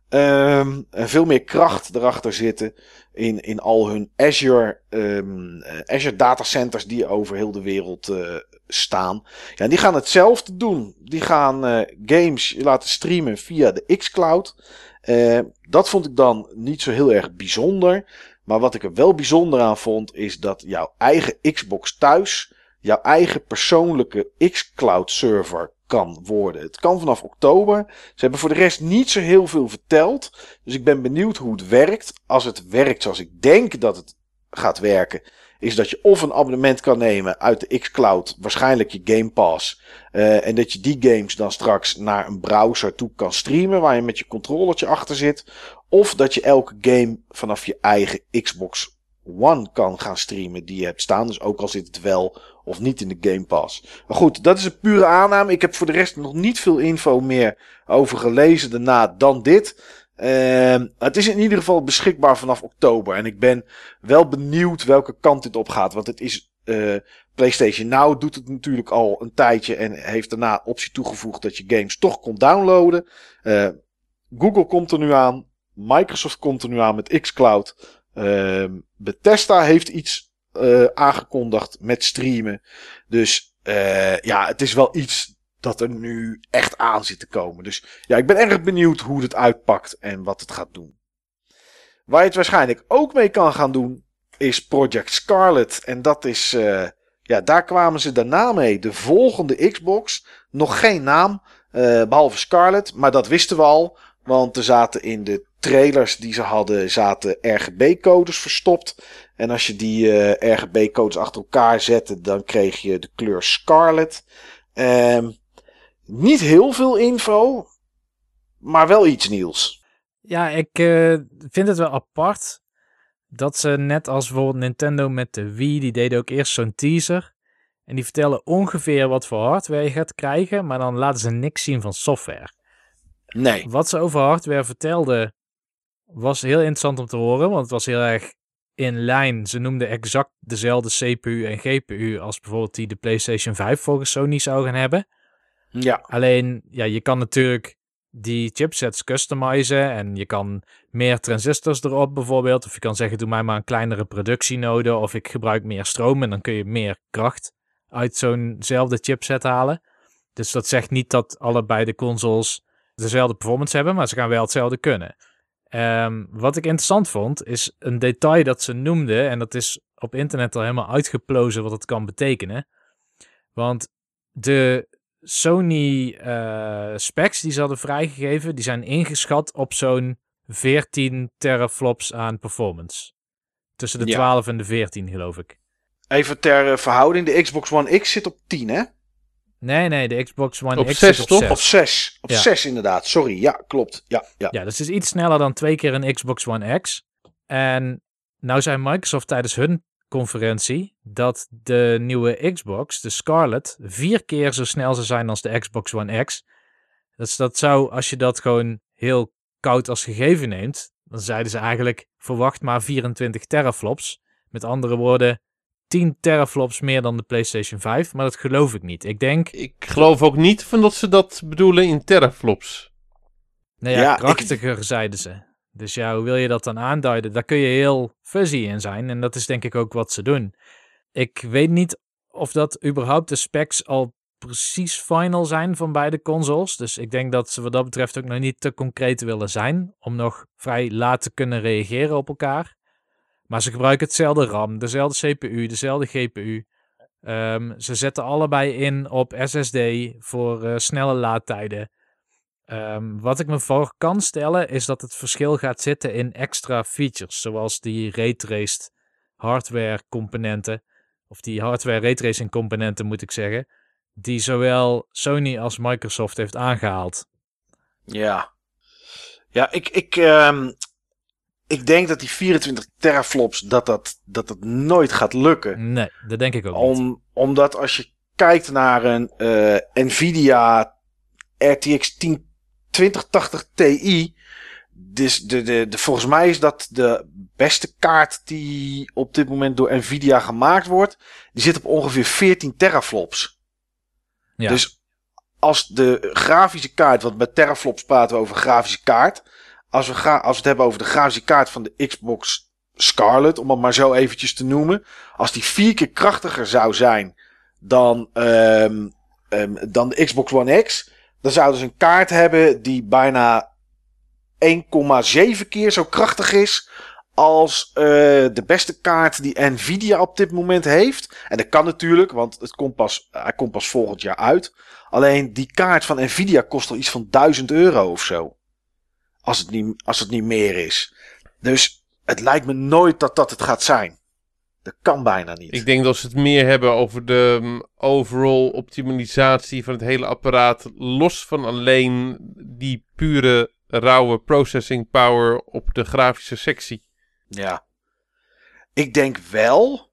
Ehm, en veel meer kracht erachter zitten in, in al hun Azure, ehm, eh, Azure datacenters die over heel de wereld eh, staan. Ja, die gaan hetzelfde doen. Die gaan eh, games laten streamen via de xCloud. Eh, dat vond ik dan niet zo heel erg bijzonder. Maar wat ik er wel bijzonder aan vond, is dat jouw eigen Xbox thuis, jouw eigen persoonlijke xCloud server kan worden. Het kan vanaf oktober. Ze hebben voor de rest niet zo heel veel verteld. Dus ik ben benieuwd hoe het werkt. Als het werkt zoals ik denk dat het gaat werken, is dat je of een abonnement kan nemen uit de xCloud, waarschijnlijk je Game Pass. eh, en dat je die games dan straks naar een browser toe kan streamen, waar je met je controllertje achter zit. Of dat je elke game vanaf je eigen Xbox One kan gaan streamen die je hebt staan. Dus ook al zit het wel of niet in de Game Pass. Maar goed, dat is een pure aanname. Ik heb voor de rest nog niet veel info meer over gelezen daarna dan dit. Ehm, het is in ieder geval beschikbaar vanaf oktober. En ik ben wel benieuwd welke kant dit op gaat. Want het is. eh, PlayStation Now doet het natuurlijk al een tijdje. En heeft daarna optie toegevoegd dat je games toch kon downloaden. Eh, Google komt er nu aan. Microsoft komt er nu aan met xCloud. Ehm Bethesda heeft iets eh, aangekondigd met streamen. Dus ja, het is wel iets dat er nu echt aan zit te komen. Dus ja, ik ben erg benieuwd hoe het uitpakt en wat het gaat doen. Waar je het waarschijnlijk ook mee kan gaan doen, is Project Scarlet. En dat is, eh, ja, daar kwamen ze daarna mee. De volgende Xbox. Nog geen naam, eh, behalve Scarlet. Maar dat wisten we al. Want er zaten in de trailers die ze hadden, zaten RGB-codes verstopt. En als je die eh, RGB-codes achter elkaar zette, dan kreeg je de kleur Scarlet. Ehm, niet heel veel info, maar wel iets nieuws. Ja, ik eh, vind het wel apart dat ze net als bijvoorbeeld Nintendo met de Wii, die deden ook eerst zo'n teaser. En die vertellen ongeveer wat voor hardware je gaat krijgen, maar dan laten ze niks zien van software. Nee. Wat ze over hardware vertelden was heel interessant om te horen, want het was heel erg in lijn. Ze noemden exact dezelfde CPU en GPU als bijvoorbeeld die de PlayStation 5 volgens Sony zou gaan hebben. Ja. Alleen, ja, je kan natuurlijk die chipsets customizen en je kan meer transistors erop bijvoorbeeld. Of je kan zeggen, doe mij maar een kleinere productienode of ik gebruik meer stroom en dan kun je meer kracht uit zo'nzelfde chipset halen. Dus dat zegt niet dat allebei de consoles dezelfde performance hebben, maar ze gaan wel hetzelfde kunnen. Ehm, wat ik interessant vond, is een detail dat ze noemden, en dat is op internet al helemaal uitgeplozen wat het kan betekenen. Want de Sony eh, specs die ze hadden vrijgegeven, die zijn ingeschat op zo'n 14 teraflops aan performance. Tussen de Ja. 12 en de 14, geloof ik. Even ter eh, verhouding, de Xbox One X zit op 10, hè? Nee, nee, de Xbox One Op X is op toch? 6. Op 6. Op Ja. 6 inderdaad. Sorry, ja, klopt. Ja, ja. Ja, dus het is iets sneller dan twee keer een Xbox One X. En nou zei Microsoft tijdens hun conferentie dat de nieuwe Xbox, de Scarlet, vier keer zo snel zou zijn als de Xbox One X. Dus dat zou, als je dat gewoon heel koud als gegeven neemt, dan zeiden ze eigenlijk, verwacht maar 24 teraflops. Met andere woorden, 10 teraflops meer dan de PlayStation 5, maar dat geloof ik niet. Ik denk, Ik geloof ook niet van dat ze dat bedoelen in teraflops. nou ja, Ja, ik- krachtiger zeiden ze. Dus ja, hoe wil je dat dan aanduiden? Daar kun je heel fuzzy in zijn en dat is denk ik ook wat ze doen. Ik weet niet of dat überhaupt de specs al precies final zijn van beide consoles. Dus ik denk dat ze wat dat betreft ook nog niet te concreet willen zijn. Om nog vrij laat te kunnen reageren op elkaar. Maar ze gebruiken hetzelfde RAM, dezelfde CPU, dezelfde GPU. Ehm, ze zetten allebei in op SSD voor eh, snelle laadtijden. Ehm, wat ik me voor kan stellen is dat het verschil gaat zitten in extra features. Zoals die raytraced hardware componenten. Of die hardware raytracing componenten moet ik zeggen die zowel Sony als Microsoft heeft aangehaald. Ja. Ja, ik, ik, ehm, ik denk dat die 24 teraflops, dat dat, dat dat nooit gaat lukken. Nee, dat denk ik ook niet. Om, omdat als je kijkt naar een eh, Nvidia RTX 10, 2080 Ti. Dus de, de, de, volgens mij is dat de beste kaart die op dit moment door Nvidia gemaakt wordt. Die zit op ongeveer 14 teraflops. Ja. Dus als de grafische kaart, want met teraflops praten we over grafische kaart. Als we, ga, als we het hebben over de grafische kaart van de Xbox Scarlet, om het maar zo eventjes te noemen. Als die vier keer krachtiger zou zijn dan, ehm, dan de Xbox One X. Dan zouden ze een kaart hebben die bijna 1,7 keer zo krachtig is als eh, de beste kaart die Nvidia op dit moment heeft. En dat kan natuurlijk, want het komt pas, hij komt pas volgend jaar uit. Alleen die kaart van Nvidia kost al iets van 1000 euro of zo. Als het niet, als het niet meer is. Dus het lijkt me nooit dat dat het gaat zijn. Dat kan bijna niet. Ik denk dat ze het meer hebben over de mm, overall optimalisatie van het hele apparaat. Los van alleen die pure rauwe processing power op de grafische sectie. Ja. Ik denk wel.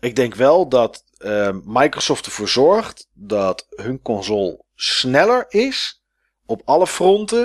Ik denk wel dat eh, Microsoft ervoor zorgt dat hun console sneller is. Op alle fronten.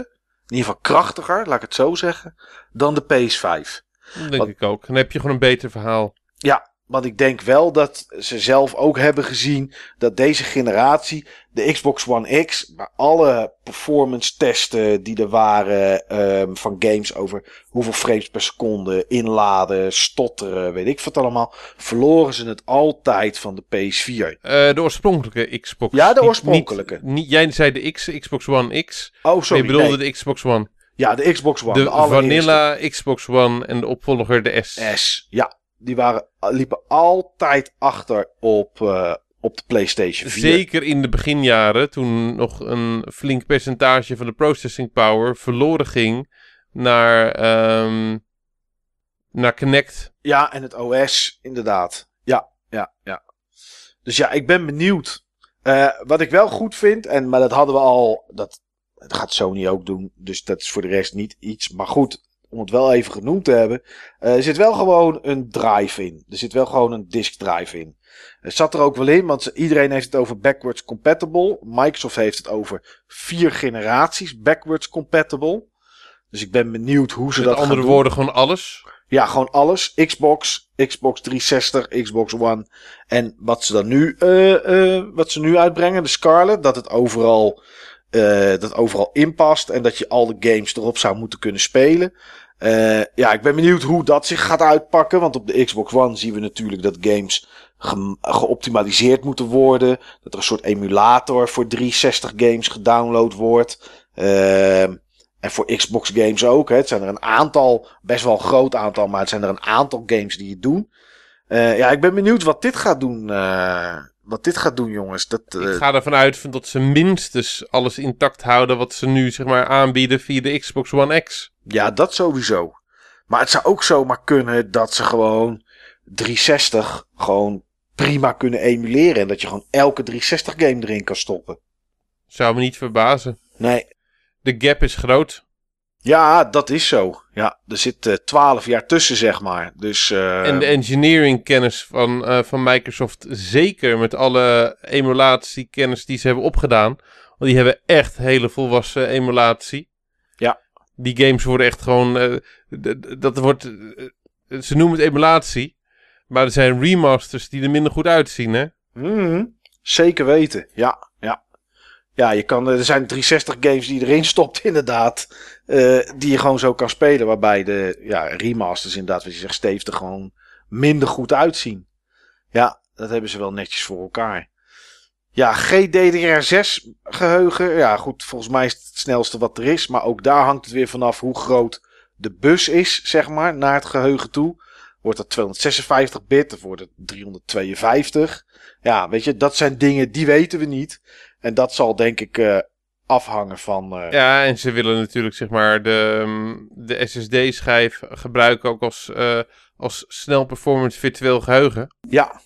In ieder geval krachtiger, laat ik het zo zeggen. Dan de PS5. Dat denk ik ook. Dan heb je gewoon een beter verhaal. Ja, want ik denk wel dat ze zelf ook hebben gezien dat deze generatie, de Xbox One X, bij alle performance testen die er waren ehm, van games over hoeveel frames per seconde, inladen, stotteren, weet ik wat allemaal, verloren ze het altijd van de PS4. Eh, de oorspronkelijke Xbox. Ja, de oorspronkelijke. Niet, niet- jij zei de X, Xbox One X. Oh, Maar sorry. je bedoelde nee. de Xbox One. Ja, de Xbox One. de De. Vanilla Xbox One en de opvolger de S. S. Ja, die waren, liepen altijd achter op, eh, op de PlayStation 4. Zeker in de beginjaren, toen nog een flink percentage van de processing power verloren ging naar, ehm naar Kinect. Ja, en het OS, inderdaad. Ja, ja, ja. Dus ja, ik ben benieuwd. Eh, wat ik wel goed vind, en, maar dat hadden we al, dat, dat gaat Sony ook doen, dus dat is voor de rest niet iets. Maar goed, om het wel even genoemd te hebben, eh, er zit wel gewoon een drive in. Er zit wel gewoon een disk drive in. Het zat er ook wel in, want iedereen heeft het over backwards compatible. Microsoft heeft het over vier generaties backwards compatible. Dus ik ben benieuwd hoe ze Met dat gaan andere doen. woorden, gewoon alles. Ja, gewoon alles. Xbox, Xbox 360, Xbox One. En wat ze dan nu, eh, eh, wat ze nu uitbrengen, de Scarlet, dat het overal, eh, dat overal inpast. En dat je al de games erop zou moeten kunnen spelen. Eh, ja, ik ben benieuwd hoe dat zich gaat uitpakken. Want op de Xbox One zien we natuurlijk dat games ge- geoptimaliseerd moeten worden. Dat er een soort emulator voor 360 games gedownload wordt. Ehm en voor Xbox games ook. Hè. Het zijn er een aantal, best wel een groot aantal, maar het zijn er een aantal games die het doen. Eh, ja, ik ben benieuwd wat dit gaat doen. eh, wat dit gaat doen, jongens. Dat, Ik ga ervan uit dat ze minstens alles intact houden wat ze nu zeg maar aanbieden via de Xbox One X. Ja, dat sowieso. Maar het zou ook zomaar kunnen dat ze gewoon 360 gewoon prima kunnen emuleren. En dat je gewoon elke 360 game erin kan stoppen. Zou me niet verbazen. Nee, De gap is groot. ja, dat is zo. Ja, er zit eh 12 jaar tussen, zeg maar. Dus, eh, En de engineering kennis van, eh, van Microsoft, zeker met alle emulatiekennis die ze hebben opgedaan, Want die hebben echt hele volwassen emulatie. Die games worden echt gewoon... eh, dat wordt... eh, ze noemen het emulatie. Maar er zijn remasters die er minder goed uitzien, hè? Mhm, Zeker weten, ja, ja. Ja, je kan, er zijn 360 games die erin stopt, inderdaad. eh, die je gewoon zo kan spelen. Waarbij de ja, remasters, inderdaad, wat je zegt, Steve, er gewoon minder goed uitzien. Ja, dat hebben ze wel netjes voor elkaar. Ja, GDDR6 geheugen. Ja, goed, volgens mij is het het snelste wat er is. Maar ook daar hangt het weer vanaf hoe groot de bus is, zeg maar, naar het geheugen toe. Wordt dat 256 bit of wordt het 352? Ja, weet je, dat zijn dingen die weten we niet. En dat zal denk ik eh, afhangen van. eh, Ja, en ze willen natuurlijk zeg maar de, ehm, de SSD-schijf gebruiken ook als, eh, als snel performance virtueel geheugen. ja,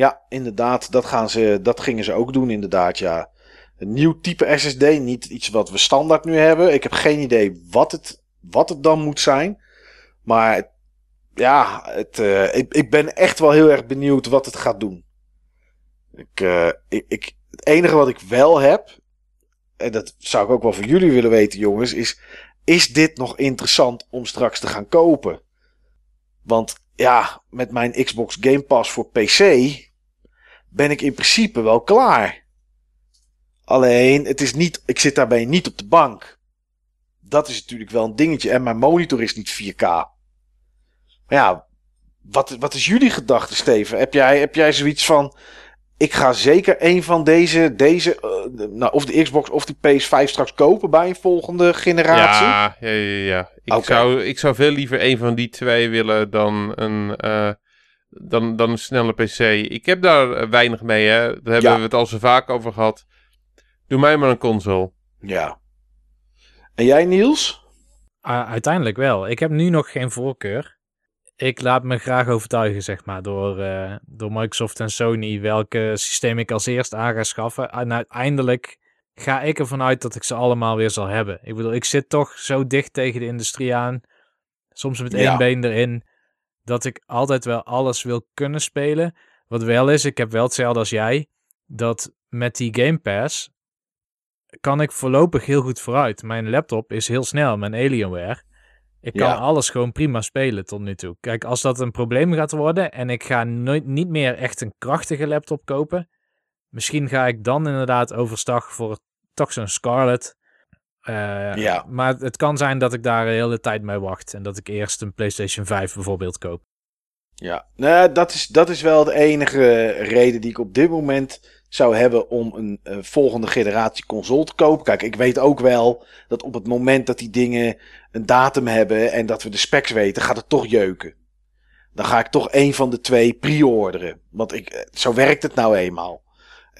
ja, inderdaad. Dat, gaan ze, dat gingen ze ook doen, inderdaad. Ja. Een nieuw type SSD, niet iets wat we standaard nu hebben. Ik heb geen idee wat het, wat het dan moet zijn. Maar ja, het, eh, ik, ik ben echt wel heel erg benieuwd wat het gaat doen. Ik, eh, ik, ik, het enige wat ik wel heb, en dat zou ik ook wel van jullie willen weten, jongens, is: is dit nog interessant om straks te gaan kopen? Want ja, met mijn Xbox Game Pass voor PC ben ik in principe wel klaar. Alleen, het is niet, ik zit daarbij niet op de bank. Dat is natuurlijk wel een dingetje. En mijn monitor is niet 4K. Maar ja, wat, wat is jullie gedachte, Steven? Heb jij, heb jij zoiets van. Ik ga zeker een van deze, deze eh, de- nou, of de Xbox of die PS5 straks kopen bij een volgende generatie? Ja, ja, ja. ja. Ik, zou, ik zou veel liever een van die twee willen dan een, eh, dan, dan een snelle PC. Ik heb daar eh, weinig mee, hè. Daar hebben Ja. we het al zo vaak over gehad. Doe mij maar een console. ja. En jij, Niels? U- uiteindelijk wel. Ik heb nu nog geen voorkeur. Ik laat me graag overtuigen, zeg maar, door, eh, door Microsoft en Sony welke systeem ik als eerst aan ga schaffen. En uiteindelijk ga ik ervan uit dat ik ze allemaal weer zal hebben. Ik bedoel, ik zit toch zo dicht tegen de industrie aan, soms met één Ja. been erin, dat ik altijd wel alles wil kunnen spelen. Wat wel is, ik heb wel hetzelfde als jij, dat met die Game Pass kan ik voorlopig heel goed vooruit. Mijn laptop is heel snel, mijn Alienware. Ik kan Ja. alles gewoon prima spelen tot nu toe. Kijk, als dat een probleem gaat worden en ik ga nooit, niet meer echt een krachtige laptop kopen, misschien ga ik dan inderdaad overstag voor toch zo'n Scarlett. Eh, Ja. Maar het kan zijn dat ik daar de hele tijd mee wacht en dat ik eerst een PlayStation 5 bijvoorbeeld koop. Ja, nou, dat, is, dat is wel de enige reden die ik op dit moment zou hebben om een eh, volgende generatie console te kopen. Kijk, ik weet ook wel dat op het moment dat die dingen een datum hebben en dat we de specs weten, gaat het toch jeuken. Dan ga ik toch een van de twee pre-orderen. Want ik, eh, zo werkt het nou eenmaal.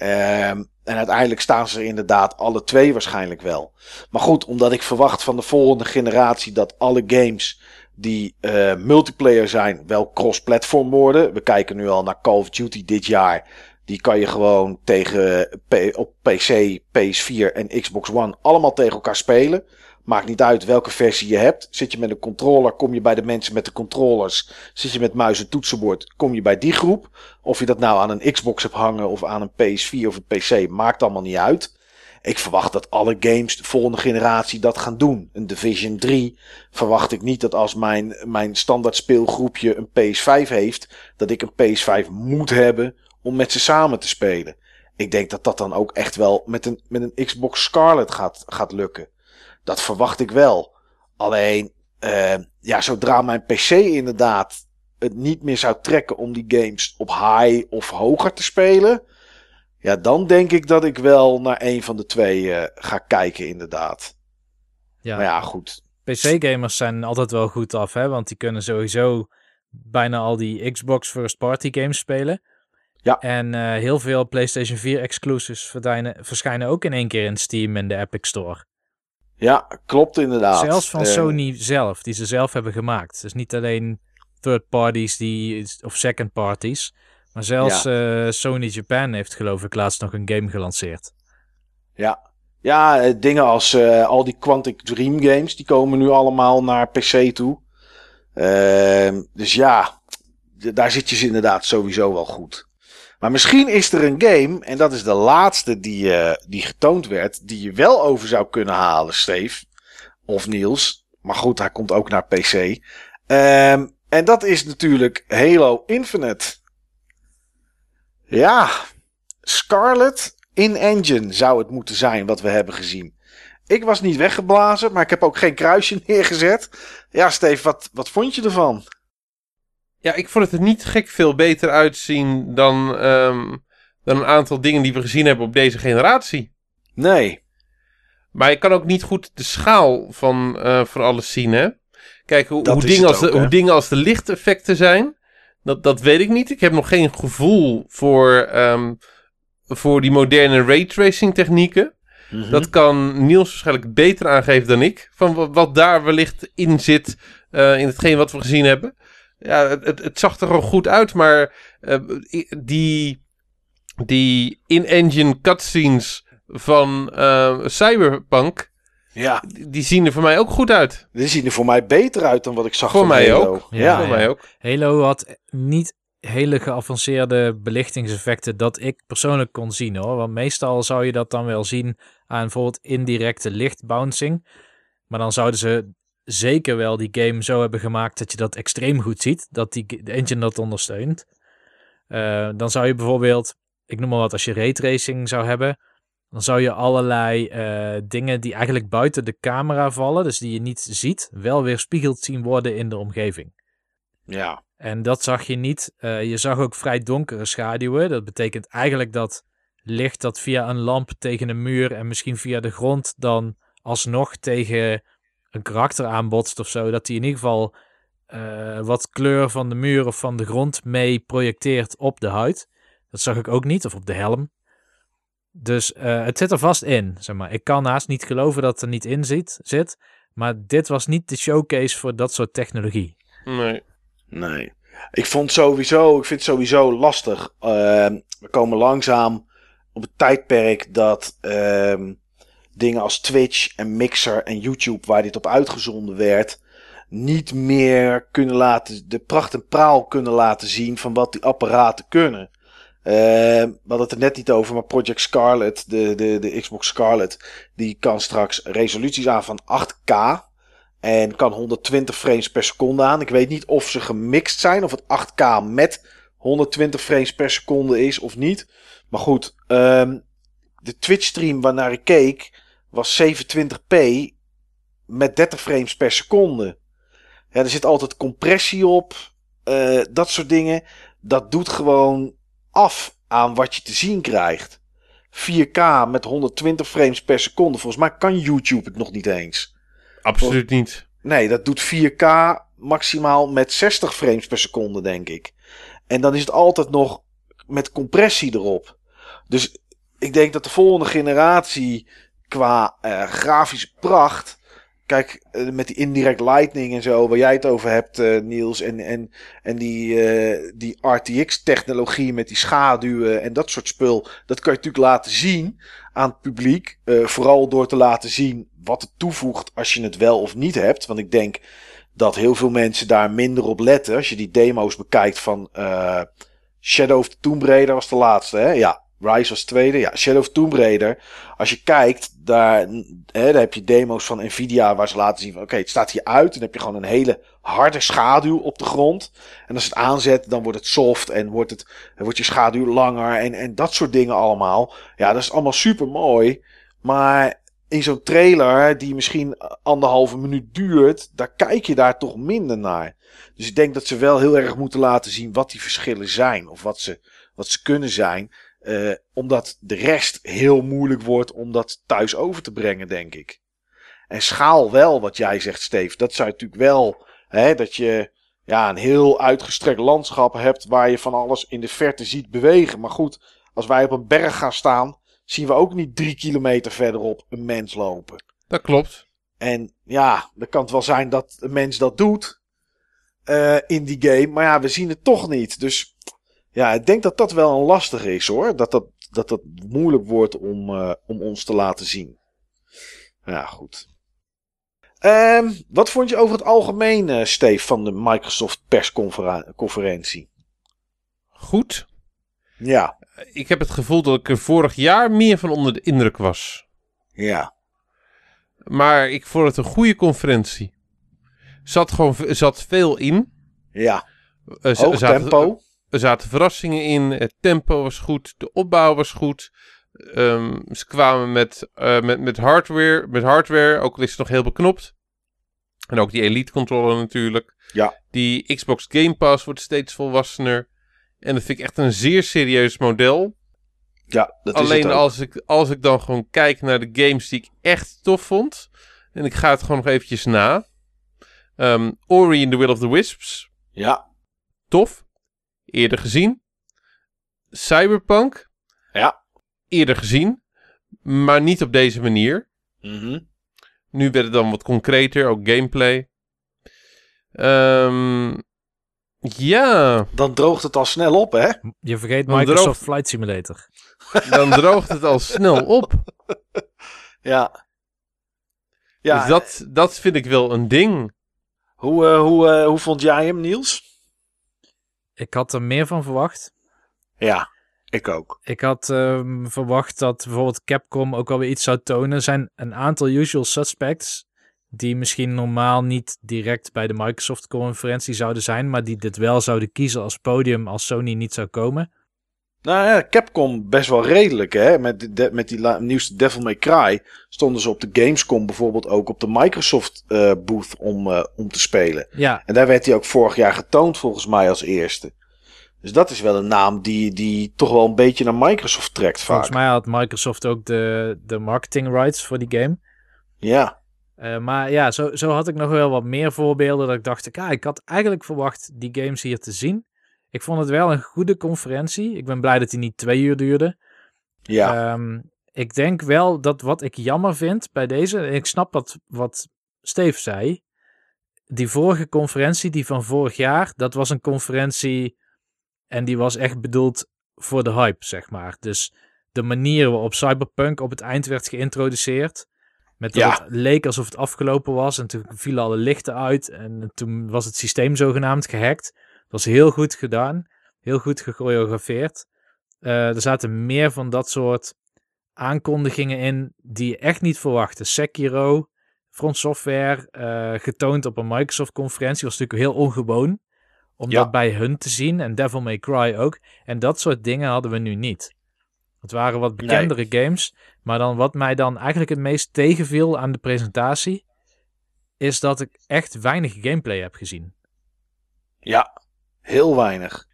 Ehm, en uiteindelijk staan ze er inderdaad alle twee waarschijnlijk wel. Maar goed, omdat ik verwacht van de volgende generatie dat alle games die eh, multiplayer zijn, wel cross-platform worden. We kijken nu al naar Call of Duty dit jaar. Die kan je gewoon tegen op PC, PS4 en Xbox One allemaal tegen elkaar spelen. Maakt niet uit welke versie je hebt. Zit je met een controller, kom je bij de mensen met de controllers. Zit je met muis en toetsenbord, kom je bij die groep. Of je dat nou aan een Xbox hebt hangen of aan een PS4 of een PC, maakt allemaal niet uit. Ik verwacht dat alle games de volgende generatie dat gaan doen. Een Division 3 verwacht ik niet dat als mijn, mijn standaard speelgroepje een PS5 heeft, dat ik een PS5 moet hebben om met ze samen te spelen. Ik denk dat dat dan ook echt wel met een, met een Xbox Scarlet gaat, gaat lukken. Dat verwacht ik wel. Alleen, eh, ja, zodra mijn PC inderdaad het niet meer zou trekken om die games op high of hoger te spelen. Ja, dan denk ik dat ik wel naar een van de twee eh, ga kijken, inderdaad. Ja, Maar ja, goed. PC-gamers zijn altijd wel goed af, hè? want die kunnen sowieso bijna al die Xbox first-party games spelen. Ja. En eh, heel veel PlayStation 4 exclusives verschijnen ook in één keer in Steam en de Epic Store. Ja, klopt inderdaad. Zelfs van Eh, Sony zelf, die ze zelf hebben gemaakt. Dus niet alleen third parties die, of second parties. Maar zelfs eh, Sony Japan heeft geloof ik laatst nog een game gelanceerd. Ja, ja eh, dingen als al die Quantic Dream games, die komen nu allemaal naar PC toe. Ehm, dus ja, daar zit je ze inderdaad sowieso wel goed. Maar misschien is er een game, en dat is de laatste die, eh, die getoond werd, die je wel over zou kunnen halen, Steve. Of Niels. Maar goed, hij komt ook naar PC. Ehm, en dat is natuurlijk Halo Infinite. Ja, Scarlet in-engine zou het moeten zijn wat we hebben gezien. Ik was niet weggeblazen, maar ik heb ook geen kruisje neergezet. Ja, Steve, wat, wat vond je ervan? Ja, ik vond het er niet gek veel beter uitzien dan, ehm, dan een aantal dingen die we gezien hebben op deze generatie. Nee. Maar ik kan ook niet goed de schaal van, eh, van alles zien, hè? Kijk, hoe, hoe, dingen, als de, hè? hoe dingen als de lichteffecten zijn, dat, dat weet ik niet. Ik heb nog geen gevoel voor, ehm, voor die moderne raytracing technieken. Mhm. Dat kan Niels waarschijnlijk beter aangeven dan ik. Van wat, wat daar wellicht in zit eh, in hetgeen wat we gezien hebben. Ja, het, het, het zag er gewoon goed uit, maar eh, die, die in-engine cutscenes van eh, Cyberpunk, Ja, die- zien er voor mij ook goed uit. die zien er voor mij beter uit dan wat ik zag Voor van mij Halo. ook. Ja, voor ja. mij ook. Halo had niet hele geavanceerde belichtingseffecten dat ik persoonlijk kon zien hoor. Want meestal zou je dat dan wel zien aan bijvoorbeeld indirecte lichtbouncing. Maar dan zouden ze zeker wel die game zo hebben gemaakt dat je dat extreem goed ziet. Dat die de engine dat ondersteunt. Eh, dan zou je bijvoorbeeld, ik noem maar wat, als je raytracing zou hebben. Dan zou je allerlei eh, dingen die eigenlijk buiten de camera vallen, dus die je niet ziet, wel weer spiegeld zien worden in de omgeving. ja. En dat zag je niet. Eh, je zag ook vrij donkere schaduwen. Dat betekent eigenlijk dat licht dat via een lamp tegen een muur en misschien via de grond dan alsnog tegen een karakter aanbotst of zo. Dat die in ieder geval eh, wat kleur van de muur of van de grond mee projecteert op de huid. Dat zag ik ook niet, of op de helm. Dus eh, het zit er vast in. Zeg maar. Ik kan haast niet geloven dat het er niet in zit, zit. Maar dit was niet de showcase voor dat soort technologie. Nee. Nee. Ik vond sowieso, ik vind het sowieso lastig. Ehm, we komen langzaam op het tijdperk dat ehm, dingen als Twitch en Mixer en YouTube, waar dit op uitgezonden werd, niet meer kunnen laten, de pracht en praal kunnen laten zien van wat die apparaten kunnen. Ehm, we hadden het er net niet over, maar Project Scarlet, de, de, de Xbox Scarlet, die kan straks resoluties aan van 8K. En kan 120 frames per seconde aan. Ik weet niet of ze gemixt zijn. Of het 8K met 120 frames per seconde is of niet. Maar goed, ehm, de Twitch stream waarnaar ik keek was 27p met 30 frames per seconde. Ja, er zit altijd compressie op. eh, dat soort dingen. Dat doet gewoon af aan wat je te zien krijgt. 4K met 120 frames per seconde. Volgens mij kan YouTube het nog niet eens. Absoluut niet. Nee, dat doet 4K maximaal met 60 frames per seconde, denk ik. En dan is het altijd nog met compressie erop. Dus ik denk dat de volgende generatie qua eh, grafische pracht. Kijk, eh, met die indirect lightning en zo, waar jij het over hebt, eh, Niels. En, en, en die, die RTX-technologie met die schaduwen en dat soort spul. Dat kan je natuurlijk laten zien aan het publiek. vooral door te laten zien wat het toevoegt als je het wel of niet hebt. Want ik denk dat heel veel mensen daar minder op letten. Als je die demo's bekijkt van Shadow of the Tomb Raider was de laatste. Hè? Ja, Rise was de tweede. Ja, Shadow of Tomb Raider. Als je kijkt, daar, hè, daar heb je demo's van Nvidia waar ze laten zien van oké, het staat hier uit. Dan heb je gewoon een hele harde schaduw op de grond. En als het aanzet, dan wordt het soft en wordt, het, wordt je schaduw langer en, en dat soort dingen allemaal. Ja, dat is allemaal super mooi. Maar in zo'n trailer die misschien anderhalve minuut duurt, daar kijk je daar toch minder naar. Dus ik denk dat ze wel heel erg moeten laten zien wat die verschillen zijn. Of wat ze, wat ze kunnen zijn. Eh, omdat de rest heel moeilijk wordt om dat thuis over te brengen, denk ik. En schaal wel, wat jij zegt, Steve. Dat zou natuurlijk wel, hè, dat je ja, een heel uitgestrekt landschap hebt waar je van alles in de verte ziet bewegen. Maar goed, als wij op een berg gaan staan, zien we ook niet drie kilometer verderop een mens lopen. Dat klopt. En ja, dan kan het wel zijn dat een mens dat doet eh, in die game. Maar ja, we zien het toch niet. Dus ja, ik denk dat dat wel een lastig is hoor. Dat dat, dat, dat moeilijk wordt om, eh, om ons te laten zien. Ja, goed. Ehm, wat vond je over het algemeen, eh Steve, van de Microsoft persconferentie? Goed. Ja, Ik heb het gevoel dat ik er vorig jaar meer van onder de indruk was. ja, Maar ik vond het een goede conferentie. Zat gewoon zat veel in. ja. Hoog zaten- tempo. Er zaten verrassingen in. Het tempo was goed. De opbouw was goed. Ehm, ze kwamen met, eh, met, met, hardware, met hardware. Ook al is het nog heel beknopt. En ook die Elite controller natuurlijk. Ja. Die Xbox Game Pass wordt steeds volwassener. En dat vind ik echt een zeer serieus model. Ja, dat is Alleen het ook. als ik, als ik dan gewoon kijk naar de games die ik echt tof vond. En ik ga het gewoon nog eventjes na. Ehm, Ori in the Will of the Wisps. Ja, Tof. Eerder gezien. Cyberpunk. Ja. Eerder gezien. Maar niet op deze manier. mhm. Nu werd het dan wat concreter. Ook gameplay. Ehm, ja. dan droogt het al snel op, hè? Je vergeet Dan Microsoft droogt- Flight Simulator. Dan droogt het al snel op. Ja. Ja, dus dat, dat vind ik wel een ding. hoe, eh, hoe, eh, hoe vond jij hem, Niels? Ik had er meer van verwacht. Ja, ik ook. Ik had ehm, verwacht dat bijvoorbeeld Capcom ook alweer iets zou tonen. Er zijn een aantal usual suspects die misschien normaal niet direct bij de Microsoft-conferentie zouden zijn, maar die dit wel zouden kiezen als podium als Sony niet zou komen. Nou ja, Capcom best wel redelijk, hè? Met, de, met die la- nieuwste Devil May Cry stonden ze op de Gamescom bijvoorbeeld ook op de Microsoft eh, booth om, eh, om te spelen. Ja, En daar werd hij ook vorig jaar getoond volgens mij als eerste. Dus dat is wel een naam die, die toch wel een beetje naar Microsoft trekt vaak. volgens mij had Microsoft ook de, de marketing rights voor die game. Ja, Eh, maar ja, zo, zo had ik nog wel wat meer voorbeelden dat ik dacht, ik, ah, ik had eigenlijk verwacht die games hier te zien. Ik vond het wel een goede conferentie. Ik ben blij dat die niet twee uur duurde. ja, Ehm, ik denk wel dat wat ik jammer vind bij deze, en ik snap wat, wat Steve zei. Die vorige conferentie, die van vorig jaar, dat was een conferentie en die was echt bedoeld voor de hype, zeg maar. Dus de manier waarop Cyberpunk op het eind werd geïntroduceerd, met dat Ja. het leek alsof het afgelopen was en toen vielen alle lichten uit en toen was het systeem zogenaamd gehackt. Was heel goed gedaan, heel goed gechoreografeerd. Eh, er zaten meer van dat soort aankondigingen in die je echt niet verwachtte. Sekiro, Front Software, eh, getoond op een Microsoft-conferentie, was natuurlijk heel ongewoon om Ja. dat bij hun te zien. En Devil May Cry ook. En dat soort dingen hadden we nu niet. Het waren wat bekendere games. Maar dan wat mij dan eigenlijk het meest tegenviel aan de presentatie, is dat ik echt weinig gameplay heb gezien. ja. Heel weinig.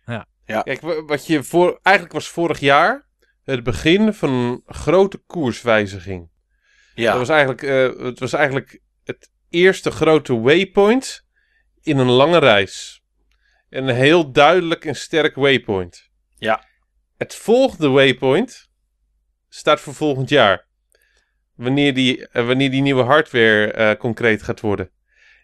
Kijk, wa- wat je voor, eigenlijk was vorig jaar het begin van een grote koerswijziging. Ja, Dat was eigenlijk, eh, het was eigenlijk het eerste grote waypoint in een lange reis. En een heel duidelijk en sterk waypoint. Ja. Het volgende waypoint staat voor volgend jaar. Wanneer die, eh, wanneer die nieuwe hardware eh, concreet gaat worden.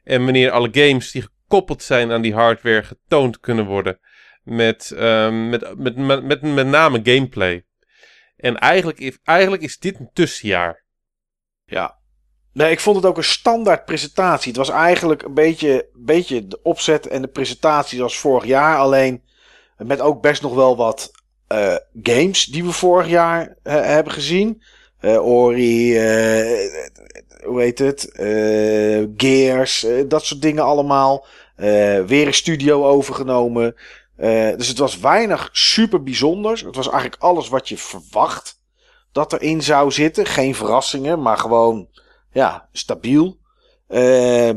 En wanneer alle games die gekoppeld zijn aan die hardware getoond kunnen worden. Met, ehm, met, met, met, met, name gameplay. En eigenlijk, is- eigenlijk is dit een tussenjaar. ja. Nee, ik vond het ook een standaard presentatie. Het was eigenlijk een beetje, beetje de opzet en de presentatie zoals vorig jaar. Alleen met ook best nog wel wat eh, games die we vorig jaar eh, hebben gezien. Eh, Ori, eh, hoe heet het? Eh, Gears, eh, dat soort dingen allemaal. Eh, weer een studio overgenomen. Eh, dus het was weinig super bijzonders. Het was eigenlijk alles wat je verwacht dat erin zou zitten. Geen verrassingen, maar gewoon ja, stabiel. Eh,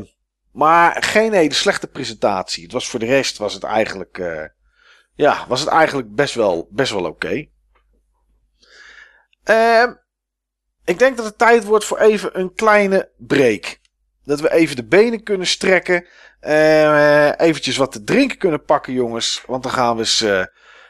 maar geen hele slechte presentatie. Het was voor de rest was het eigenlijk, ja, was het eigenlijk best wel, best wel oké. Ik denk dat het tijd wordt voor even een kleine break. Dat we even de benen kunnen strekken. Eh eventjes wat te drinken kunnen pakken, jongens. Want dan gaan we eens eh,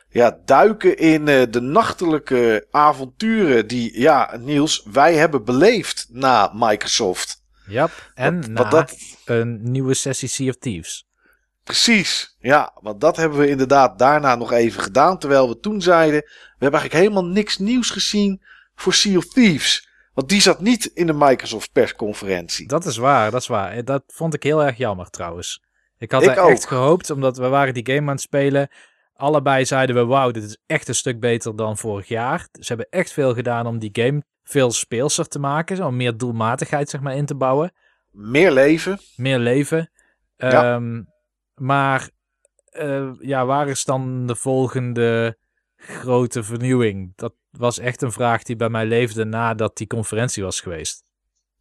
ja, duiken in eh, de nachtelijke avonturen die, ja, Niels, wij hebben beleefd na Microsoft. Ja, en Wat- na wat dat, een nieuwe sessie Sea of Thieves. precies, ja, want dat hebben we inderdaad daarna nog even gedaan. Terwijl we toen zeiden, we hebben eigenlijk helemaal niks nieuws gezien voor Sea of Thieves. Want die zat niet in de Microsoft persconferentie. Dat is waar, dat is waar. Eh, Dat vond ik heel erg jammer trouwens. Ik had Ik er echt gehoopt, omdat we waren die game aan het spelen. allebei zeiden we, wauw, dit is echt een stuk beter dan vorig jaar. Ze hebben echt veel gedaan om die game veel speelser te maken, om meer doelmatigheid zeg maar in te bouwen. Meer leven. Meer leven. Ja. Ehm, maar eh, ja, waar is dan de volgende grote vernieuwing? Dat was echt een vraag die bij mij leefde nadat die conferentie was geweest.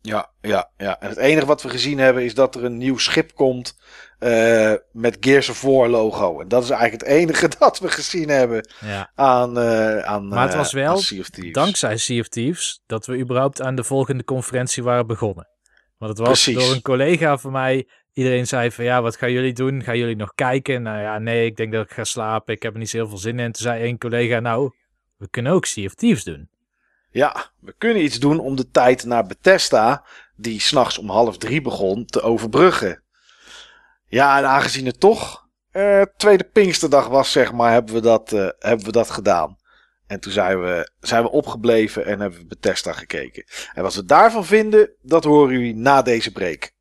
Ja, ja, ja. En het enige wat we gezien hebben is dat er een nieuw schip komt eh, met Gears of War logo. En dat is eigenlijk het enige dat we gezien hebben Ja. aan, eh aan Maar het eh, was wel of Thieves. Dankzij Sea of Thieves dat we überhaupt aan de volgende conferentie waren begonnen. Want het was Precies. door een collega van mij. Iedereen zei van ja, wat gaan jullie doen? Gaan jullie nog kijken? Nou ja, nee, ik denk dat ik ga slapen. Ik heb er niet zo heel veel zin in. Toen zei één collega, nou, we kunnen ook Sea of doen. Ja, we kunnen iets doen om de tijd naar Bethesda, die s'nachts om half drie begon, te overbruggen. Ja, en aangezien het toch eh, tweede Pinksterdag was, zeg maar, hebben we dat, eh, hebben we dat gedaan. En toen zijn we, zijn we opgebleven en hebben we Bethesda gekeken. En wat we daarvan vinden, dat horen jullie na deze break.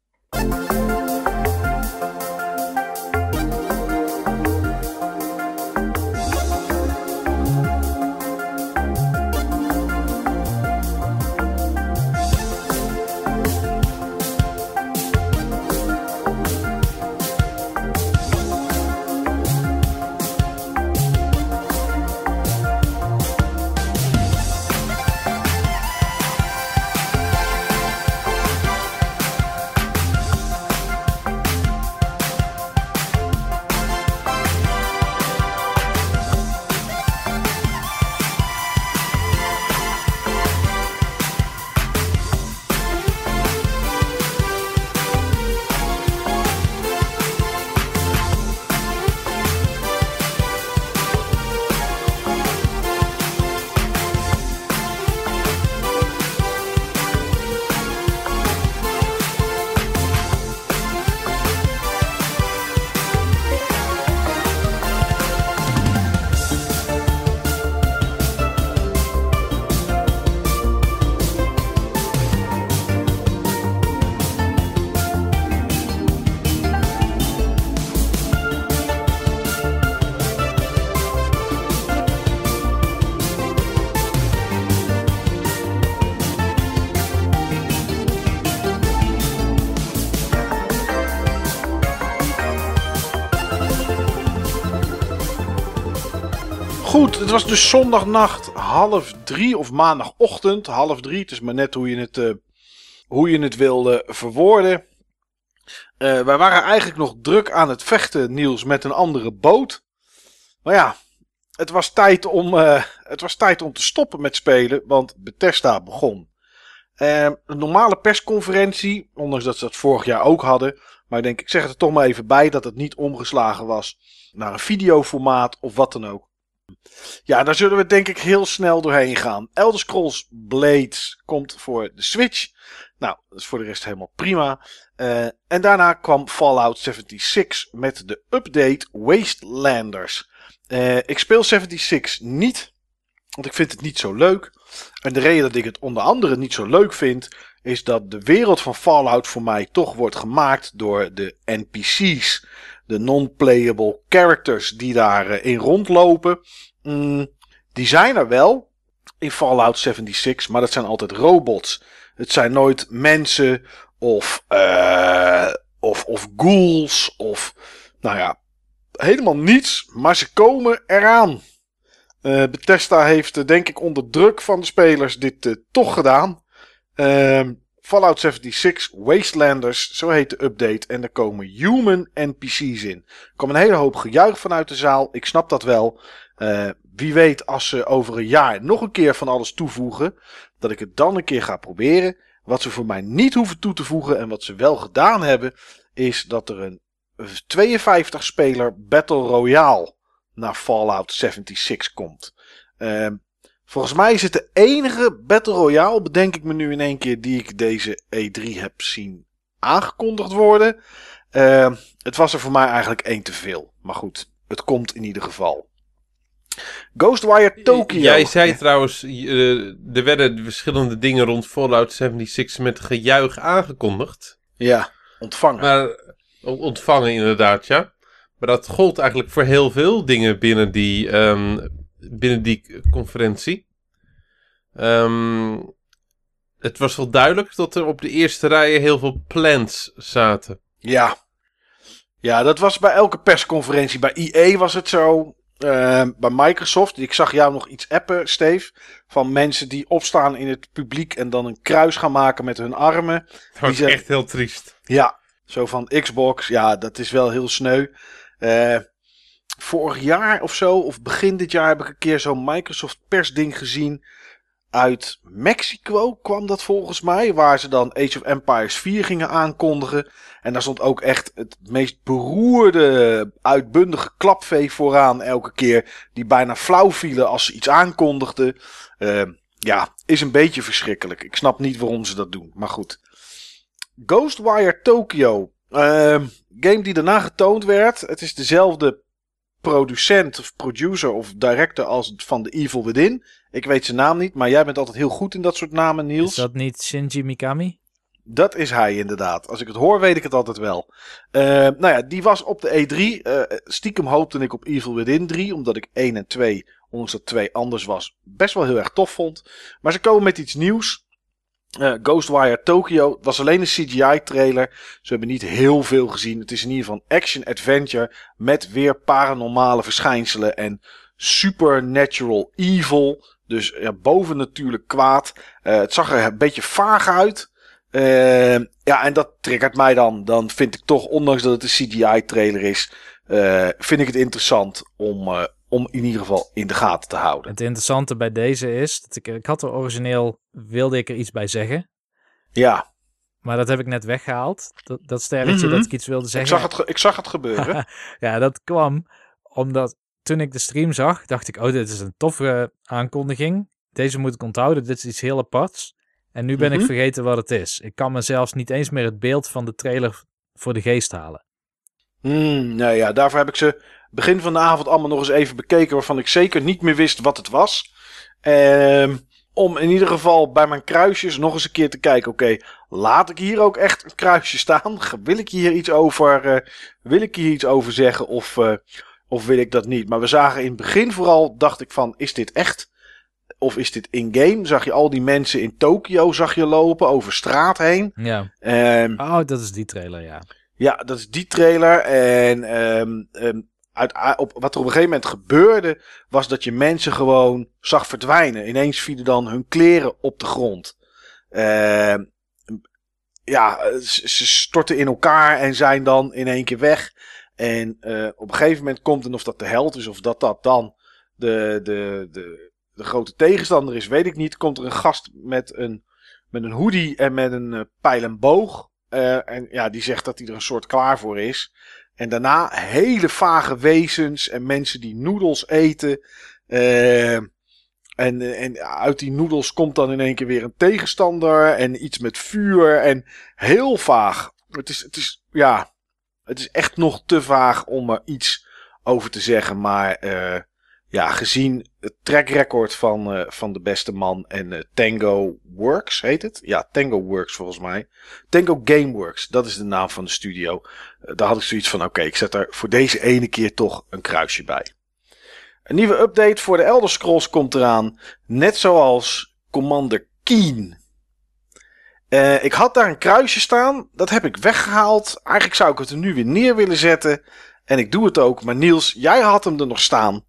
Was dus zondagnacht half drie of maandagochtend half drie. Het is maar net hoe je het, eh, hoe je het wilde verwoorden. Eh, wij waren eigenlijk nog druk aan het vechten, Niels, met een andere boot. Maar ja, het was tijd om, eh, het was tijd om te stoppen met spelen, want Bethesda begon. Een normale persconferentie, ondanks dat ze dat vorig jaar ook hadden. Maar ik denk, ik zeg het er toch maar even bij dat het niet omgeslagen was naar een videoformaat of wat dan ook. Ja, daar zullen we denk ik heel snel doorheen gaan. Elder Scrolls Blades komt voor de Switch. Nou, dat is voor de rest helemaal prima. Eh, en daarna kwam Fallout 76 met de update Wastelanders. Eh, ik speel 76 niet, want ik vind het niet zo leuk. En de reden dat ik het onder andere niet zo leuk vind, is dat de wereld van Fallout voor mij toch wordt gemaakt door de NPC's. De non-playable characters die daarin in rondlopen. Mm, die zijn er wel in Fallout 76, maar dat zijn altijd robots. Het zijn nooit mensen of, eh, of, of ghouls of, nou ja, helemaal niets. Maar ze komen eraan. Eh, Bethesda heeft, eh, denk ik, onder druk van de spelers dit eh, toch gedaan. Ehm, Fallout 76 Wastelanders, zo heet de update. En er komen human NPC's in. Er kwam een hele hoop gejuich vanuit de zaal. Ik snap dat wel. Eh, wie weet als ze over een jaar nog een keer van alles toevoegen. Dat ik het dan een keer ga proberen. Wat ze voor mij niet hoeven toe te voegen. En wat ze wel gedaan hebben. Is dat er een 52 speler Battle Royale naar Fallout 76 komt. Ehm, volgens mij is het de enige Battle Royale, bedenk ik me nu in één keer, die ik deze E3 heb zien aangekondigd worden. Ehm, het was er voor mij eigenlijk één te veel. Maar goed, het komt in ieder geval. Ghostwire Tokyo. Jij zei trouwens, eh, er werden verschillende dingen rond Fallout 76 met gejuich aangekondigd. Ja, ontvangen. Maar o- ontvangen inderdaad, ja. Maar dat gold eigenlijk voor heel veel dingen binnen die, ehm, binnen die conferentie. Ehm, het was wel duidelijk dat er op de eerste rijen heel veel plans zaten. Ja. Ja, dat was bij elke persconferentie. Bij EA was het zo. eh, bij Microsoft. Ik zag jou nog iets appen, Steve. Van mensen die opstaan in het publiek en dan een kruis gaan maken met hun armen. Dat was echt heel triest. Ja, zo van Xbox. Ja, dat is wel heel sneu. Eh, vorig jaar of zo, of begin dit jaar, heb ik een keer zo'n Microsoft persding gezien. Uit Mexico kwam dat volgens mij. Waar ze dan Age of Empires 4 gingen aankondigen. En daar stond ook echt het meest beroerde, uitbundige klapvee vooraan elke keer. Die bijna flauw vielen als ze iets aankondigden. Eh, ja, is een beetje verschrikkelijk. Ik snap niet waarom ze dat doen. Maar goed. Ghostwire Tokyo. Ehm, game die daarna getoond werd. Het is dezelfde producent of producer of director als van The Evil Within. Ik weet zijn naam niet, maar jij bent altijd heel goed in dat soort namen, Niels. Is dat niet Shinji Mikami? Dat is hij inderdaad. Als ik het hoor, weet ik het altijd wel. Eh, nou ja, die was op de E3. Eh, stiekem hoopte ik op Evil Within 3, omdat ik 1 en 2, ondanks dat 2 anders was, best wel heel erg tof vond. Maar ze komen met iets nieuws. Eh, Ghostwire Tokyo was alleen een CGI-trailer. Ze hebben niet heel veel gezien. Het is in ieder geval action-adventure met weer paranormale verschijnselen en supernatural evil. Dus ja, bovennatuurlijk kwaad. Eh, het zag er een beetje vaag uit. Eh, ja, en dat triggert mij dan. Dan vind ik toch, ondanks dat het een CGI-trailer is, eh, vind ik het interessant om, om in ieder geval in de gaten te houden. Het interessante bij deze is, dat ik, ik had er origineel, wilde ik er iets bij zeggen. Ja, Maar dat heb ik net weggehaald. Dat, dat sterretje Mhm. dat ik iets wilde ik zeggen. zag, het ik zag het gebeuren. Ja, dat kwam omdat toen ik de stream zag, dacht ik, oh, dit is een toffe aankondiging. Deze moet ik onthouden, dit is iets heel aparts. En nu ben ik Mhm. vergeten wat het is. Ik kan me zelfs niet eens meer het beeld van de trailer voor de geest halen. Hmm, nou ja, daarvoor heb ik ze begin van de avond allemaal nog eens even bekeken, waarvan ik zeker niet meer wist wat het was. Ehm, om in ieder geval bij mijn kruisjes nog eens een keer te kijken. Oké, laat ik hier ook echt een kruisje staan? Wil ik hier iets over, eh, wil ik hier iets over zeggen of, eh, of wil ik dat niet? Maar we zagen in het begin vooral, dacht ik van, is dit echt? Of is dit in-game? Zag je al die mensen in Tokio zag je lopen over straat heen? Ja. Ehm, Oh, dat is die trailer, ja. ja, dat is die trailer. En ehm, uit, op, wat er op een gegeven moment gebeurde, was dat je mensen gewoon zag verdwijnen. Ineens vielen dan hun kleren op de grond. Ehm, ja, ze storten in elkaar en zijn dan in één keer weg. En eh, op een gegeven moment komt, en of dat de held is of dat dat dan de, de, de, de grote tegenstander is, weet ik niet. Komt er een gast met een, met een hoodie en met een eh, pijl en boog. Eh, en ja, die zegt dat hij er een soort klaar voor is. En daarna hele vage wezens en mensen die noedels eten. Eh, en, en uit die noedels komt dan in één keer weer een tegenstander. En iets met vuur. En heel vaag. Het is, het is, ja, het is echt nog te vaag om er iets over te zeggen. Maar eh, ja, gezien het track record van, eh, van de beste man en eh, Tango Works heet het? Ja, Tango Works volgens mij. Tango Gameworks, dat is de naam van de studio. Eh, daar had ik zoiets van, oké, ik zet er voor deze ene keer toch een kruisje bij. Een nieuwe update voor de Elder Scrolls komt eraan. Net zoals Commander Keen. Ik had daar een kruisje staan. Dat heb ik weggehaald. Eigenlijk zou ik het er nu weer neer willen zetten. En ik doe het ook. Maar Niels, jij had hem er nog staan.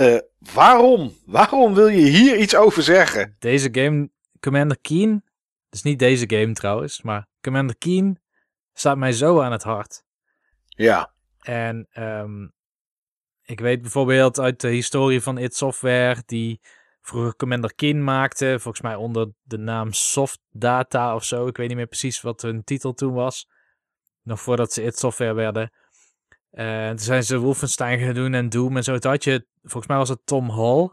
Eh, waarom? Waarom wil je hier iets over zeggen? Deze game, Commander Keen, dus niet deze game trouwens, maar Commander Keen staat mij zo aan het hart. Ja. En ehm, ik weet bijvoorbeeld uit de historie van id Software, die vroeger Commander Keen maakte, volgens mij onder de naam Soft Data of zo. Ik weet niet meer precies wat hun titel toen was. Nog voordat ze id Software werden. Eh, toen zijn ze Wolfenstein gaan doen en Doom en zo. Toen had je, volgens mij was het Tom Hall,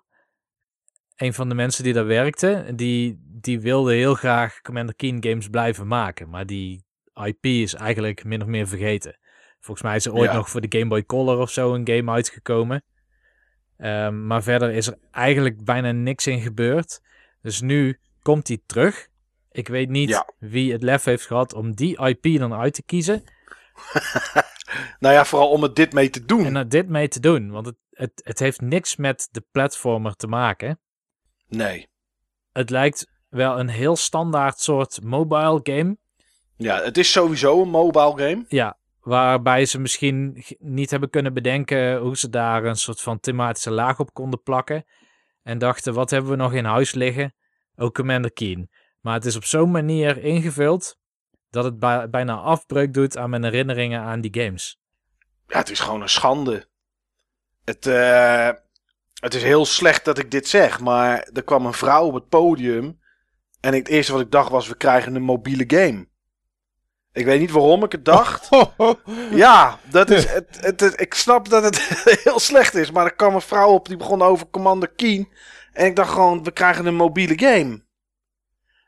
een van de mensen die daar werkte. Die, die wilde heel graag Commander Keen games blijven maken. Maar die IP is eigenlijk min of meer vergeten. Volgens mij is er ooit Ja. nog voor de Game Boy Color of zo een game uitgekomen. Ehm, maar verder is er eigenlijk bijna niks in gebeurd. Dus nu komt hij terug. Ik weet niet Ja. wie het lef heeft gehad om die IP dan uit te kiezen. nou ja, vooral om er dit mee te doen. En er dit mee te doen. Want het, het, het heeft niks met de platformer te maken. Nee. Het lijkt wel een heel standaard soort mobile game. Ja, het is sowieso een mobile game. Ja, waarbij ze misschien niet hebben kunnen bedenken hoe ze daar een soort van thematische laag op konden plakken. En dachten, wat hebben we nog in huis liggen? Ook Commander Keen. Maar het is op zo'n manier ingevuld dat het bij- bijna afbreuk doet aan mijn herinneringen aan die games. Ja, het is gewoon een schande. Het, eh, het is heel slecht dat ik dit zeg, maar er kwam een vrouw op het podium. En het eerste wat ik dacht was, we krijgen een mobiele game. Ik weet niet waarom ik het dacht. Ja, dat is, het, het, het- ik snap dat het heel slecht is. Maar er kwam een vrouw op die begon over Commander Keen. En ik dacht gewoon, we krijgen een mobiele game.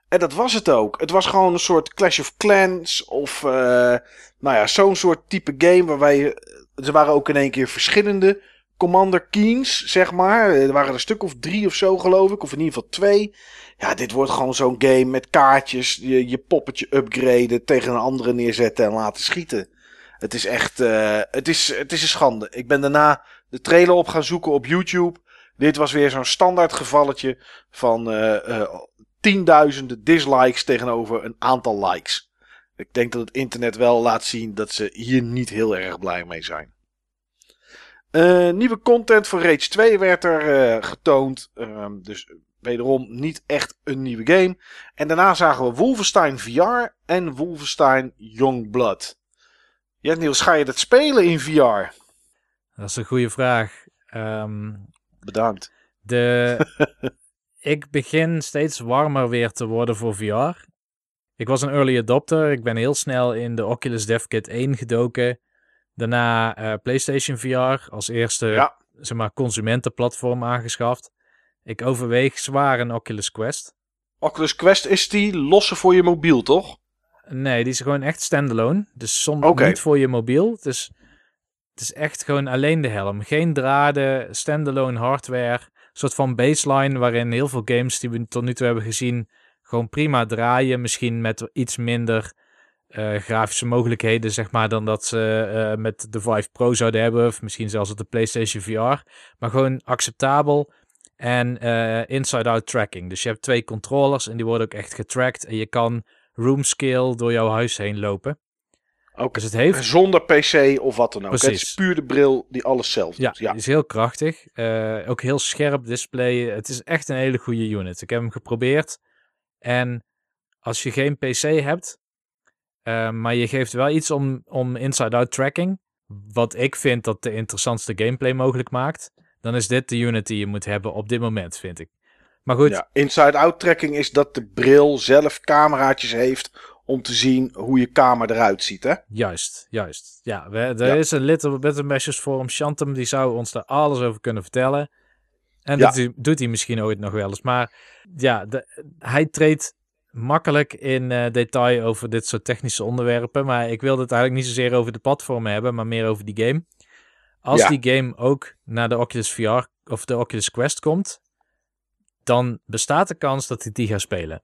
En dat was het ook. Het was gewoon een soort Clash of Clans. Of eh, nou ja, zo'n soort type game. Waarbij er waren ook in één keer verschillende Commander Keens, zeg maar. Er waren er een stuk of drie of zo, geloof ik. Of in ieder geval twee. Ja, dit wordt gewoon zo'n game met kaartjes. Je, je poppetje upgraden, tegen een andere neerzetten en laten schieten. Het is echt, eh, het, is, het is een schande. Ik ben daarna de trailer op gaan zoeken op YouTube. Dit was weer zo'n standaard gevalletje van eh, tienduizenden dislikes tegenover een aantal likes. Ik denk dat het internet wel laat zien dat ze hier niet heel erg blij mee zijn. Eh, nieuwe content voor Rage 2 werd er eh, getoond. Ehm, dus wederom niet echt een nieuwe game. En daarna zagen we Wolfenstein VR en Wolfenstein Youngblood. Ja, Niels, ga je dat spelen in VR? Dat is een goede vraag. Ehm, Bedankt. de, ik begin steeds warmer weer te worden voor VR. Ik was een early adopter. Ik ben heel snel in de Oculus Dev Kit 1 gedoken. Daarna eh, PlayStation VR als eerste Ja. zeg maar, consumentenplatform aangeschaft. Ik overweeg zwaar een Oculus Quest. Oculus Quest is die losse voor je mobiel, toch? Nee, die is gewoon echt standalone. Dus zonder, niet voor je mobiel. Dus het is echt gewoon alleen de helm. Geen draden, standalone hardware. Soort van baseline waarin heel veel games die we tot nu toe hebben gezien gewoon prima draaien. Misschien met iets minder eh, grafische mogelijkheden, zeg maar, dan dat ze eh, met de Vive Pro zouden hebben. Of misschien zelfs op de PlayStation VR. Maar gewoon acceptabel. En eh, inside-out tracking. Dus je hebt twee controllers en die worden ook echt getracked. En je kan room scale door jouw huis heen lopen. Oké. Dus het heeft Zonder PC of wat dan ook. Het Precies. is puur de bril die alles zelf Ja, doet. Ja. die is heel krachtig. Eh, ook heel scherp display. Het is echt een hele goede unit. Ik heb hem geprobeerd. En als je geen PC hebt, eh, maar je geeft wel iets om, om inside-out tracking, wat ik vind dat de interessantste gameplay mogelijk maakt, dan is dit de unit die je moet hebben op dit moment, vind ik. Maar goed, Ja, Inside-out tracking is dat de bril zelf cameraatjes heeft om te zien hoe je kamer eruit ziet, hè? Juist, juist. Ja, we, er Ja. is een Little of Measures Forum. Shantum, die zou ons daar alles over kunnen vertellen. En Ja. dat doet, hij misschien ooit nog wel eens. Maar ja, de- hij treedt makkelijk in eh, detail over dit soort technische onderwerpen. Maar ik wilde het eigenlijk niet zozeer over de platformen hebben, maar meer over die game. Als Ja. die game ook naar de Oculus VR of de Oculus Quest komt, dan bestaat de kans dat ik die ga spelen.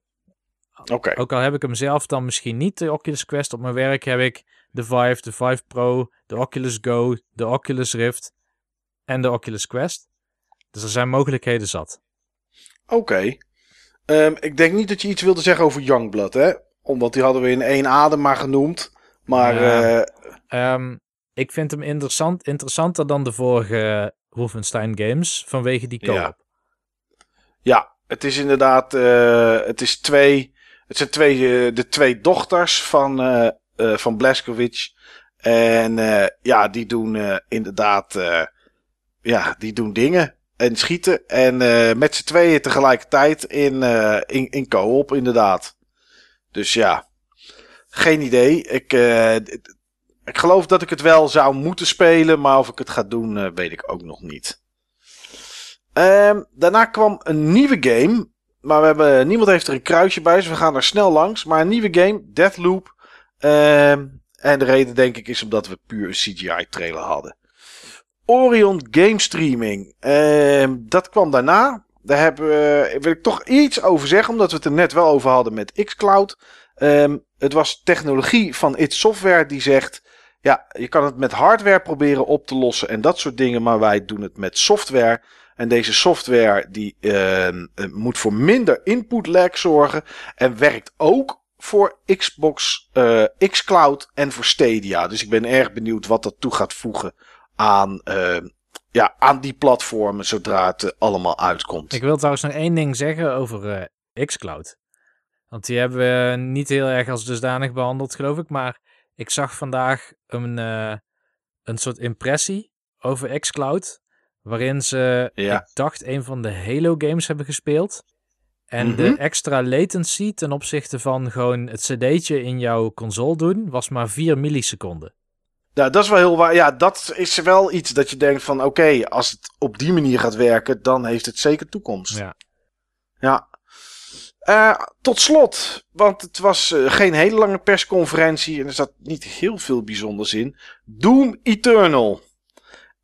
Ook al heb ik hem zelf dan misschien niet, de Oculus Quest. Op mijn werk heb ik de Vive, de Vive Pro, de Oculus Go, de Oculus Rift en de Oculus Quest. Dus er zijn mogelijkheden zat. Oké. Ehm, ik denk niet dat je iets wilde zeggen over Youngblood, hè? Omdat die hadden we in één adem maar genoemd. Maar eh, Ehm, ik vind hem interessant, interessanter dan de vorige Wolfenstein games vanwege die co-op. Ja. ja, het is inderdaad... eh, het, is twee, het zijn twee, eh, de twee dochters van, eh van Blazkowicz. En ja, die doen inderdaad... ja, die doen dingen. En schieten. En met z'n tweeën tegelijkertijd in, in, in co-op, inderdaad. Dus ja, geen idee. Ik, ik geloof dat ik het wel zou moeten spelen. Maar of ik het ga doen, weet ik ook nog niet. Ehm, daarna kwam een nieuwe game. Maar we hebben, niemand heeft er een kruisje bij, dus we gaan er snel langs. Maar een nieuwe game, Deathloop. Ehm, en de reden denk ik is omdat we puur een CGI-trailer hadden. Orion Game Streaming. Ehm, dat kwam daarna. Daar hebben we, wil ik toch iets over zeggen, omdat we het er net wel over hadden met xCloud. Ehm, het was technologie van id Software die zegt: ja, je kan het met hardware proberen op te lossen en dat soort dingen, maar wij doen het met software. En deze software die uh, moet voor minder input lag zorgen en werkt ook voor Xbox, uh, xCloud en voor Stadia. Dus ik ben erg benieuwd wat dat toe gaat voegen aan, uh, ja, aan die platformen zodra het uh, allemaal uitkomt. Ik wil trouwens nog één ding zeggen over xCloud. Want die hebben we niet heel erg als dusdanig behandeld, geloof ik. Maar ik zag vandaag een, een soort impressie over xCloud. Waarin ze, Ja. ik dacht, een van de Halo games hebben gespeeld. En Mhm. de extra latency ten opzichte van gewoon het cd'tje in jouw console doen, was maar 4 milliseconden. Nou, dat is wel heel waar. Ja, dat is wel iets dat je denkt van oké, als het op die manier gaat werken, dan heeft het zeker toekomst. Ja. Ja. Eh, tot slot, want het was eh, geen hele lange persconferentie en er zat niet heel veel bijzonders in. Doom Eternal.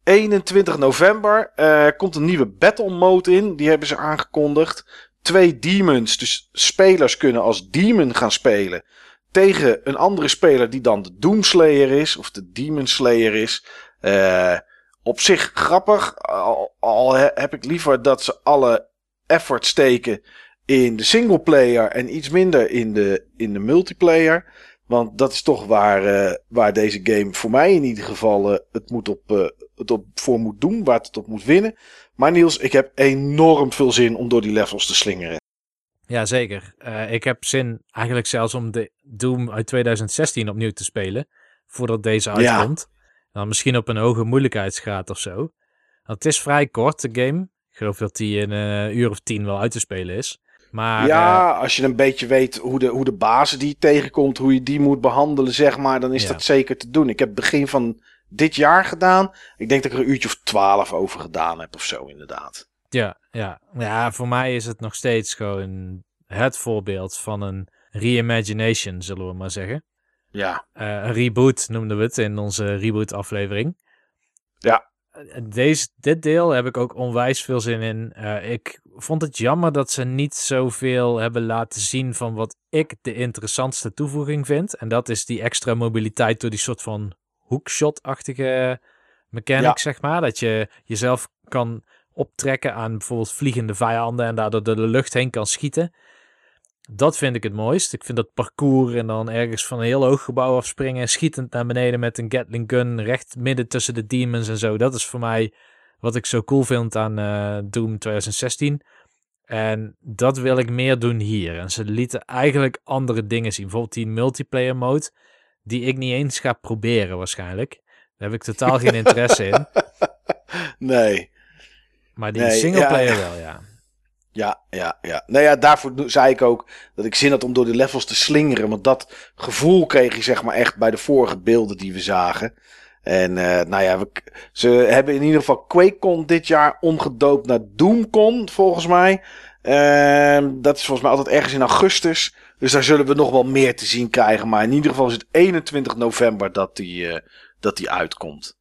21 november eh, komt een nieuwe battle mode in. Die hebben ze aangekondigd. Twee demons, dus spelers kunnen als demon gaan spelen. Tegen een andere speler die dan de Doomslayer is, of de Demon Slayer is. Eh, op zich grappig, al, al he- heb ik liever dat ze alle effort steken in de singleplayer en iets minder in de, in de multiplayer. Want dat is toch waar, eh, waar deze game voor mij in ieder geval het, moet op, het op voor moet doen, waar het op moet winnen. Maar Niels, ik heb enorm veel zin om door die levels te slingeren. Ja, zeker. Eh, ik heb zin eigenlijk zelfs om de Doom uit 2016 opnieuw te spelen. Voordat deze Ja. uitkomt. Dan misschien op een hoge moeilijkheidsgraad of zo. Want het is vrij kort, de game. Ik geloof dat die in een uur of tien wel uit te spelen is. Maar ja, als je een beetje weet hoe de, hoe de bazen die je tegenkomt, hoe je die moet behandelen, zeg maar, dan is Ja. dat zeker te doen. Ik heb begin van dit jaar gedaan. Ik denk dat ik er een uurtje of twaalf over gedaan heb of zo, inderdaad. Ja, ja. ja, voor mij is het nog steeds gewoon het voorbeeld van een reimagination, zullen we maar zeggen. Ja, Eh, een reboot noemden we het in onze reboot-aflevering. Ja. Eh, Deze, dit deel heb ik ook onwijs veel zin in. Eh, ik vond het jammer dat ze niet zoveel hebben laten zien van wat ik de interessantste toevoeging vind. En dat is die extra mobiliteit door die soort van hookshot-achtige mechanic, zeg maar. Dat je jezelf kan optrekken aan bijvoorbeeld vliegende vijanden en daardoor door de lucht heen kan schieten. Dat vind ik het mooist. Ik vind dat parcours en dan ergens van een heel hoog gebouw afspringen, schietend naar beneden met een Gatling gun, recht midden tussen de demons en zo. Dat is voor mij wat ik zo cool vind aan eh, Doom 2016. En dat wil ik meer doen hier. En ze lieten eigenlijk andere dingen zien. Bijvoorbeeld die multiplayer mode, die ik niet eens ga proberen waarschijnlijk. Daar heb ik totaal geen interesse in. nee. Maar die Nee, singleplayer ja. wel, ja. Ja, ja, ja. Nou ja, daarvoor zei ik ook dat ik zin had om door de levels te slingeren. Want dat gevoel kreeg je zeg maar echt bij de vorige beelden die we zagen. En eh, nou ja, we, ze hebben in ieder geval QuakeCon dit jaar omgedoopt naar DoomCon, volgens mij. Ehm, dat is volgens mij altijd ergens in augustus. Dus daar zullen we nog wel meer te zien krijgen. Maar in ieder geval is het 21 november dat die, eh, dat die uitkomt.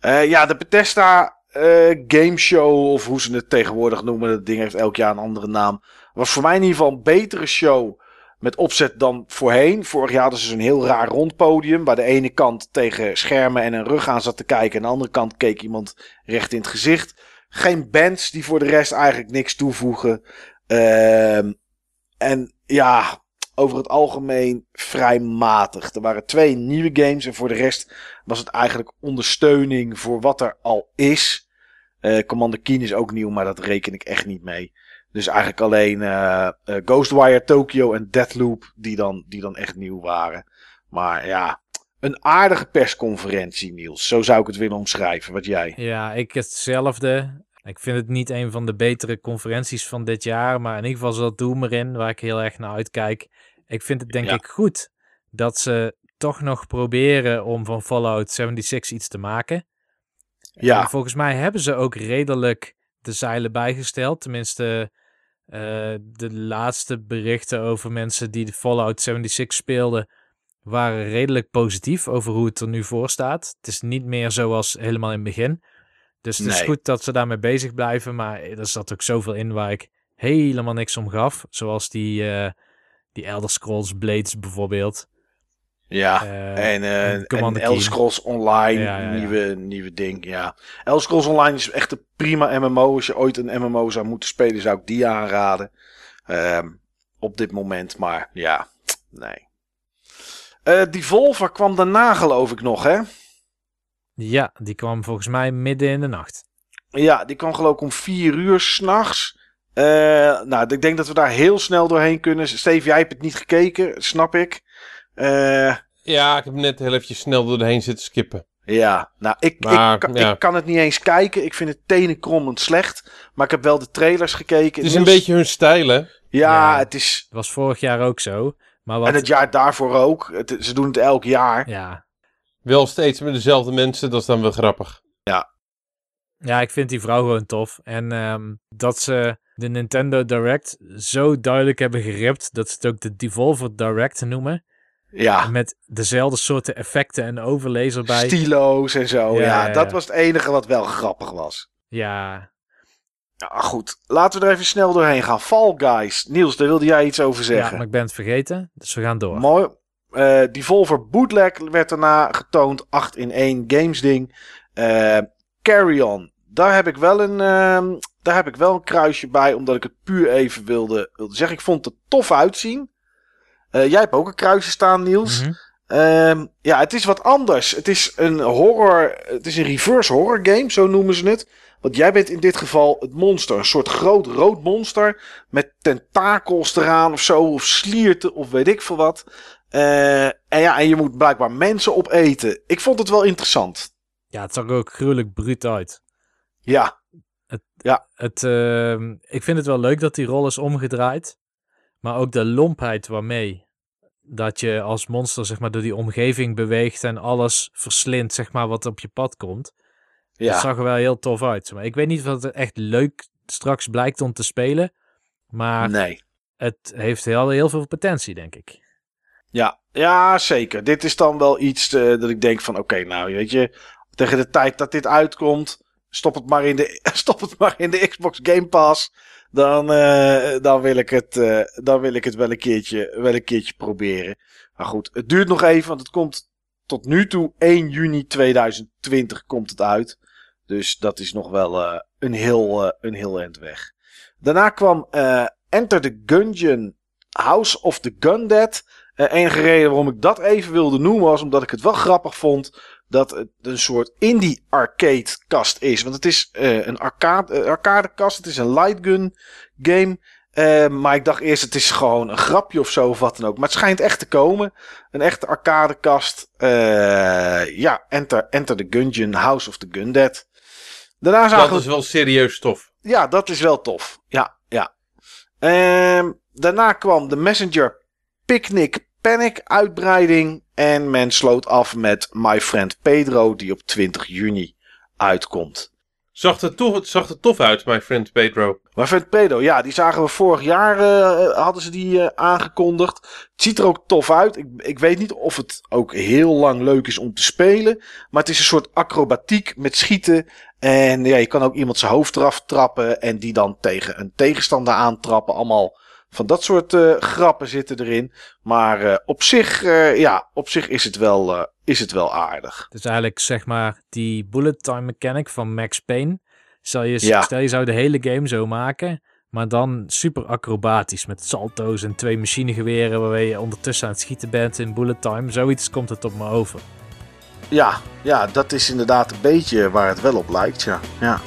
Eh, ja, de Bethesda eh Game Show, of hoe ze het tegenwoordig noemen. Dat ding heeft elk jaar een andere naam. Was voor mij in ieder geval een betere show met opzet dan voorheen. Vorig jaar hadden ze zo'n heel raar rondpodium. Waar de ene kant tegen schermen en een rug aan zat te kijken. En de andere kant keek iemand recht in het gezicht. Geen bands die voor de rest eigenlijk niks toevoegen. Ehm, en ja, over het algemeen vrij matig. Er waren twee nieuwe games. En voor de rest was het eigenlijk ondersteuning voor wat er al is. Eh Commander Keen is ook nieuw, maar dat reken ik echt niet mee. Dus eigenlijk alleen eh, eh, Ghostwire Tokyo en Deathloop die dan, die dan echt nieuw waren. Maar ja, een aardige persconferentie, Niels. Zo zou ik het willen omschrijven. Wat jij? Ja, ik hetzelfde. Ik vind het niet een van de betere conferenties van dit jaar, maar in ieder geval zat Doom erin, waar ik heel erg naar uitkijk. Ik vind het denk Ja. ik goed dat ze toch nog proberen om van Fallout 76 iets te maken. Ja. En volgens mij hebben ze ook redelijk de zeilen bijgesteld. Tenminste, eh, de laatste berichten over mensen die de Fallout 76 speelden waren redelijk positief over hoe het er nu voor staat. Het is niet meer zoals helemaal in het begin. Dus het is goed dat ze daarmee bezig blijven. Maar er zat ook zoveel in waar ik helemaal niks om gaf. Zoals die, eh, die Elder Scrolls Blades bijvoorbeeld. Ja, Eh, en, eh en Elder. Scrolls Online, Ja, ja, ja. Nieuwe, nieuwe ding, ja. Elder Scrolls Online is echt een prima MMO. Als je ooit een MMO zou moeten spelen, zou ik die aanraden. Ehm, op dit moment, maar ja, nee. Eh Devolver kwam daarna geloof ik nog, hè? Ja, die kwam volgens mij midden in de nacht. Ja, die kwam geloof ik om vier uur s'nachts. Eh nou, ik denk dat we daar heel snel doorheen kunnen. Steve, jij hebt het niet gekeken, snap ik. Eh Ja, ik heb net heel eventjes snel door de heen zitten skippen. Ja, nou, ik, Maar, ik, ja. ik kan het niet eens kijken. Ik vind het tenenkrommend slecht. Maar ik heb wel de trailers gekeken. Het is een beetje hun stijl, hè? Ja, Ja. het is... Dat was vorig jaar ook zo. Maar wat... En het jaar daarvoor ook. Het, ze doen het elk jaar. Ja. Wel steeds met dezelfde mensen, dat is dan wel grappig. ja, ik vind die vrouw gewoon tof. En ehm, dat ze de Nintendo Direct zo duidelijk hebben geript... dat ze het ook de Devolver Direct noemen. Ja, Met dezelfde soorten effecten en overlays erbij. stilo's en zo. Ja, Ja, ja, dat ja. was het enige wat wel grappig was. Ja, Ja, goed. Laten we er even snel doorheen gaan. Fall Guys. Niels, daar wilde jij iets over ja, zeggen. maar ik ben het vergeten. Dus we gaan door. Mooi. Eh Devolver Bootleg werd daarna getoond. 8 in 1 games ding. Eh, Carry On. Daar heb ik wel een, ehm, daar heb ik wel een kruisje bij. Omdat ik het puur even wilde, wilde zeggen. Ik vond het tof uitzien. Eh, jij hebt ook een kruisje staan, Niels. Mhm. Ehm, ja, het is wat anders. Het is een horror. Het is een reverse horror game, zo noemen ze het. Want jij bent in dit geval het monster. Een soort groot rood monster. Met tentakels eraan of zo. Of slierten of weet ik veel wat. Eh, en ja, en je moet blijkbaar mensen opeten. Ik vond het wel interessant. Ja, het zag er ook gruwelijk bruut uit. Ja, Het, ehm, ik vind het wel leuk dat die rol is omgedraaid. Maar ook de lompheid waarmee dat je als monster zeg maar, door die omgeving beweegt en alles verslindt zeg maar, wat op je pad komt. Dat ja. zag er wel heel tof uit. Maar ik weet niet of het echt leuk straks blijkt om te spelen. Maar Nee. het heeft heel, heel veel potentie, denk ik. Ja, ja, zeker. Dit is dan wel iets eh, dat ik denk van, oké, nou, weet je, tegen de tijd dat dit uitkomt, stop het maar in de, stop het maar in de Xbox Game Pass. Dan, eh, dan, wil ik het, eh, dan wil ik het wel een, keertje, wel een keertje proberen. Maar goed, het duurt nog even, want het komt tot nu toe 1 juni 2020 komt het uit. Dus dat is nog wel eh, een, heel, eh, een heel eind weg. Daarna kwam eh, Enter the Gungeon House of the Gundead. Eh enige reden waarom ik dat even wilde noemen was omdat ik het wel grappig vond dat het een soort indie arcade kast is. Want het is een arcade, arcade kast, het is een light gun game. Maar ik dacht eerst het is gewoon een grapje of zo of wat dan ook. Maar het schijnt echt te komen. Een echte arcade kast. Eh, ja, Enter, Enter the Gungeon House of the Gundead. Daarna zagen Dat we is wel serieus stof. ja, dat is wel tof. Ja, ja. Ehm, daarna kwam de Messenger Picnic Panic uitbreiding. En men sloot af met My Friend Pedro, die op 20 juni uitkomt. Zag er tof, het zag er tof uit, my friend Pedro. My Friend Pedro, ja, die zagen we vorig jaar, eh, hadden ze die eh, aangekondigd. Het ziet er ook tof uit. Ik, ik weet niet of het ook heel lang leuk is om te spelen. Maar het is een soort acrobatiek met schieten. En ja, je kan ook iemand zijn hoofd eraf trappen. En die dan tegen een tegenstander aantrappen. Allemaal van dat soort eh, grappen zitten erin. Maar op, zich, ja, op zich is het wel, is het wel aardig. Dus eigenlijk zeg maar die bullet time mechanic van Max Payne. Stel je, Ja. stel je zou de hele game zo maken, maar dan super acrobatisch met salto's en twee machinegeweren waarbij je ondertussen aan het schieten bent in bullet time. Zoiets komt het op me over. Ja, ja, dat is inderdaad een beetje waar het wel op lijkt. Ja, ja.